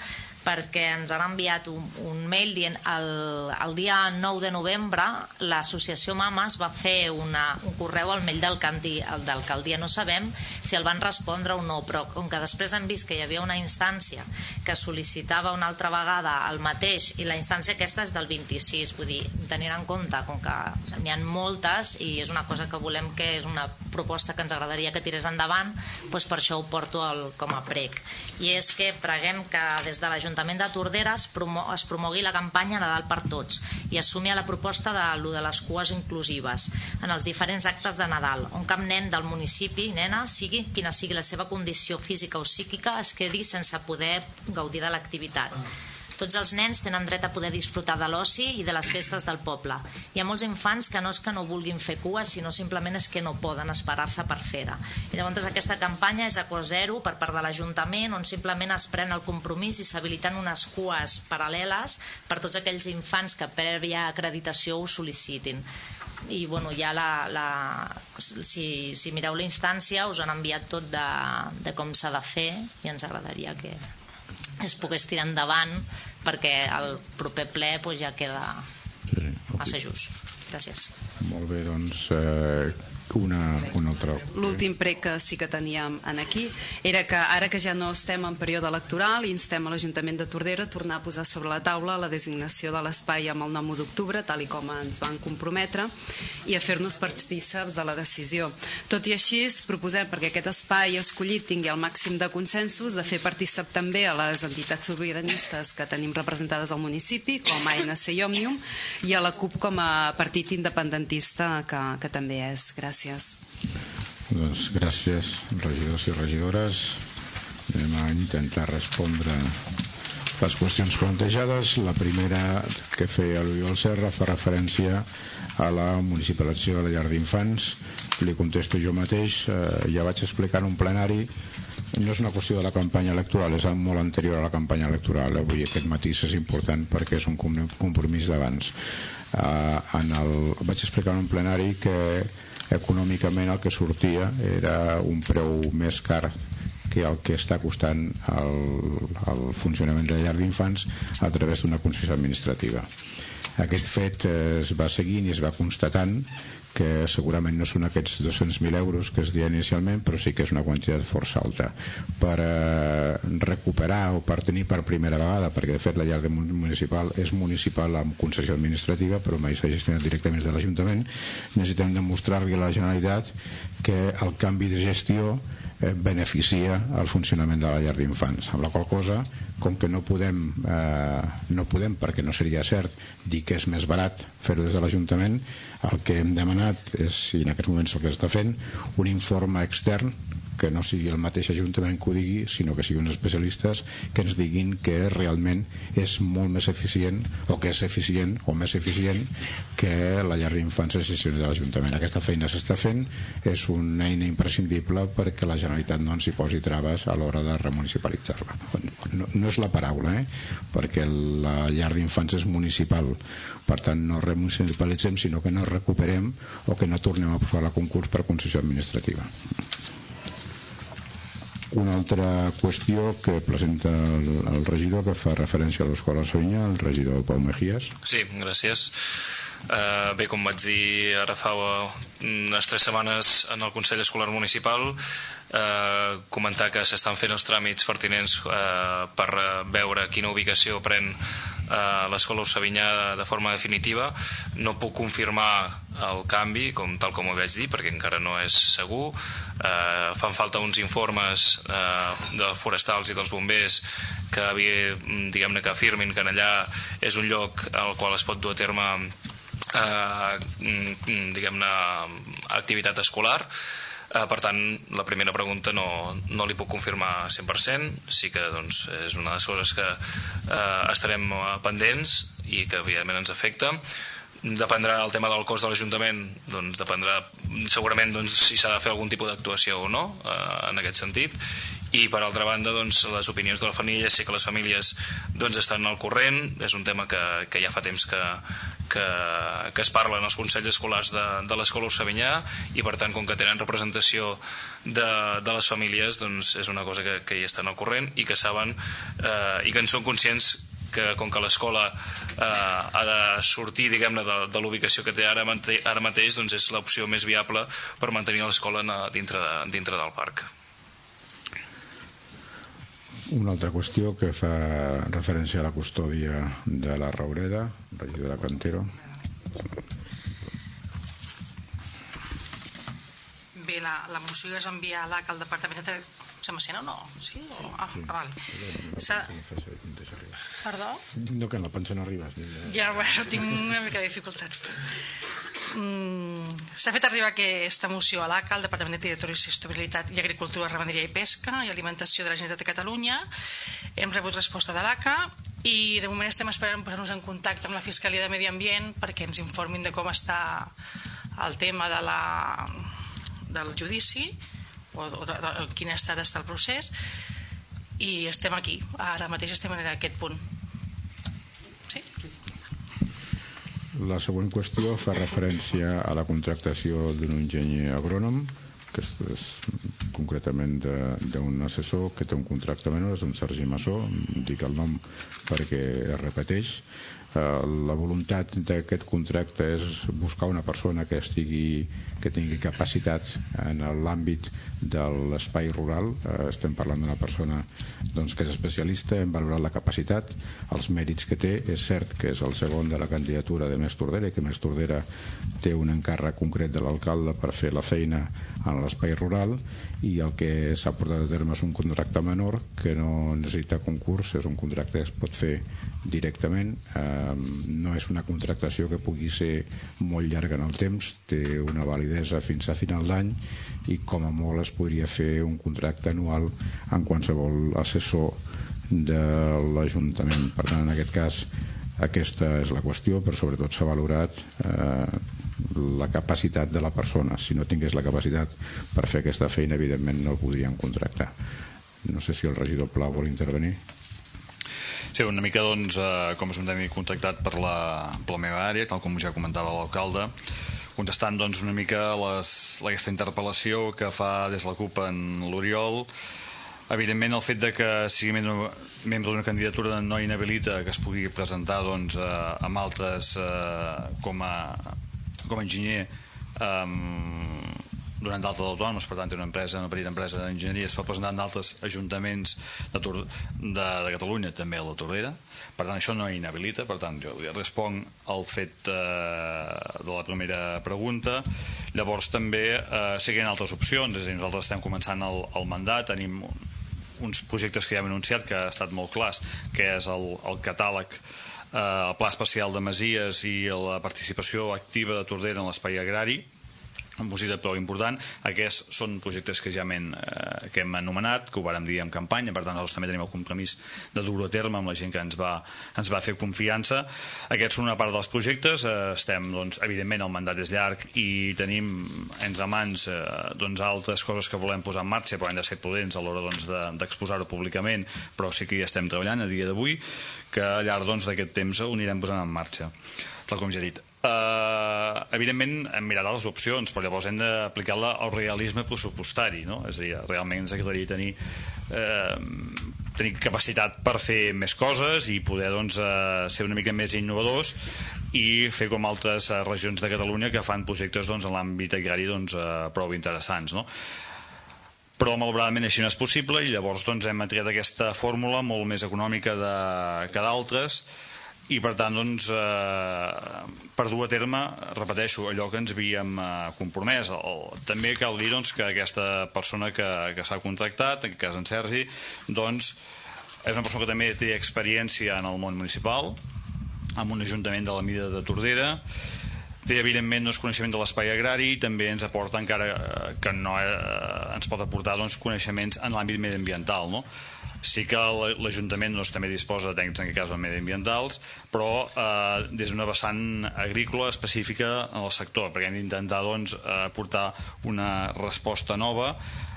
perquè ens han enviat un, un mail dient el, el dia 9 de novembre l'associació Mames va fer una, un correu al mail d'alcaldia. No sabem si el van respondre o no, però com que després hem vist que hi havia una instància que sol·licitava una altra vegada el mateix i la instància aquesta és del 26, vull dir, tenint en compte com que n'hi ha moltes i és una cosa que volem que és una proposta que ens agradaria que tirés endavant, doncs per això ho porto el, com a prec. I és que preguem que des de l'Ajuntament de Tordera es, promo es promogui la campanya Nadal per Tots i assumi la proposta de lo de les cues inclusives en els diferents actes de Nadal, on cap nen del municipi, nena, sigui quina sigui la seva condició física o psíquica, es quedi sense poder gaudir de l'activitat. Tots els nens tenen dret a poder disfrutar de l'oci i de les festes del poble. Hi ha molts infants que no és que no vulguin fer cua, sinó simplement és que no poden esperar-se per fer-la. I llavors aquesta campanya és a cost zero per part de l'Ajuntament, on simplement es pren el compromís i s'habiliten unes cues paral·leles per tots aquells infants que prèvia acreditació ho sol·licitin i bueno, ja la, la, si, si mireu la instància us han enviat tot de, de com s'ha de fer i ens agradaria que es pogués tirar endavant perquè el proper ple pues, ja queda massa just. Gràcies. Molt bé, doncs eh, una, una altra... L'últim prec que sí que teníem en aquí era que ara que ja no estem en període electoral instem a l'Ajuntament de Tordera a tornar a posar sobre la taula la designació de l'espai amb el nom d'octubre, tal i com ens van comprometre, i a fer-nos partíceps de la decisió. Tot i així, proposem perquè aquest espai escollit tingui el màxim de consensos, de fer partícep també a les entitats sobiranistes que tenim representades al municipi, com ANC i Òmnium, i a la CUP com a partit independentista que, que també és. Gràcies. Gràcies. Doncs gràcies, regidors i regidores. Anem a intentar respondre les qüestions plantejades. La primera que feia l'Oriol Serra fa referència a la municipalització de la llar d'infants. Li contesto jo mateix. Eh, ja vaig explicar en un plenari no és una qüestió de la campanya electoral, és molt anterior a la campanya electoral. Avui aquest matís és important perquè és un compromís d'abans. Eh, en el, vaig explicar en un plenari que econòmicament el que sortia era un preu més car que el que està costant el, el funcionament de la llar d'infants a través d'una concessió administrativa. Aquest fet es va seguint i es va constatant que segurament no són aquests 200.000 euros que es deia inicialment, però sí que és una quantitat força alta. Per eh, recuperar o per tenir per primera vegada, perquè de fet la llar de municipal és municipal amb concessió administrativa, però mai s'ha gestionat directament de l'Ajuntament, necessitem demostrar-li a la Generalitat que el canvi de gestió eh, beneficia el funcionament de la llar d'infants amb la qual cosa com que no podem, eh, no podem perquè no seria cert dir que és més barat fer-ho des de l'Ajuntament el que hem demanat és, i en aquests moments el que està fent, un informe extern que no sigui el mateix Ajuntament que ho digui, sinó que siguin especialistes que ens diguin que realment és molt més eficient o que és eficient o més eficient que la llar d'infants decisions de l'Ajuntament. Aquesta feina s'està fent, és una eina imprescindible perquè la Generalitat no ens hi posi traves a l'hora de remunicipalitzar-la. No, no és la paraula, eh? perquè la llar d'infants és municipal, per tant no remunicipalitzem sinó que no recuperem o que no tornem a posar la concurs per concessió administrativa. Una altra qüestió que presenta el, el regidor que fa referència a l'Escola Sonya, el regidor Pau Mejías. Sí, gràcies. Uh, bé, com vaig dir ara fa unes tres setmanes en el Consell Escolar Municipal, uh, comentar que s'estan fent els tràmits pertinents uh, per veure quina ubicació pren a l'escola Ursavinyà de forma definitiva. No puc confirmar el canvi, com tal com ho vaig dir, perquè encara no és segur. Eh, fan falta uns informes eh, de forestals i dels bombers que diguem-ne que afirmin que allà és un lloc al qual es pot dur a terme eh, diguem-ne activitat escolar Eh, per tant, la primera pregunta no, no li puc confirmar 100%, sí que doncs, és una de les coses que eh, estarem eh, pendents i que evidentment ens afecta. Dependrà el tema del cost de l'Ajuntament, doncs dependrà segurament doncs, si s'ha de fer algun tipus d'actuació o no, eh, en aquest sentit, i per altra banda doncs, les opinions de la família. Sé que les famílies doncs, estan al corrent. És un tema que, que ja fa temps que, que, que es parla en els consells escolars de, de l'escola Ursavinyà i per tant com que tenen representació de, de les famílies doncs és una cosa que, que hi estan al corrent i que saben eh, i que en són conscients que com que l'escola eh, ha de sortir diguem-ne de, de l'ubicació que té ara, ara mateix doncs és l'opció més viable per mantenir l'escola dintre, de, dintre del parc una altra qüestió que fa referència a la custòdia de la Raureda, regidora Cantero. Bé, la, la moció es va enviar a l'AC al Departament de... Sembla ser, no? No? Sí? O... Ah, sí. ah, vale. Perdó? No, que no, pensa no arribes. Ja, bueno, tinc una mica de dificultats. Mm, S'ha fet arribar aquesta moció a l'ACA, al Departament de Territori, Sostenibilitat i Agricultura, Ramaderia i Pesca i Alimentació de la Generalitat de Catalunya. Hem rebut resposta de l'ACA i de moment estem esperant posar-nos en contacte amb la Fiscalia de Medi Ambient perquè ens informin de com està el tema de la, del judici o de, de, de quin estat està el procés i estem aquí, ara mateix estem en aquest punt. La següent qüestió fa referència a la contractació d'un enginyer agrònom, que és, és concretament d'un assessor que té un contracte menor, és un Sergi Massó, dic el nom perquè es repeteix, la voluntat d'aquest contracte és buscar una persona que estigui que tingui capacitats en l'àmbit de l'espai rural. Eh, estem parlant d'una persona doncs, que és especialista en valorar la capacitat els mèrits que té, és cert que és el segon de la candidatura de Més Tordera i que Més Tordera té un encàrrec concret de l'alcalde per fer la feina en l'espai rural i el que s'ha portat a terme és un contracte menor que no necessita concurs, és un contracte que es pot fer directament. Eh, no és una contractació que pugui ser molt llarga en el temps té una validesa fins a final d'any i com a molt es podria fer un contracte anual en qualsevol assessor de l'Ajuntament. Per tant en aquest cas aquesta és la qüestió però sobretot s'ha valorat eh, la capacitat de la persona. Si no tingués la capacitat per fer aquesta feina evidentment no el podrien contractar. No sé si el regidor Pla vol intervenir Sí, una mica, doncs, eh, com és un tema contactat per la, per la meva àrea, tal com ja comentava l'alcalde, contestant doncs, una mica les, aquesta interpel·lació que fa des de la CUP en l'Oriol, evidentment el fet de que sigui membre d'una candidatura no inhabilita que es pugui presentar doncs, eh, amb altres eh, com, a, com a enginyer eh, donant d'alta d'autònoms, per tant té una empresa, una petita empresa d'enginyeria, es fa presentar en d'altres ajuntaments de, de, de Catalunya, també a la Tordera, per tant això no inhabilita, per tant jo li responc al fet eh, de la primera pregunta, llavors també eh, seguint altres opcions, és a dir, nosaltres estem començant el, el mandat, tenim uns projectes que ja hem anunciat que ha estat molt clars, que és el, el catàleg eh, el Pla Especial de Masies i la participació activa de Tordera en l'espai agrari, un projecte prou important. Aquests són projectes que ja hem, eh, que hem anomenat, que ho vàrem dir en campanya, per tant nosaltres també tenim el compromís de dur-ho a terme amb la gent que ens va, ens va fer confiança. Aquests són una part dels projectes, eh, estem, doncs, evidentment el mandat és llarg i tenim entre mans eh, doncs, altres coses que volem posar en marxa, però hem de ser prudents a l'hora doncs, d'exposar-ho de, públicament, però sí que hi estem treballant a dia d'avui, que al llarg doncs, d'aquest doncs, temps ho anirem posant en marxa, tal com ja he dit. Uh, evidentment hem mirat les opcions però llavors hem d'aplicar el realisme pressupostari no? és a dir, realment ens agradaria tenir uh, tenir capacitat per fer més coses i poder doncs, uh, ser una mica més innovadors i fer com altres uh, regions de Catalunya que fan projectes doncs, en l'àmbit agrari doncs, uh, prou interessants no? però malauradament així no és possible i llavors doncs, hem triat aquesta fórmula molt més econòmica de, que d'altres i per tant doncs, eh, per dur a terme, repeteixo, allò que ens havíem eh, compromès. El, també cal dir doncs, que aquesta persona que, que s'ha contractat, en cas en Sergi, doncs, és una persona que també té experiència en el món municipal, amb un ajuntament de la mida de Tordera, té evidentment doncs, coneixement de l'espai agrari i també ens aporta encara eh, que no eh, ens pot aportar doncs, coneixements en l'àmbit mediambiental no? Sí que l'Ajuntament doncs, també disposa de tècnics en aquest cas mediambientals, però eh, des d'una vessant agrícola específica en el sector, perquè hem d'intentar doncs, aportar una resposta nova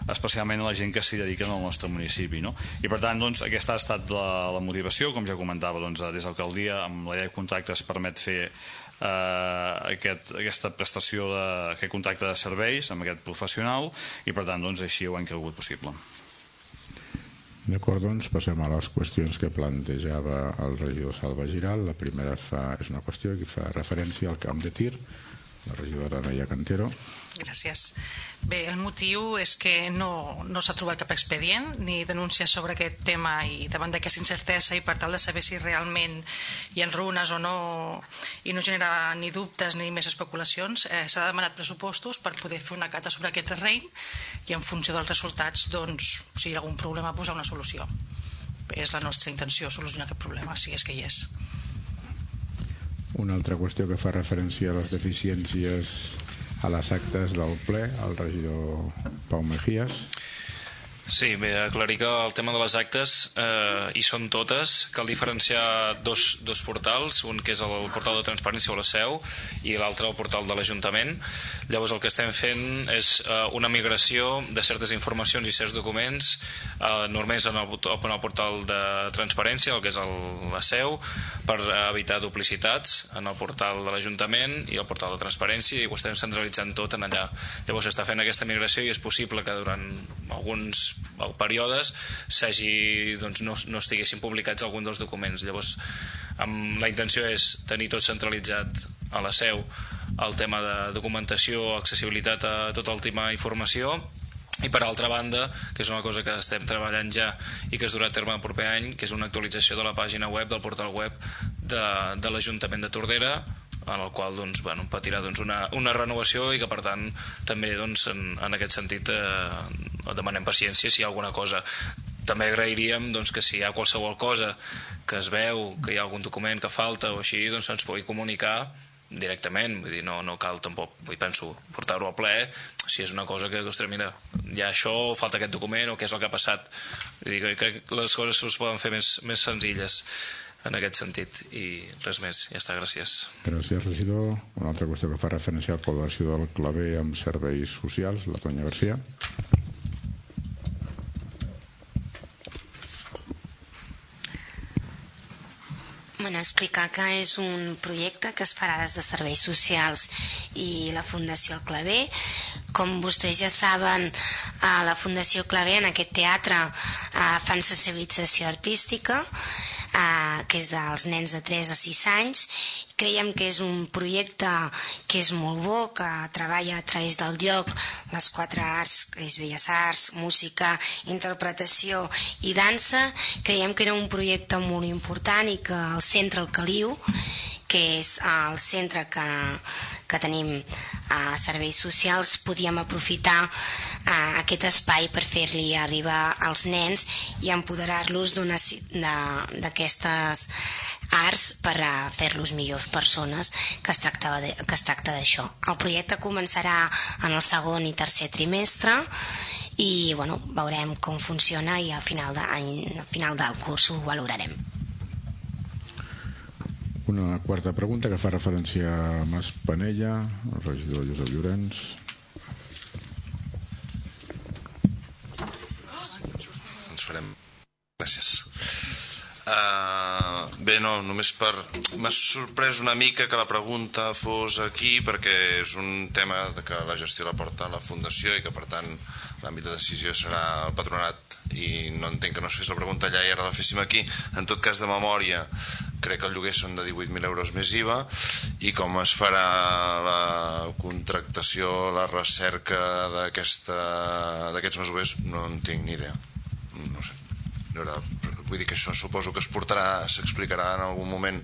especialment a la gent que s'hi dediquen al nostre municipi. No? I per tant, doncs, aquesta ha estat la, la motivació, com ja comentava, doncs, des de l'alcaldia, amb la llei de contractes permet fer eh, aquest, aquesta prestació, de, aquest contracte de serveis amb aquest professional i per tant doncs, així ho hem cregut possible. D'acord, doncs passem a les qüestions que plantejava el regidor Salva Giral. La primera fa, és una qüestió que fa referència al camp de tir, la regidora Noia Cantero. Gràcies. Bé, el motiu és que no, no s'ha trobat cap expedient ni denúncia sobre aquest tema i davant d'aquesta incertesa i per tal de saber si realment hi ha runes o no i no genera ni dubtes ni més especulacions, eh, s'ha demanat pressupostos per poder fer una cata sobre aquest terreny i en funció dels resultats, doncs, si hi ha algun problema, posar una solució. És la nostra intenció, solucionar aquest problema, si és que hi és. Una altra qüestió que fa referència a les deficiències a les actes del ple, el regidor Pau Mejías. Sí, bé, aclarir que el tema de les actes eh, hi són totes. Cal diferenciar dos, dos portals, un que és el portal de transparència o la seu i l'altre el portal de l'Ajuntament. Llavors el que estem fent és eh, una migració de certes informacions i certs documents eh, només en el, en el portal de transparència, el que és el, la seu, per evitar duplicitats en el portal de l'Ajuntament i el portal de transparència i ho estem centralitzant tot en allà. Llavors s'està fent aquesta migració i és possible que durant alguns períodes s'hagi doncs, no, no estiguessin publicats algun dels documents llavors amb, la intenció és tenir tot centralitzat a la seu el tema de documentació accessibilitat a tota última informació. I per altra banda, que és una cosa que estem treballant ja i que es durà a terme el proper any, que és una actualització de la pàgina web, del portal web de, de l'Ajuntament de Tordera, en el qual doncs, bueno, patirà doncs, una, una renovació i que per tant també doncs, en, en aquest sentit eh, demanem paciència si hi ha alguna cosa. També agrairíem doncs, que si hi ha qualsevol cosa que es veu, que hi ha algun document que falta o així, doncs ens pugui comunicar directament, vull dir, no, no cal tampoc, vull penso, portar-ho al ple si és una cosa que, ostres, mira, hi ha això, falta aquest document, o què és el que ha passat? Vull dir, crec que les coses es poden fer més, més senzilles en aquest sentit i res més, ja està, gràcies. Gràcies regidor, una altra qüestió que fa referència a la col·laboració del claver amb serveis socials, la Tonya Garcia Bueno, explicar que és un projecte que es farà des de Serveis Socials i la Fundació El Claver. Com vostès ja saben, a la Fundació Claver en aquest teatre eh, fan sensibilització artística eh, que és dels nens de 3 a 6 anys. Creiem que és un projecte que és molt bo, que treballa a través del lloc les quatre arts, que és Belles Arts, música, interpretació i dansa. Creiem que era un projecte molt important i que el centre El Caliu que és el centre que, que tenim a serveis socials, podíem aprofitar uh, aquest espai per fer-li arribar als nens i empoderar-los d'aquestes arts per a fer-los millors persones que es, tractava de, que es tracta d'això. El projecte començarà en el segon i tercer trimestre i bueno, veurem com funciona i al final, de, al final del curs ho valorarem. Una quarta pregunta que fa referència a Mas Panella, el regidor Josep Llorenç. Ens farem... Gràcies. Uh, bé, no, només per... M'ha sorprès una mica que la pregunta fos aquí perquè és un tema que la gestió la porta la Fundació i que per tant l'àmbit de decisió serà el patronat i no entenc que no es fes la pregunta allà i ara la féssim aquí. En tot cas, de memòria, crec que el lloguer són de 18.000 euros més IVA i com es farà la contractació, la recerca d'aquests masovers no en tinc ni idea. No sé. Hi haurà vull dir que això suposo que es portarà, s'explicarà en algun moment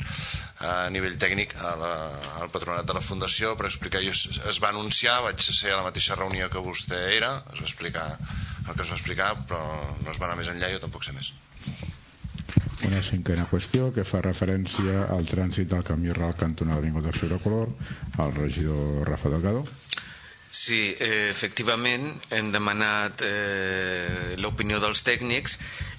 a nivell tècnic a la, al patronat de la Fundació per explicar, jo es, es va anunciar, vaig ser a la mateixa reunió que vostè era, es va explicar el que es va explicar, però no es va anar més enllà, jo tampoc sé més. Una cinquena qüestió que fa referència al trànsit del camí ral cantonal Avinguda Fibra Color, al regidor Rafa Delgado. Sí, eh, efectivament hem demanat eh, l'opinió dels tècnics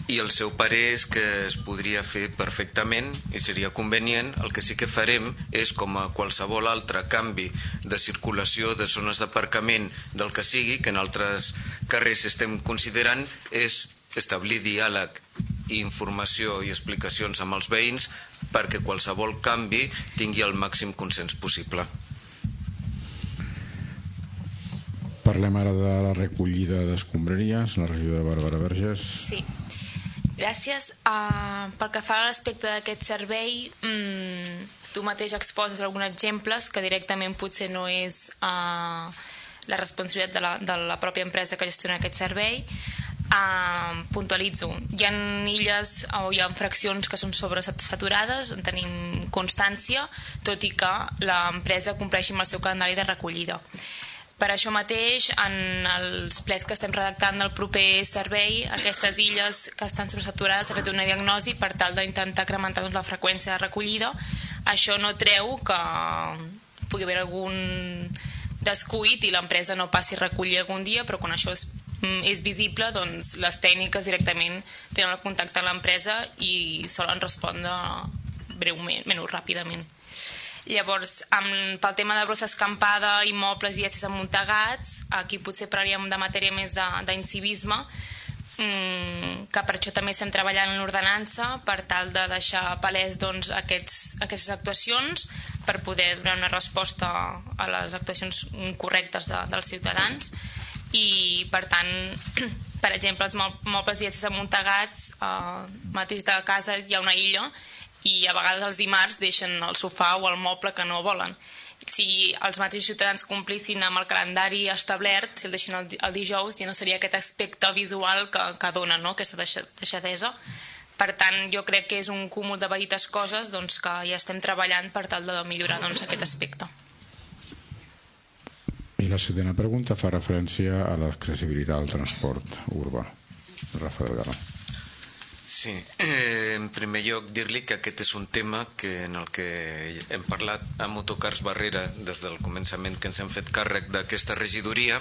i el seu parer és que es podria fer perfectament i seria convenient. El que sí que farem és, com a qualsevol altre canvi de circulació de zones d'aparcament del que sigui, que en altres carrers estem considerant, és establir diàleg informació i explicacions amb els veïns perquè qualsevol canvi tingui el màxim consens possible. Parlem ara de la recollida d'escombraries, la regió de Bàrbara Verges. Sí. Gràcies. Uh, pel que fa a l'aspecte d'aquest servei, mm, tu mateix exposes alguns exemples que directament potser no és uh, la responsabilitat de la, de la pròpia empresa que gestiona aquest servei. Uh, puntualitzo. Hi ha illes o hi ha fraccions que són sobresaturades, en tenim constància, tot i que l'empresa compleixi amb el seu calendari de recollida. Per això mateix, en els plecs que estem redactant del proper servei, aquestes illes que estan sobresaturades s'ha fet una diagnosi per tal d'intentar incrementar doncs, la freqüència de recollida. Això no treu que pugui haver algun descuit i l'empresa no passi a recollir algun dia, però quan això és, mm, és visible, doncs les tècniques directament tenen el contacte amb l'empresa i solen respondre breument, menys ràpidament. Llavors, amb, pel tema de brossa escampada, immobles i accés amuntegats, aquí potser parlaríem de matèria més d'incivisme, mm, que per això també estem treballant en l'ordenança per tal de deixar palès doncs, aquests, aquestes actuacions per poder donar una resposta a les actuacions correctes de, dels ciutadans. I per tant per exemple els mobles i accés amuntegats eh, mateix de casa hi ha una illa i a vegades els dimarts deixen el sofà o el moble que no volen. Si els mateixos ciutadans complissin amb el calendari establert, si el deixen el, el dijous, ja no seria aquest aspecte visual que, que dona no? aquesta deixadesa. Per tant, jo crec que és un cúmul de petites coses doncs, que ja estem treballant per tal de millorar doncs, aquest aspecte. I la setena pregunta fa referència a l'accessibilitat al transport urbà. Rafa Delgado. Sí, eh, en primer lloc dir-li que aquest és un tema que en el que hem parlat amb Autocars Barrera des del començament que ens hem fet càrrec d'aquesta regidoria.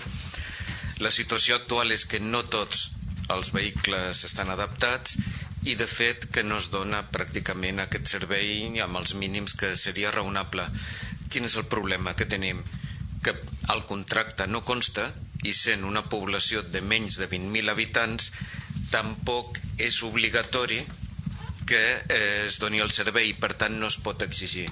La situació actual és que no tots els vehicles estan adaptats i de fet que no es dona pràcticament aquest servei amb els mínims que seria raonable. Quin és el problema que tenim? Que el contracte no consta i sent una població de menys de 20.000 habitants tampoc és obligatori que eh, es doni el servei i per tant no es pot exigir.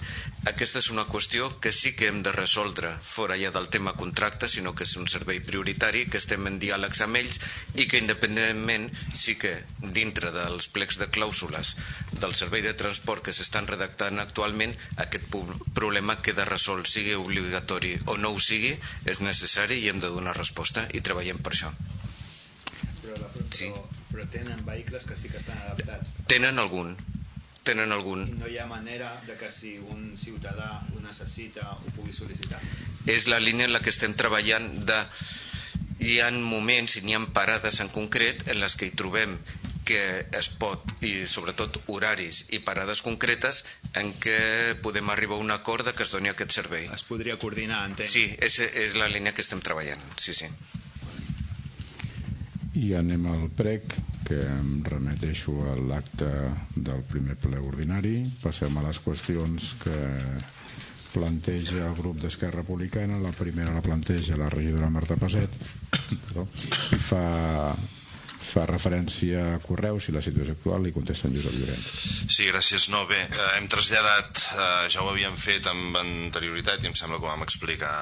Aquesta és una qüestió que sí que hem de resoldre fora ja del tema contracte, sinó que és un servei prioritari, que estem en diàlegs amb ells i que independentment sí que dintre dels plecs de clàusules del servei de transport que s'estan redactant actualment aquest problema queda resolt, sigui obligatori o no ho sigui, és necessari i hem de donar resposta i treballem per això. Sí però tenen vehicles que sí que estan adaptats. Tenen algun, tenen algun. I no hi ha manera de que si un ciutadà ho necessita ho pugui sol·licitar. És la línia en la que estem treballant de... Hi ha moments i n'hi ha parades en concret en les que hi trobem que es pot, i sobretot horaris i parades concretes en què podem arribar a un acord de que es doni aquest servei. Es podria coordinar, entenc. Sí, és, és la línia que estem treballant, sí, sí. I anem al prec, que em remeteixo a l'acte del primer ple ordinari. Passem a les qüestions que planteja el grup d'Esquerra Republicana. La primera la planteja la regidora Marta Paset i fa fa referència a correus i la situació actual i contesta en Josep Llorenç. Sí, gràcies. No, bé, eh, hem traslladat, eh, ja ho havíem fet amb anterioritat i em sembla que ho vam explicar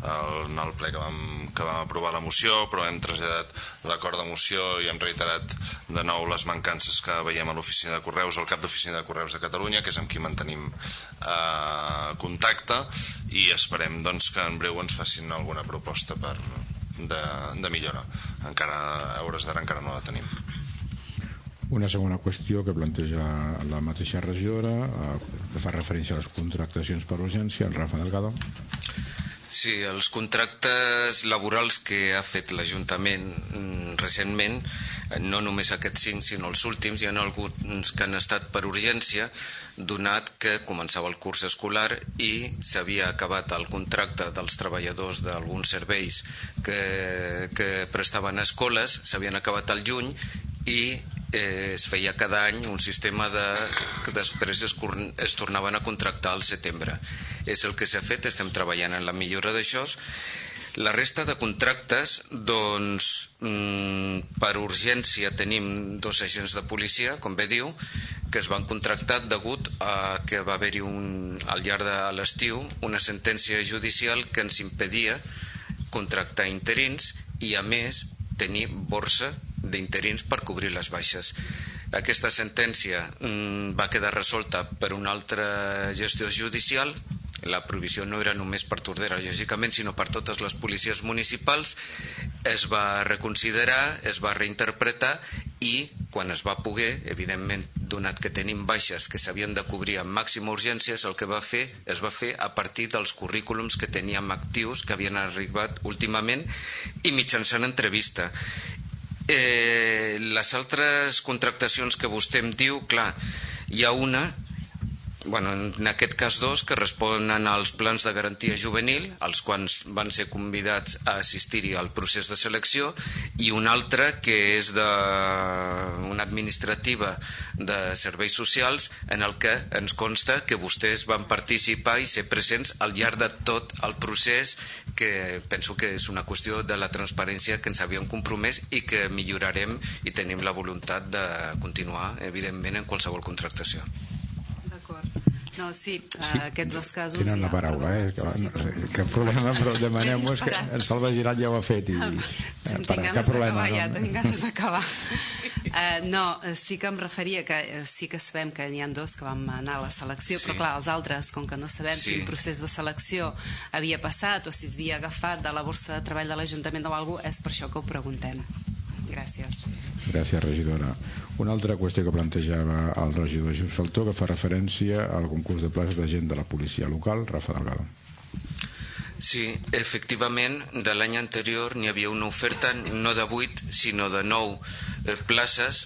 el, en el ple que vam, que vam aprovar la moció, però hem traslladat l'acord de moció i hem reiterat de nou les mancances que veiem a l'oficina de correus, al cap d'oficina de correus de Catalunya, que és amb qui mantenim eh, contacte i esperem doncs, que en breu ens facin alguna proposta per, de, de millora. Encara, a hores d'ara encara no la tenim. Una segona qüestió que planteja la mateixa regidora, eh, que fa referència a les contractacions per urgència, el Rafa Delgado. Sí, els contractes laborals que ha fet l'Ajuntament mm, recentment, no només aquests cinc, sinó els últims, hi ha alguns que han estat per urgència, donat que començava el curs escolar i s'havia acabat el contracte dels treballadors d'alguns serveis que, que prestaven a escoles, s'havien acabat al juny i eh, es feia cada any un sistema de, que després es, es tornaven a contractar al setembre. És el que s'ha fet, estem treballant en la millora d'això. La resta de contractes, doncs, mm, per urgència tenim dos agents de policia, com bé diu, que es van contractar degut a que va haver-hi al llarg de l'estiu una sentència judicial que ens impedia contractar interins i a més tenir borsa d'interins per cobrir les baixes. Aquesta sentència mm, va quedar resolta per una altra gestió judicial la prohibició no era només per Tordera, lògicament, sinó per totes les policies municipals, es va reconsiderar, es va reinterpretar i quan es va poder, evidentment, donat que tenim baixes que s'havien de cobrir amb màxima urgència, el que va fer es va fer a partir dels currículums que teníem actius, que havien arribat últimament, i mitjançant entrevista. Eh, les altres contractacions que vostè em diu, clar, hi ha una bueno, en aquest cas dos que responen als plans de garantia juvenil, als quals van ser convidats a assistir-hi al procés de selecció, i una altra que és de una administrativa de serveis socials en el que ens consta que vostès van participar i ser presents al llarg de tot el procés que penso que és una qüestió de la transparència que ens havíem compromès i que millorarem i tenim la voluntat de continuar, evidentment, en qualsevol contractació. No, sí, sí. Uh, aquests dos casos... Tenen la paraula, eh? Que, sí, no, cap problema, però demanem és que el Salva Girat ja ho ha fet i... Eh, per, cap problema. No? Ja tenim ganes d'acabar. Uh, no, sí que em referia que sí que sabem que n'hi ha dos que vam anar a la selecció, sí. però clar, els altres, com que no sabem sí. quin procés de selecció havia passat o si es havia agafat de la borsa de treball de l'Ajuntament o alguna és per això que ho preguntem. Gràcies. Gràcies, regidora. Una altra qüestió que plantejava el regidor Just Saltó que fa referència al concurs de places de gent de la policia local, Rafa Delgado. Sí, efectivament, de l'any anterior n'hi havia una oferta no de 8, sinó de 9 eh, places.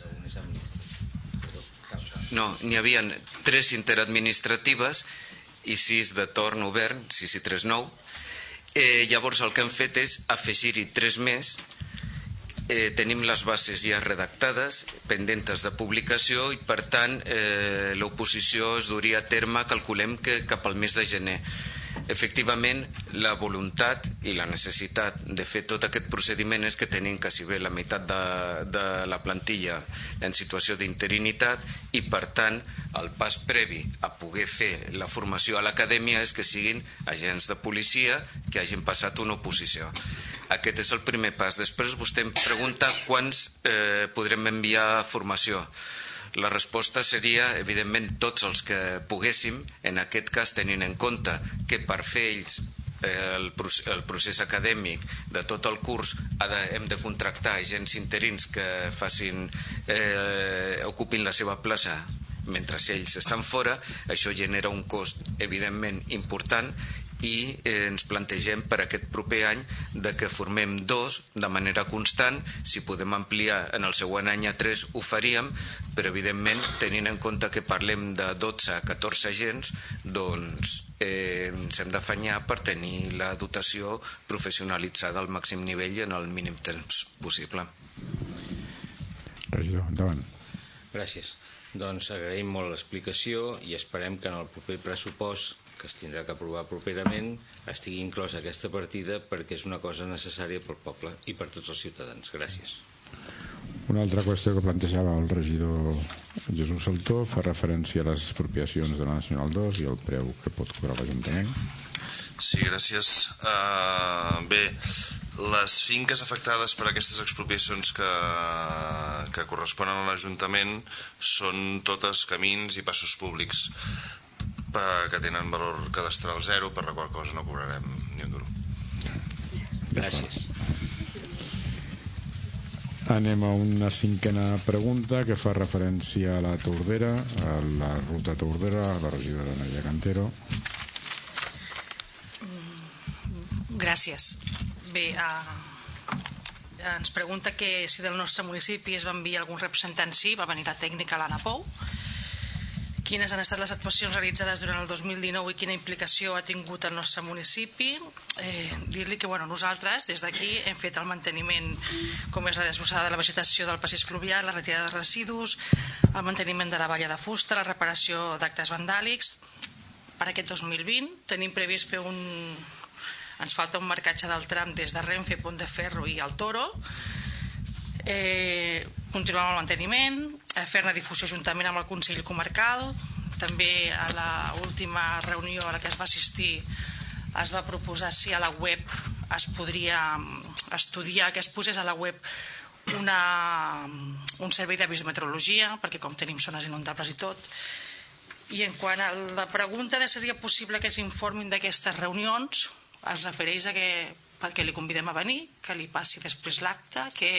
No, n'hi havia 3 interadministratives i 6 de torn obert, 6 i 3, 9. Eh, llavors el que han fet és afegir-hi 3 més eh, tenim les bases ja redactades, pendentes de publicació i per tant eh, l'oposició es duria a terme, calculem que cap al mes de gener. Efectivament, la voluntat i la necessitat de fer tot aquest procediment és que tenim quasi bé la meitat de, de la plantilla en situació d'interinitat i, per tant, el pas previ a poder fer la formació a l'acadèmia és que siguin agents de policia que hagin passat una oposició. Aquest és el primer pas. Després vostè em pregunta quants eh, podrem enviar a formació. La resposta seria, evidentment, tots els que poguéssim, en aquest cas tenint en compte que per fer ells eh, el, el procés acadèmic de tot el curs ha de, hem de contractar agents interins que facin, eh, ocupin la seva plaça mentre ells estan fora, això genera un cost evidentment important i eh, ens plantegem per aquest proper any de que formem dos de manera constant, si podem ampliar en el següent any a tres ho faríem, però evidentment tenint en compte que parlem de 12 a 14 agents doncs eh, ens hem d'afanyar per tenir la dotació professionalitzada al màxim nivell en el mínim temps possible. Regidor, endavant. Gràcies. Doncs agraïm molt l'explicació i esperem que en el proper pressupost que es tindrà que aprovar properament estigui inclosa aquesta partida perquè és una cosa necessària pel poble i per tots els ciutadans. Gràcies. Una altra qüestió que plantejava el regidor Jesús Saltó fa referència a les expropiacions de la Nacional 2 i el preu que pot cobrar l'Ajuntament. Sí, gràcies. Uh, bé, les finques afectades per aquestes expropiacions que, que corresponen a l'Ajuntament són totes camins i passos públics que tenen valor cadastral zero, per la qual cosa no cobrarem ni un duro. Gràcies. Anem a una cinquena pregunta que fa referència a la Tordera, a la ruta Tordera, a la regidora Nadia Cantero. Gràcies. Bé, uh, ens pregunta que si del nostre municipi es va enviar algun representant, sí, va venir la tècnica l'Anna Pou, quines han estat les actuacions realitzades durant el 2019 i quina implicació ha tingut el nostre municipi. Eh, Dir-li que bueno, nosaltres, des d'aquí, hem fet el manteniment, com és la desbrossada de la vegetació del passeig fluvial, la retirada de residus, el manteniment de la valla de fusta, la reparació d'actes vandàlics. Per aquest 2020 tenim previst fer un, ens falta un marcatge del tram des de Renfe, Pont de Ferro i el Toro, eh, continuar amb el manteniment, eh, fer-ne difusió juntament amb el Consell Comarcal, també a l'última reunió a la que es va assistir es va proposar si a la web es podria mm, estudiar que es posés a la web una, un servei de biometrologia, perquè com tenim zones inundables i tot, i en quant a la pregunta de si seria possible que s'informin d'aquestes reunions, es refereix a que perquè li convidem a venir, que li passi després l'acte, que...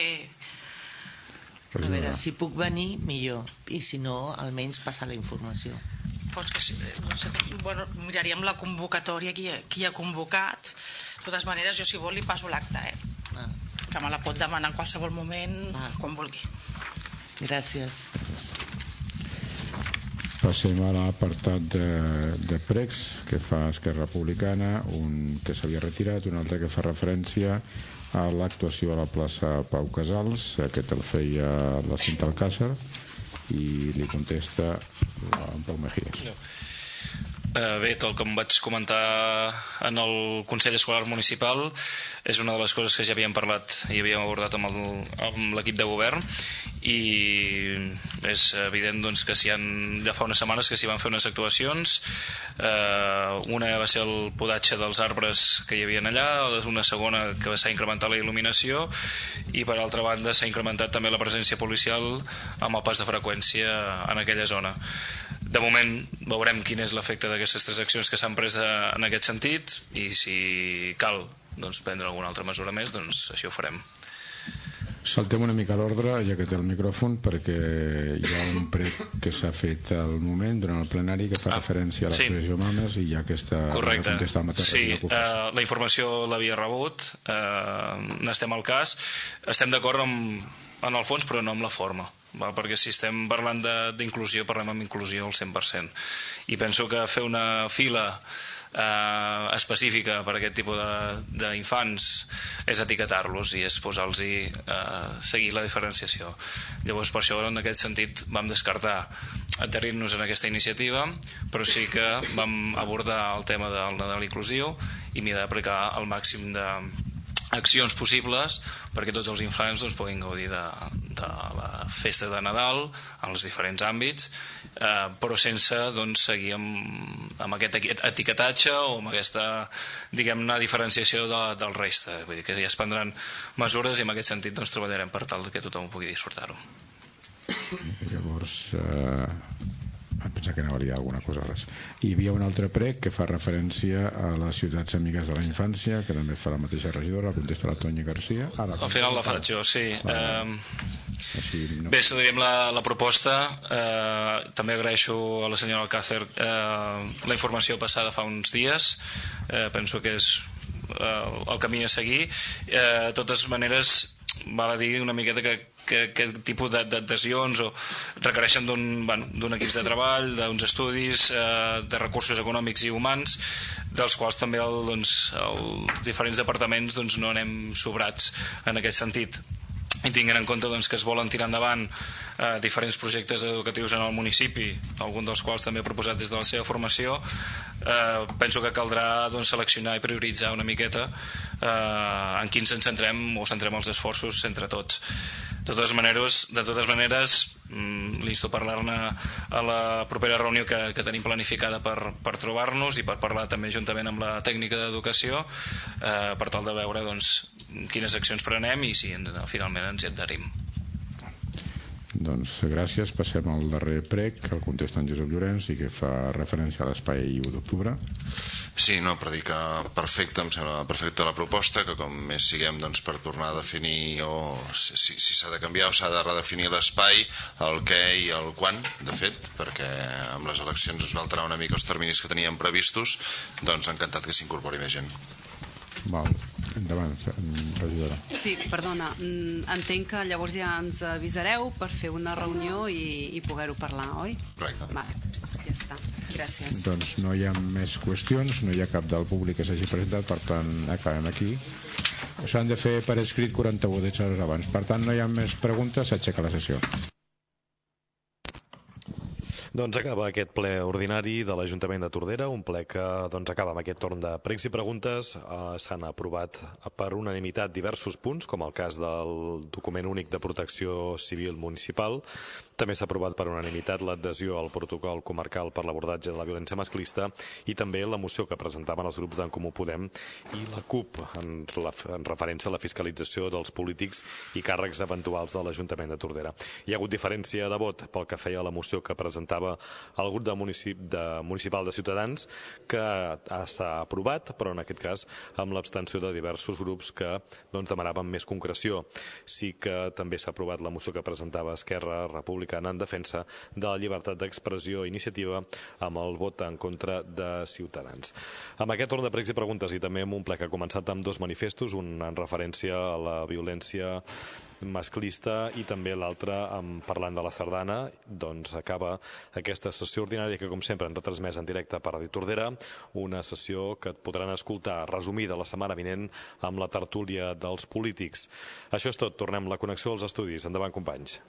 A veure, si puc venir, millor. I si no, almenys passar la informació. Doncs que, no sé, bueno, miraríem la convocatòria, qui, qui ha convocat. De totes maneres, jo si vol li passo l'acte, eh? Ah. Que me la pot demanar en qualsevol moment, ah. quan vulgui. Gràcies. Passem a l'apartat de, de pregs que fa Esquerra Republicana, un que s'havia retirat, un altre que fa referència a l'actuació a la plaça Pau Casals, aquest el feia la Cinta Alcàsser, i li contesta Pau Mejías. No. Eh, bé, tal com vaig comentar en el Consell Escolar Municipal és una de les coses que ja havíem parlat i havíem abordat amb l'equip de govern i és evident doncs, que si han, ja fa unes setmanes que s'hi van fer unes actuacions. Eh, una va ser el podatge dels arbres que hi havia allà una segona que s'ha incrementat la il·luminació i per altra banda s'ha incrementat també la presència policial amb el pas de freqüència en aquella zona de moment veurem quin és l'efecte d'aquestes tres accions que s'han pres en aquest sentit i si cal doncs, prendre alguna altra mesura més, doncs així ho farem. Saltem una mica l'ordre, ja que té el micròfon, perquè hi ha un prec que s'ha fet al moment, durant el plenari, que fa ah, referència a l'expressió sí. mames i ja aquesta... Correcte. Sí, uh, la informació l'havia rebut, uh, n'estem al cas, estem d'acord amb, en el fons, però no amb la forma val? perquè si estem parlant d'inclusió parlem amb inclusió al 100% i penso que fer una fila eh, específica per a aquest tipus d'infants és etiquetar-los i és posar-los eh, seguir la diferenciació llavors per això en aquest sentit vam descartar adherir-nos en aquesta iniciativa però sí que vam abordar el tema de, de l'inclusió i m'hi d'aplicar el màxim de accions possibles perquè tots els infants doncs, puguin gaudir de, de la festa de Nadal en els diferents àmbits eh, però sense doncs, seguir amb, amb aquest etiquetatge o amb aquesta diguem-ne diferenciació de, del reste. Vull dir que ja es prendran mesures i en aquest sentit doncs, treballarem per tal que tothom pugui disfrutar-ho. Llavors eh, em pensa que anava a alguna cosa res. Hi havia un altre prec que fa referència a les ciutats amigues de la infància, que també fa la mateixa regidora, contesta la Tonya Garcia. Ah, la Al final la faig jo, sí. Ah, eh, així, no. Bé, estudiarem la, la proposta. Eh, també agraeixo a la senyora Alcácer eh, la informació passada fa uns dies. Eh, penso que és eh, el camí a seguir. Eh, de totes maneres, val a dir una miqueta que que aquest tipus d'adhesions o requereixen d'un bueno, equip de treball, d'uns estudis, eh, de recursos econòmics i humans, dels quals també el, doncs, els diferents departaments doncs, no anem sobrats en aquest sentit i tinguent en compte doncs, que es volen tirar endavant eh, diferents projectes educatius en el municipi, algun dels quals també ha proposat des de la seva formació, eh, penso que caldrà doncs, seleccionar i prioritzar una miqueta eh, en quins ens centrem o centrem els esforços entre tots. De totes maneres, de totes maneres mm, l'insto a parlar-ne a la propera reunió que, que tenim planificada per, per trobar-nos i per parlar també juntament amb la tècnica d'educació eh, per tal de veure doncs, quines accions prenem i si finalment ens hi adherim. Doncs gràcies. Passem al darrer prec, que el contesta en Josep Llorenç i que fa referència a l'espai 1 d'octubre. Sí, no, per dir que perfecte, em sembla perfecta la proposta, que com més siguem doncs, per tornar a definir o si s'ha si de canviar o s'ha de redefinir l'espai, el què i el quan, de fet, perquè amb les eleccions es va alterar una mica els terminis que teníem previstos, doncs encantat que s'incorpori més gent. Val. Endavant, regidora. Sí, perdona, mm, entenc que llavors ja ens avisareu per fer una reunió i, i poder-ho parlar, oi? Correcte. Vale, ja està. Gràcies. Doncs no hi ha més qüestions, no hi ha cap del públic que s'hagi presentat, per tant acabem aquí. S'han de fer per escrit 48 hores abans. Per tant, no hi ha més preguntes, s'aixeca la sessió. Doncs acaba aquest ple ordinari de l'Ajuntament de Tordera, un ple que doncs, acaba amb aquest torn de pregs i preguntes. Eh, S'han aprovat per unanimitat diversos punts, com el cas del document únic de protecció civil municipal. També s'ha aprovat per unanimitat l'adhesió al protocol comarcal per l'abordatge de la violència masclista i també la moció que presentaven els grups d'en Comú Podem i la CUP en, la, en referència a la fiscalització dels polítics i càrrecs eventuals de l'Ajuntament de Tordera. Hi ha hagut diferència de vot pel que feia la moció que presentava el grup de, municip, de municipal de Ciutadans que s'ha aprovat, però en aquest cas amb l'abstenció de diversos grups que doncs, demanaven més concreció. Sí que també s'ha aprovat la moció que presentava Esquerra Republicana Republicana en defensa de la llibertat d'expressió i iniciativa amb el vot en contra de Ciutadans. Amb aquest torn de pregs i preguntes i també amb un ple que ha començat amb dos manifestos, un en referència a la violència masclista i també l'altre parlant de la sardana doncs acaba aquesta sessió ordinària que com sempre han retransmès en directe per Radio Tordera una sessió que et podran escoltar resumida la setmana vinent amb la tertúlia dels polítics. Això és tot, tornem la connexió als estudis. Endavant companys.